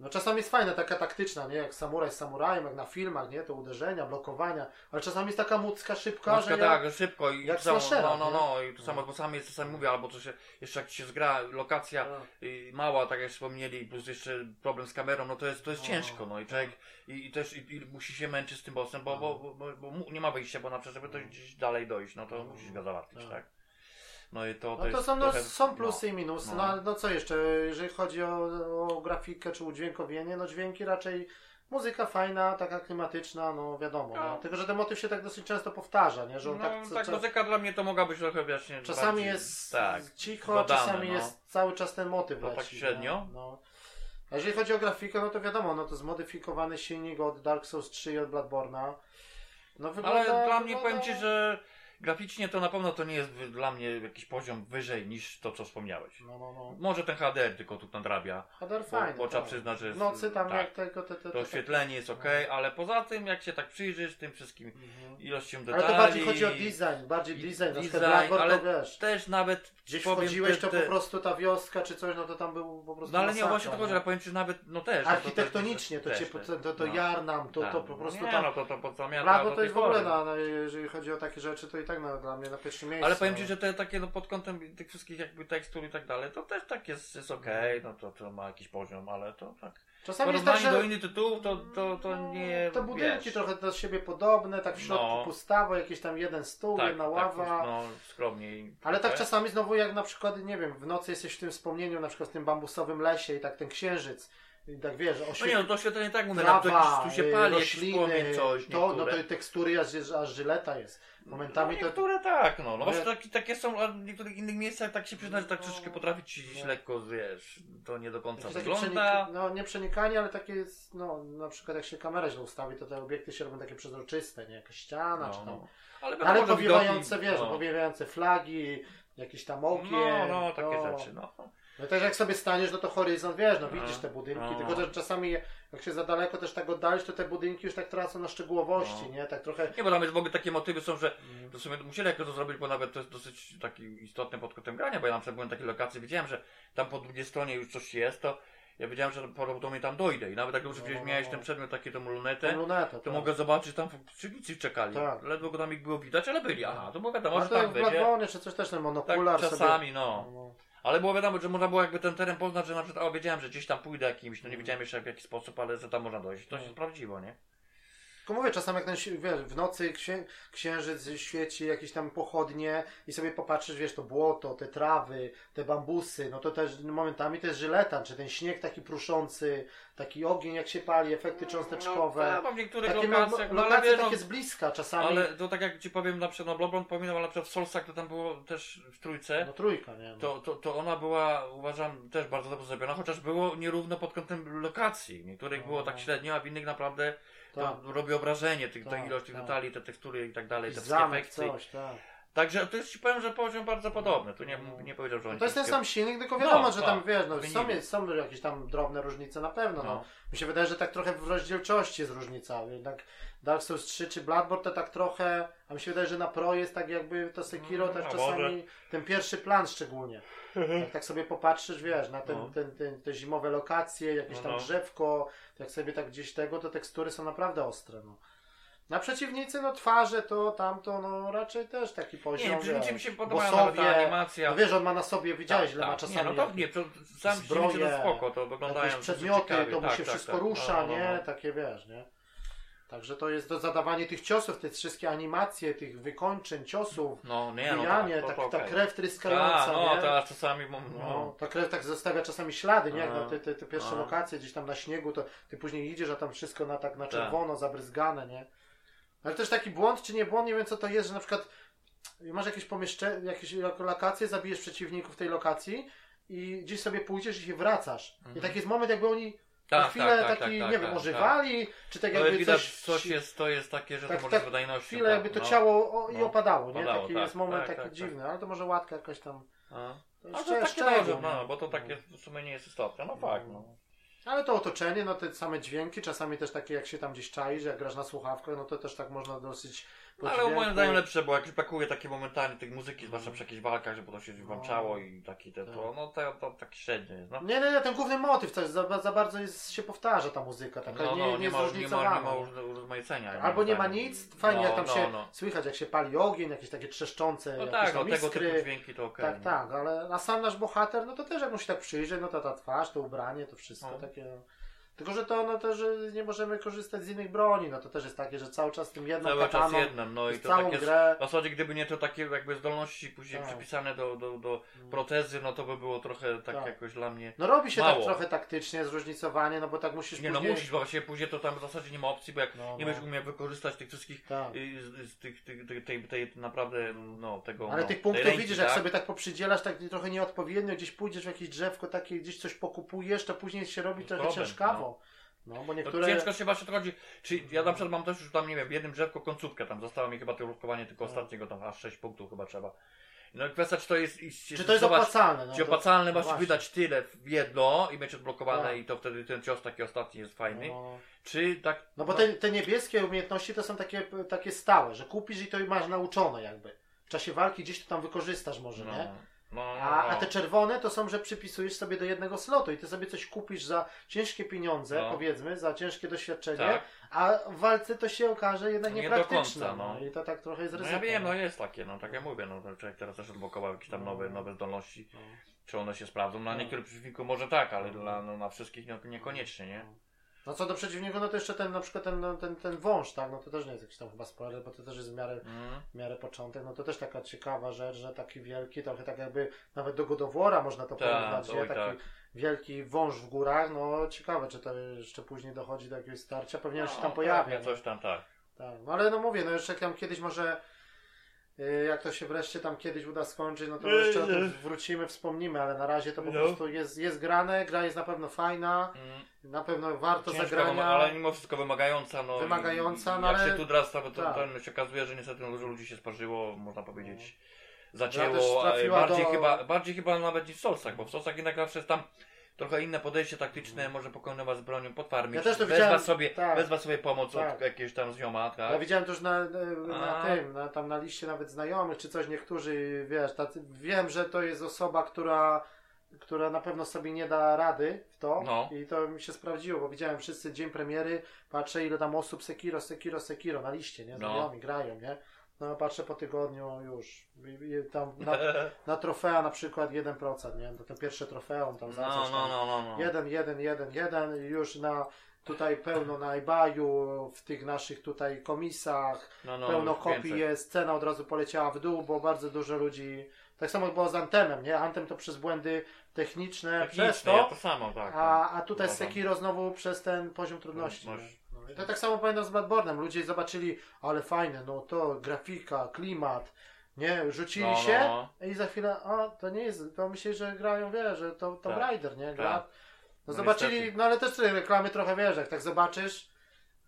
No czasami jest fajna taka taktyczna, nie? Jak samuraj z samurajem, jak na filmach, nie? To uderzenia, blokowania, ale czasami jest taka mucka szybka, Troszkę że ja... tak, szybko i jak to samo, slashera, no, no, nie? no, i to samo, bo sami czasami mówię, albo to się, jeszcze jak się zgra lokacja No. y, mała, tak jak wspomnieli, plus jeszcze problem z kamerą, no to jest, to jest No. ciężko, no i człowiek, i, i też i, i musi się męczyć z tym bossem, bo, bo, bo, bo, bo mu- nie ma wyjścia, bo na przykład, żeby to gdzieś dalej dojść, no to musisz go załatwić, tak? No i to, to No to jest są, no, trochę, są plusy i minusy. No. no. ale no co jeszcze, jeżeli chodzi o, o grafikę czy udźwiękowienie, no dźwięki raczej muzyka fajna, taka klimatyczna, no wiadomo. No. No. Tylko, że ten motyw się tak dosyć często powtarza, nie? Że on no, tak, tak, co- muzyka dla mnie to mogła być trochę właśnie Czasami bardziej, jest tak, cicho, badane, czasami no. jest cały czas ten motyw To leci. tak średnio? No, no. A jeżeli chodzi o grafikę, no to wiadomo, no to zmodyfikowany silnik od Dark Souls 3 i od Bloodborne'a. No wygląda, Ale dla mnie wygląda... powiem Ci, że graficznie to na pewno to nie jest dla mnie jakiś poziom wyżej niż to, co wspomniałeś. No, no, no. Może ten HDR tylko tu nadrabia, HDR bo, fajny. bo trzeba tak. przyznać, że jest, nocy tam tak, jak tego... Te, te, te, to oświetlenie jest ok, ale poza tym jak się tak przyjrzysz tym wszystkim Mhm. ilością Ale detali... to bardziej chodzi o design, bardziej design. Design, Blackboard ale to wiesz. Też nawet Gdzieś powiem, wchodziłeś, te- to te- po prostu ta wioska czy coś, no to tam był po prostu No ale nie, właśnie to chodzi, nie? ale powiem Ci, że nawet, no też... no to- to- Architektonicznie to, też, cię, to, to, to no. Jarnam, to, Tak. to po prostu nie, tam... no to, to po co miałem Blackboard do to tej jest w ogóle, pory. na, na, jeżeli chodzi o takie rzeczy, to i tak na, dla mnie na pierwszym miejscu. Ale powiem Ci, no. że te takie no, pod kątem tych wszystkich jakby tekstur i tak dalej, to też tak jest, jest okej, no to, to ma jakiś poziom, ale to tak. Czasami jest tak, że do innych tytułów to, to, to nie. te budynki wiesz, trochę do siebie podobne, tak w środku No. pustawo, jakiś tam jeden stół, tak, jedna tak, ława. no skromniej. Ale tak czasami znowu jak na przykład, nie wiem, w nocy jesteś w tym wspomnieniu, na przykład w tym bambusowym lesie i tak ten księżyc, tak wiesz, No nie, no to oświetlenie tak mówię, no, to trawa, tu się pali, rośliny, coś. to, no to tekstury aż, aż żyleta jest. Momentami no, to... niektóre tak, no. no No właśnie takie, takie są, a w niektórych innych miejscach tak się przyznać, że tak No. troszeczkę potrafi ci No. lekko, wiesz, to nie do końca Jakieś wygląda. przenik- no nie przenikanie, ale takie jest, no na przykład jak się kamera źle ustawi, to te obiekty się robią takie przezroczyste, nie? Jakaś ściana czy No, tam. no. Ale, Ale powiewające, wiesz, no. powiewające flagi, jakieś tam okien. No, no, takie to- rzeczy, no. No też jak sobie staniesz, no to horyzont, wiesz, no No, widzisz te budynki, no. tylko że czasami jak się za daleko też tak oddalisz, to te budynki już tak tracą na szczegółowości, No. nie? Tak trochę... Nie, bo tam jest w ogóle takie motywy są, że to sobie musieli jakoś to zrobić, bo nawet to jest dosyć taki istotny pod kątem grania, bo ja na przykład byłem na takiej lokacji, wiedziałem, że tam po drugiej stronie już coś jest, to ja wiedziałem, że prawdopodobnie tam dojdę i nawet jak już No, gdzieś no, miałeś no. ten przedmiot, taki tą lunetę, lunetę, to tak. mogę zobaczyć, tam przycznicy czekali. Tak. Ledwo go tam ich było widać, ale byli. Aha, to było wiadomo, No że to jak tam w będzie. Czy coś też, ten Tak, monokular sobie... czasami, no. no. Ale było wiadomo, że można było jakby ten teren poznać, że na przykład, o, wiedziałem, że gdzieś tam pójdę jakimś, no nie Mm. wiedziałem jeszcze w jaki sposób, ale że tam można dojść. To się Mm. sprawdziło, nie? Tylko mówię, czasami jak ten, wiesz, w nocy księ, księżyc świeci, jakieś tam pochodnie i sobie popatrzysz, wiesz, to błoto, te trawy, te bambusy, no to też momentami to jest żyletan, czy ten śnieg taki pruszący, taki ogień jak się pali, efekty cząsteczkowe. No, tam w niektórych takie lokacjach, lo- no, lokacje no, takie z bliska czasami. ale to tak jak ci powiem, na przykład, no Bloodborne pominął, ale na przykład w Soulsach to tam było też w trójce. No trójka, nie? No. To, to, to ona była, uważam, też bardzo dobrze zrobiona, chociaż było nierówno pod kątem lokacji. W niektórych było tak średnio, a w innych naprawdę Tak. To robiło wrażenie, tych, ta Tak, ilość tych tak. detali, te tekstury i tak dalej, te wszystkie efekty. coś, tak. Także to jest ci powiem, że poziom bardzo podobny. Tu nie, nie powiedział, że No oni to jest ten sam silnik, tylko wiadomo, No, że tam tak. wiesz, no, są, jest- są jakieś tam drobne różnice na pewno. No. No. Mi się wydaje, że tak trochę w rozdzielczości jest różnica. Jednak Dark Souls 3 czy Bloodborne to tak trochę, a mi się wydaje, że na Pro jest tak jakby to Sekiro Mm, też czasami, może. ten pierwszy plan szczególnie. Jak tak sobie popatrzysz, wiesz, na ten, No. ten, ten, te zimowe lokacje, jakieś No, tam no. drzewko, jak sobie tak gdzieś tego, to tekstury są naprawdę ostre. No. Na przeciwnicy, no twarze to tamto, no raczej też taki poziom. Nie, wiesz, mi się podobają nawet ta animacja. No wiesz, on ma na sobie, widziałeś ile ma tak. czasami. Nie, no to jak- nie, to sam zbroje, to spoko, to wyglądają jakieś przedmioty, to mu Tak, się tak, wszystko tak. rusza, No, no, nie? no. Takie wiesz, nie? Także to jest do zadawanie tych ciosów, te wszystkie animacje, tych wykończeń, ciosów, No, nie, no tak, to, tak, to ta okej. krew tryskająca, Tak, no, nie? teraz czasami, no, No, ta krew tak zostawia czasami ślady, nie? Jak na te, te, te pierwsze A. lokacje gdzieś tam na śniegu, to ty później idziesz, a tam wszystko na tak na Tak. czerwono, zabryzgane, nie? Ale też taki błąd, czy nie błąd, nie wiem co to jest, że na przykład masz jakieś pomieszczenie, jakieś lokacje, zabijesz przeciwników tej lokacji i gdzieś sobie pójdziesz i się wracasz. I taki jest moment, jakby oni na Mhm. Tak, chwilę tak, tak, taki, tak, nie tak, wiem, tak. ożywali, czy tak No, jakby widać, coś... coś, jest, to jest takie, że tak, to może tak, wydajnością. Chwilę jakby to no. ciało o, i No. opadało, nie? Opadało, taki tak, jest moment tak, taki tak, dziwny, ale to może łatka jakaś tam... A. To A to szczę- takie no, bo to takie w sumie nie jest istotne. No fakt, no. Ale to otoczenie, no te same dźwięki, czasami też takie jak się tam gdzieś czaisz, jak grasz na słuchawkach, no to też tak można dosyć Ale dźwięku- moim zdaniem lepsze, bo jak brakuje takie momentami tych muzyki, zwłaszcza przy jakichś walkach, żeby to się włączało i taki te, to, no to, to taki średnio jest, no. Nie, nie, nie, ten główny motyw to jest za, za bardzo jest, się powtarza ta muzyka, taka No, nie, no, nie, nie, jest ma, nie, ma, nie ma urozmaicenia. Albo nie ma nic, fajnie no, jak tam no, się No, słychać, jak się pali ogień, jakieś takie trzeszczące, no tak, no tego typu dźwięki to okej. Tak, no. tak, ale a sam nasz bohater, no to też jak mu się tak przyjrzy, no to ta twarz, to ubranie, to wszystko No. takie... Tylko, że to no to, że nie możemy korzystać z innych broni, no to też jest takie, że cały czas tym jedną Cały czas jednym, no i to całą takie grę... w zasadzie gdyby nie to takie jakby zdolności później Tak. przypisane do, do, do protezy, no to by było trochę tak Tak. jakoś dla mnie... No robi się Mało. tak trochę taktycznie, zróżnicowanie, no bo tak musisz Nie no później... musisz, bo właśnie później to tam w zasadzie nie ma opcji, bo jak No, nie no. będziesz umiał wykorzystać tych wszystkich Tak. y, z, tych, tych, tej, tej, tej naprawdę, no tego... Ale no, tych punktów ręki, widzisz, jak tak? sobie tak poprzydzielasz tak trochę nieodpowiednio, gdzieś pójdziesz w jakieś drzewko takie, gdzieś coś pokupujesz, to później się robi trochę Problem, ciężkawo. No, bo To niektóre... ciężko się właśnie to chodzi. Czy ja na przykład mam też już tam, nie wiem, w jednym drzewku końcówkę, tam zostało mi chyba to ulokowanie tylko No. ostatniego, tam aż 6 punktów chyba trzeba. No i kwestia, czy to jest... i- Czy to jest zobacz, opłacalne? No, Czy to- opłacalne no masz właśnie. wydać tyle w jedno i mieć odblokowane Tak. i to wtedy ten cios taki ostatni jest fajny? No, Czy tak... no bo te, te niebieskie umiejętności to są takie, takie stałe, że kupisz i to masz nauczone jakby. W czasie walki gdzieś to tam wykorzystasz może, No, nie? No, no, A, a no. te czerwone to są, że przypisujesz sobie do jednego slotu i ty sobie coś kupisz za ciężkie pieniądze, No. powiedzmy, za ciężkie doświadczenie, Tak. a w walce to się okaże jednak Nie niepraktyczne. końca, no. no. I to tak trochę jest No ryzyko. ja wiem, no jest takie, no tak jak mówię, no ten człowiek teraz też odblokował jakieś tam No. nowe, nowe zdolności, No. czy one się sprawdzą. Na No. niektórych przeciwników może tak, ale dla, no, na wszystkich no, niekoniecznie, nie? No co do przeciwniego, no to jeszcze ten na przykład ten, no, ten, ten wąż, tak, no to też nie jest jakiś tam chyba spoiler, bo to też jest w miarę, Mm. w miarę początek, no to też taka ciekawa rzecz, że taki wielki, trochę tak jakby nawet do godowora można to Tak, porównać, nie? Taki tak. wielki wąż w górach, no ciekawe, czy to jeszcze później dochodzi do jakiegoś starcia, pewnie on się tam No, pojawia. pewnie nie? Coś tam, tak. Tak, no ale no mówię, no jeszcze tam kiedyś może, jak to się wreszcie tam kiedyś uda skończyć, no to Nie, jeszcze o nie. tym wrócimy, wspomnimy, ale na razie to po No. prostu jest, jest grane, gra jest na pewno fajna, Mm. na pewno warto Ciężka, zagrania. ale mimo wszystko wymagająca. No, Wymagająca, no jak ale- się tu raz to, to, tak. to się okazuje, że niestety dużo ludzi się sparzyło, można powiedzieć, też zacięło. trafiła Bardziej, do- chyba, bardziej chyba nawet niż w Soulsach, bo w Soulsach jednak zawsze jest tam trochę inne podejście taktyczne, może pokonywać z bronią, podfarmić, Ja też to widziałem, sobie, tak. wezwać sobie pomoc Tak. od jakiegoś tam zioma, tak? Ja widziałem już na, na A. tym, na, tam na liście nawet znajomych czy coś, niektórzy, wiesz, tacy, wiem, że to jest osoba, która, która na pewno sobie nie da rady w to No. i to mi się sprawdziło, bo widziałem wszyscy dzień premiery, patrzę ile tam osób Sekiro, Sekiro, Sekiro na liście, nie, No. znajomi, grają, nie. No patrzę po tygodniu już, I, i tam na, na trofea na przykład 1%, nie, to, to pierwsze trofeum tam za No, no, no, no, no. Jeden, jeden, jeden, jeden i już na tutaj pełno na eBayu, w tych naszych tutaj komisach, No, no, pełno kopii więcej. jest, cena od razu poleciała w dół, bo bardzo dużo ludzi, tak samo było z Antemem, nie? Antem to przez błędy techniczne, przez Techniczne, to, ja to samo, tak. a, a tutaj Uważam. Sekiro znowu przez ten poziom trudności. No, to tak samo pamiętam z Bloodborne'em. Ludzie zobaczyli, ale fajne, no to grafika, klimat, nie? Rzucili No, no, się no. i za chwilę, a to nie jest, to myśli, że grają, wie, że to Tomb Tak, Raider, nie? Gra. tak. No, No zobaczyli, niestety. no ale też te reklamy trochę wiesz, jak tak zobaczysz,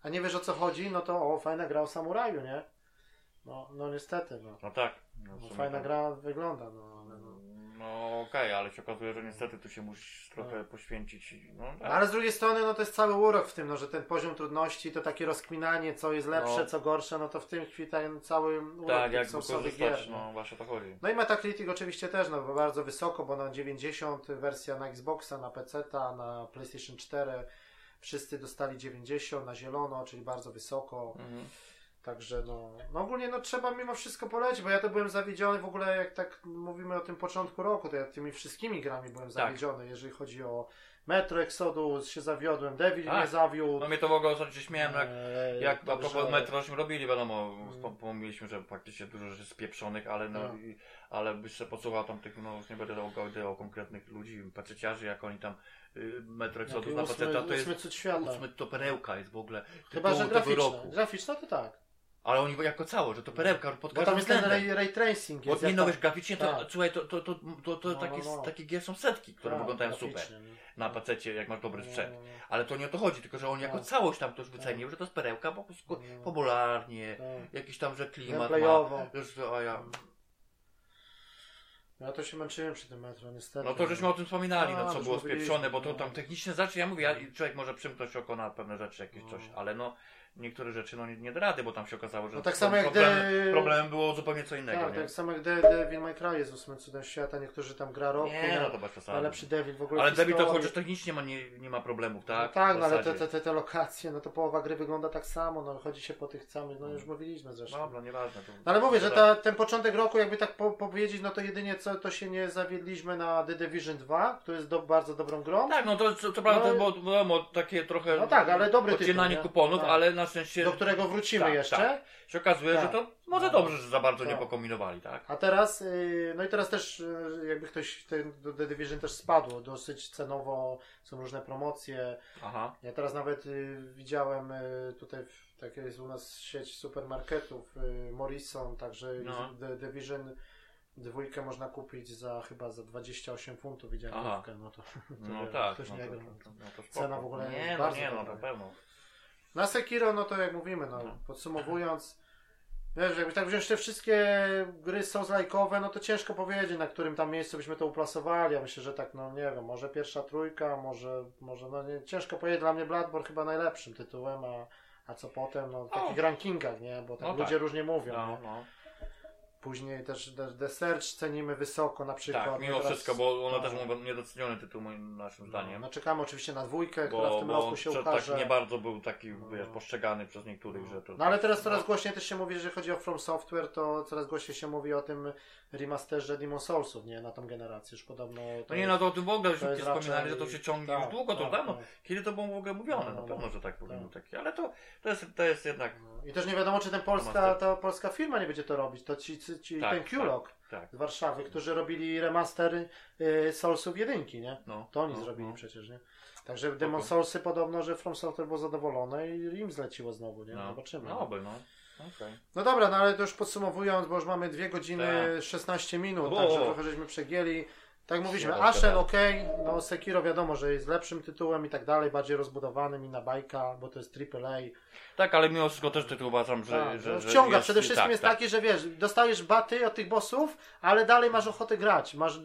a nie wiesz o co chodzi, no to o, fajna gra o samuraju, nie? No, no niestety, no. No tak. No, fajna tak. gra wygląda, no. No. No okej, ale się okazuje, że niestety tu się musisz trochę poświęcić. No, tak. No, Ale z drugiej strony, no to jest cały urok w tym, no, że ten poziom trudności, to takie rozkminanie, co jest lepsze, No. co gorsze, no to w tym tkwi ten cały urok tak, jak source'owych wykorzystać, gier. no właśnie o to chodzi. No i Metacritic oczywiście też, no bo bardzo wysoko, bo na 90, wersja na Xboxa, na PC, na PlayStation 4, wszyscy dostali 90 na zielono, czyli bardzo wysoko. Mhm. Także no, no ogólnie no trzeba mimo wszystko polecić, bo ja to byłem zawiedziony w ogóle, jak tak mówimy o tym początku roku, to ja tymi wszystkimi grami byłem Tak. zawiedziony, jeżeli chodzi o Metro Exodus, się zawiodłem, Devil Tak. mnie zawiódł. No mnie to w ogóle się śmiałem, jak, Eee, jak a propos Metro żeśmy robili, wiadomo, Mm. wspomnieliśmy, że faktycznie dużo rzeczy spieprzonych, ale no, No. i, ale byś się posłuchał tam tych, no już nie będę o, o konkretnych ludzi, paceciarzy, jak oni tam y, Metro Exodus na ósmy, paceta, to jest ósmy świata. ósmy to perełka jest w ogóle Chyba, że roku. Graficzne to tak. Ale oni jako cało, że to perełka pod Bo tam każdym jest ten względem. ray, ray tracing. Bo Jest, nie jak no tam- wiesz, graficznie to, Tak. słuchaj, to, to, to, to, to No, takie, no, no. takie gier są setki, które tak, wyglądają graficznie, super nie? na pacecie, jak masz dobry No, sprzęt. no, no. Ale to nie o to chodzi, tylko że on jako Tak. całość tam to już wycenił, że to jest perełka, po prostu No. popularnie, Tak. jakiś tam, że klimat ma. Gameplayowo. Już, a ja, Ja to się męczyłem przy tym metro, niestety. no to żeśmy o tym wspominali, A, no co już było mówiliśmy, spieprzone, bo to no. tam technicznie znaczy, ja mówię, ja, człowiek może przymknąć oko na pewne rzeczy, jakieś No. coś, ale no niektóre rzeczy no nie, nie da rady, bo tam się okazało, że No tak samo jak problem, The- problemem było zupełnie co innego, Tak, nie? tak samo jak De- Devil May Cry jest ósmym cudem świata, niektórzy tam gra roku, Nie, no to bez przesady. najlepszy Devil w ogóle Ale Debbie to chociaż technicznie ma, nie, nie ma problemów, tak? No tak, W no ale te, te, te, lokacje, no to połowa gry wygląda tak samo, no chodzi się po tych samych, no już mówiliśmy zresztą. Dobra, nieważne. To... No ale mówię, że ta, ten początek roku, jakby tak po, powiedzieć, no to jedynie co, to się nie zawiedliśmy na The Division 2, który jest do, bardzo dobrą grą. Tak, no to co, co prawda No to było wiadomo, takie trochę No tak, ale dobry tytuł, odcinanie nie? kuponów, Tak. ale na szczęście Do którego wrócimy Tak, jeszcze. tak. się okazuje, Tak. że to może No. dobrze, że za bardzo nie Tak. pokombinowali, tak? A teraz, yy, no i teraz też, yy, jakby ktoś ten, do The Division też spadło, dosyć cenowo, są różne promocje. Aha. Ja teraz nawet yy, widziałem tutaj, w, taka jest u nas sieć supermarketów, Morrison, także No. The Division dwójkę można kupić za chyba za 28 funtów, widziałem Aha. no to, to No tak, ktoś no nie to, to, no to spoko. Cena w ogóle nie, jest no bardzo nie, no na pewno. Na Sekiro, no to jak mówimy, no, No. podsumowując, wiesz, jakby tak wziąć te wszystkie gry souls-like'owe, no to ciężko powiedzieć, na którym tam miejscu byśmy to uplasowali. Ja myślę, że tak, no nie wiem, może pierwsza trójka, może, może no nie, ciężko powiedzieć, dla mnie Bloodborne chyba najlepszym tytułem, a, a co potem, no w takich rankingach, nie, bo tak No ludzie tak. różnie mówią. No, no. Później też The, Search cenimy wysoko na przykład. Tak, no mimo teraz- wszystko, bo ono no. też był niedoceniony tytuł moim naszym zdaniem. No czekamy oczywiście na dwójkę, która w Bo, tym bo roku się prze- ukaże. tak nie bardzo był taki No. wiesz, postrzegany przez niektórych, że to... No ale teraz coraz głośniej też się mówi, że chodzi o From Software, to coraz głośniej się mówi o tym remasterze Demon Soulsów, nie? Na tą generację już podobno. No nie, no to o tym w ogóle już to jest wspominali, że to się ciągnie tak, już długo, to tak, dawno. tak. Kiedy to było w ogóle mówione? No, Na no, pewno, no. że tak powinno Tak. ale to, to, jest, to jest jednak... No. I też nie wiadomo, czy ten polska, ta polska firma nie będzie to robić. To ci, ci, ci Tak, ten Q-Log Tak, z Warszawy, którzy robili remaster y, Soulsów jedynki, nie? no. To oni no, zrobili no. przecież, nie? Także Demon. Soulsy podobno, że From Software było zadowolone i im zleciło znowu, nie? No, Zobaczymy. no, oby, no. No dobra, no ale to już podsumowując, bo już mamy 2 godziny Tak. 16 minut, O! także trochę żeśmy przegięli. Tak mówiliśmy, Ashen ok, no Sekiro wiadomo, że jest lepszym tytułem i tak dalej, bardziej rozbudowanym i na bajka, bo to jest AAA. Tak, ale mimo wszystko też tytuł uważam, że, Tak, że, no, że wciąga, jest, przede wszystkim tak, jest tak. taki, że wiesz, dostajesz baty od tych bossów, ale dalej masz ochotę grać, masz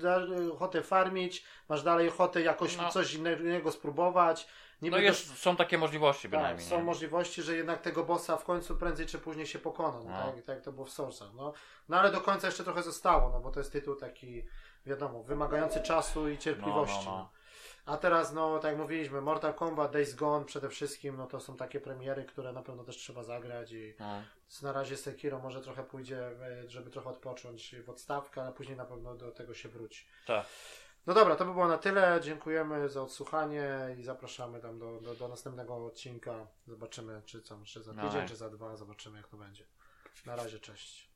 ochotę farmić, masz dalej ochotę jakoś No. coś innego spróbować. Niby No jest, są takie możliwości tak, bynajmniej. są nie? możliwości, że jednak tego bossa w końcu prędzej czy później się pokona, no, No. Tak, tak jak to było w Soulsach. No. no ale do końca jeszcze trochę zostało, no bo to jest tytuł taki, wiadomo, wymagający czasu i cierpliwości. No, no, no. A teraz, no tak jak mówiliśmy, Mortal Kombat, Days Gone przede wszystkim, no to są takie premiery, które na pewno też trzeba zagrać i No. na razie Sekiro może trochę pójdzie, e, żeby trochę odpocząć w odstawkę, ale później na pewno do tego się wróci. Tak. No dobra, to by było na tyle. Dziękujemy za odsłuchanie i zapraszamy tam do, do, do następnego odcinka. Zobaczymy, czy co, czy za tydzień, No. czy za dwa. Zobaczymy, jak to będzie. Na razie, cześć.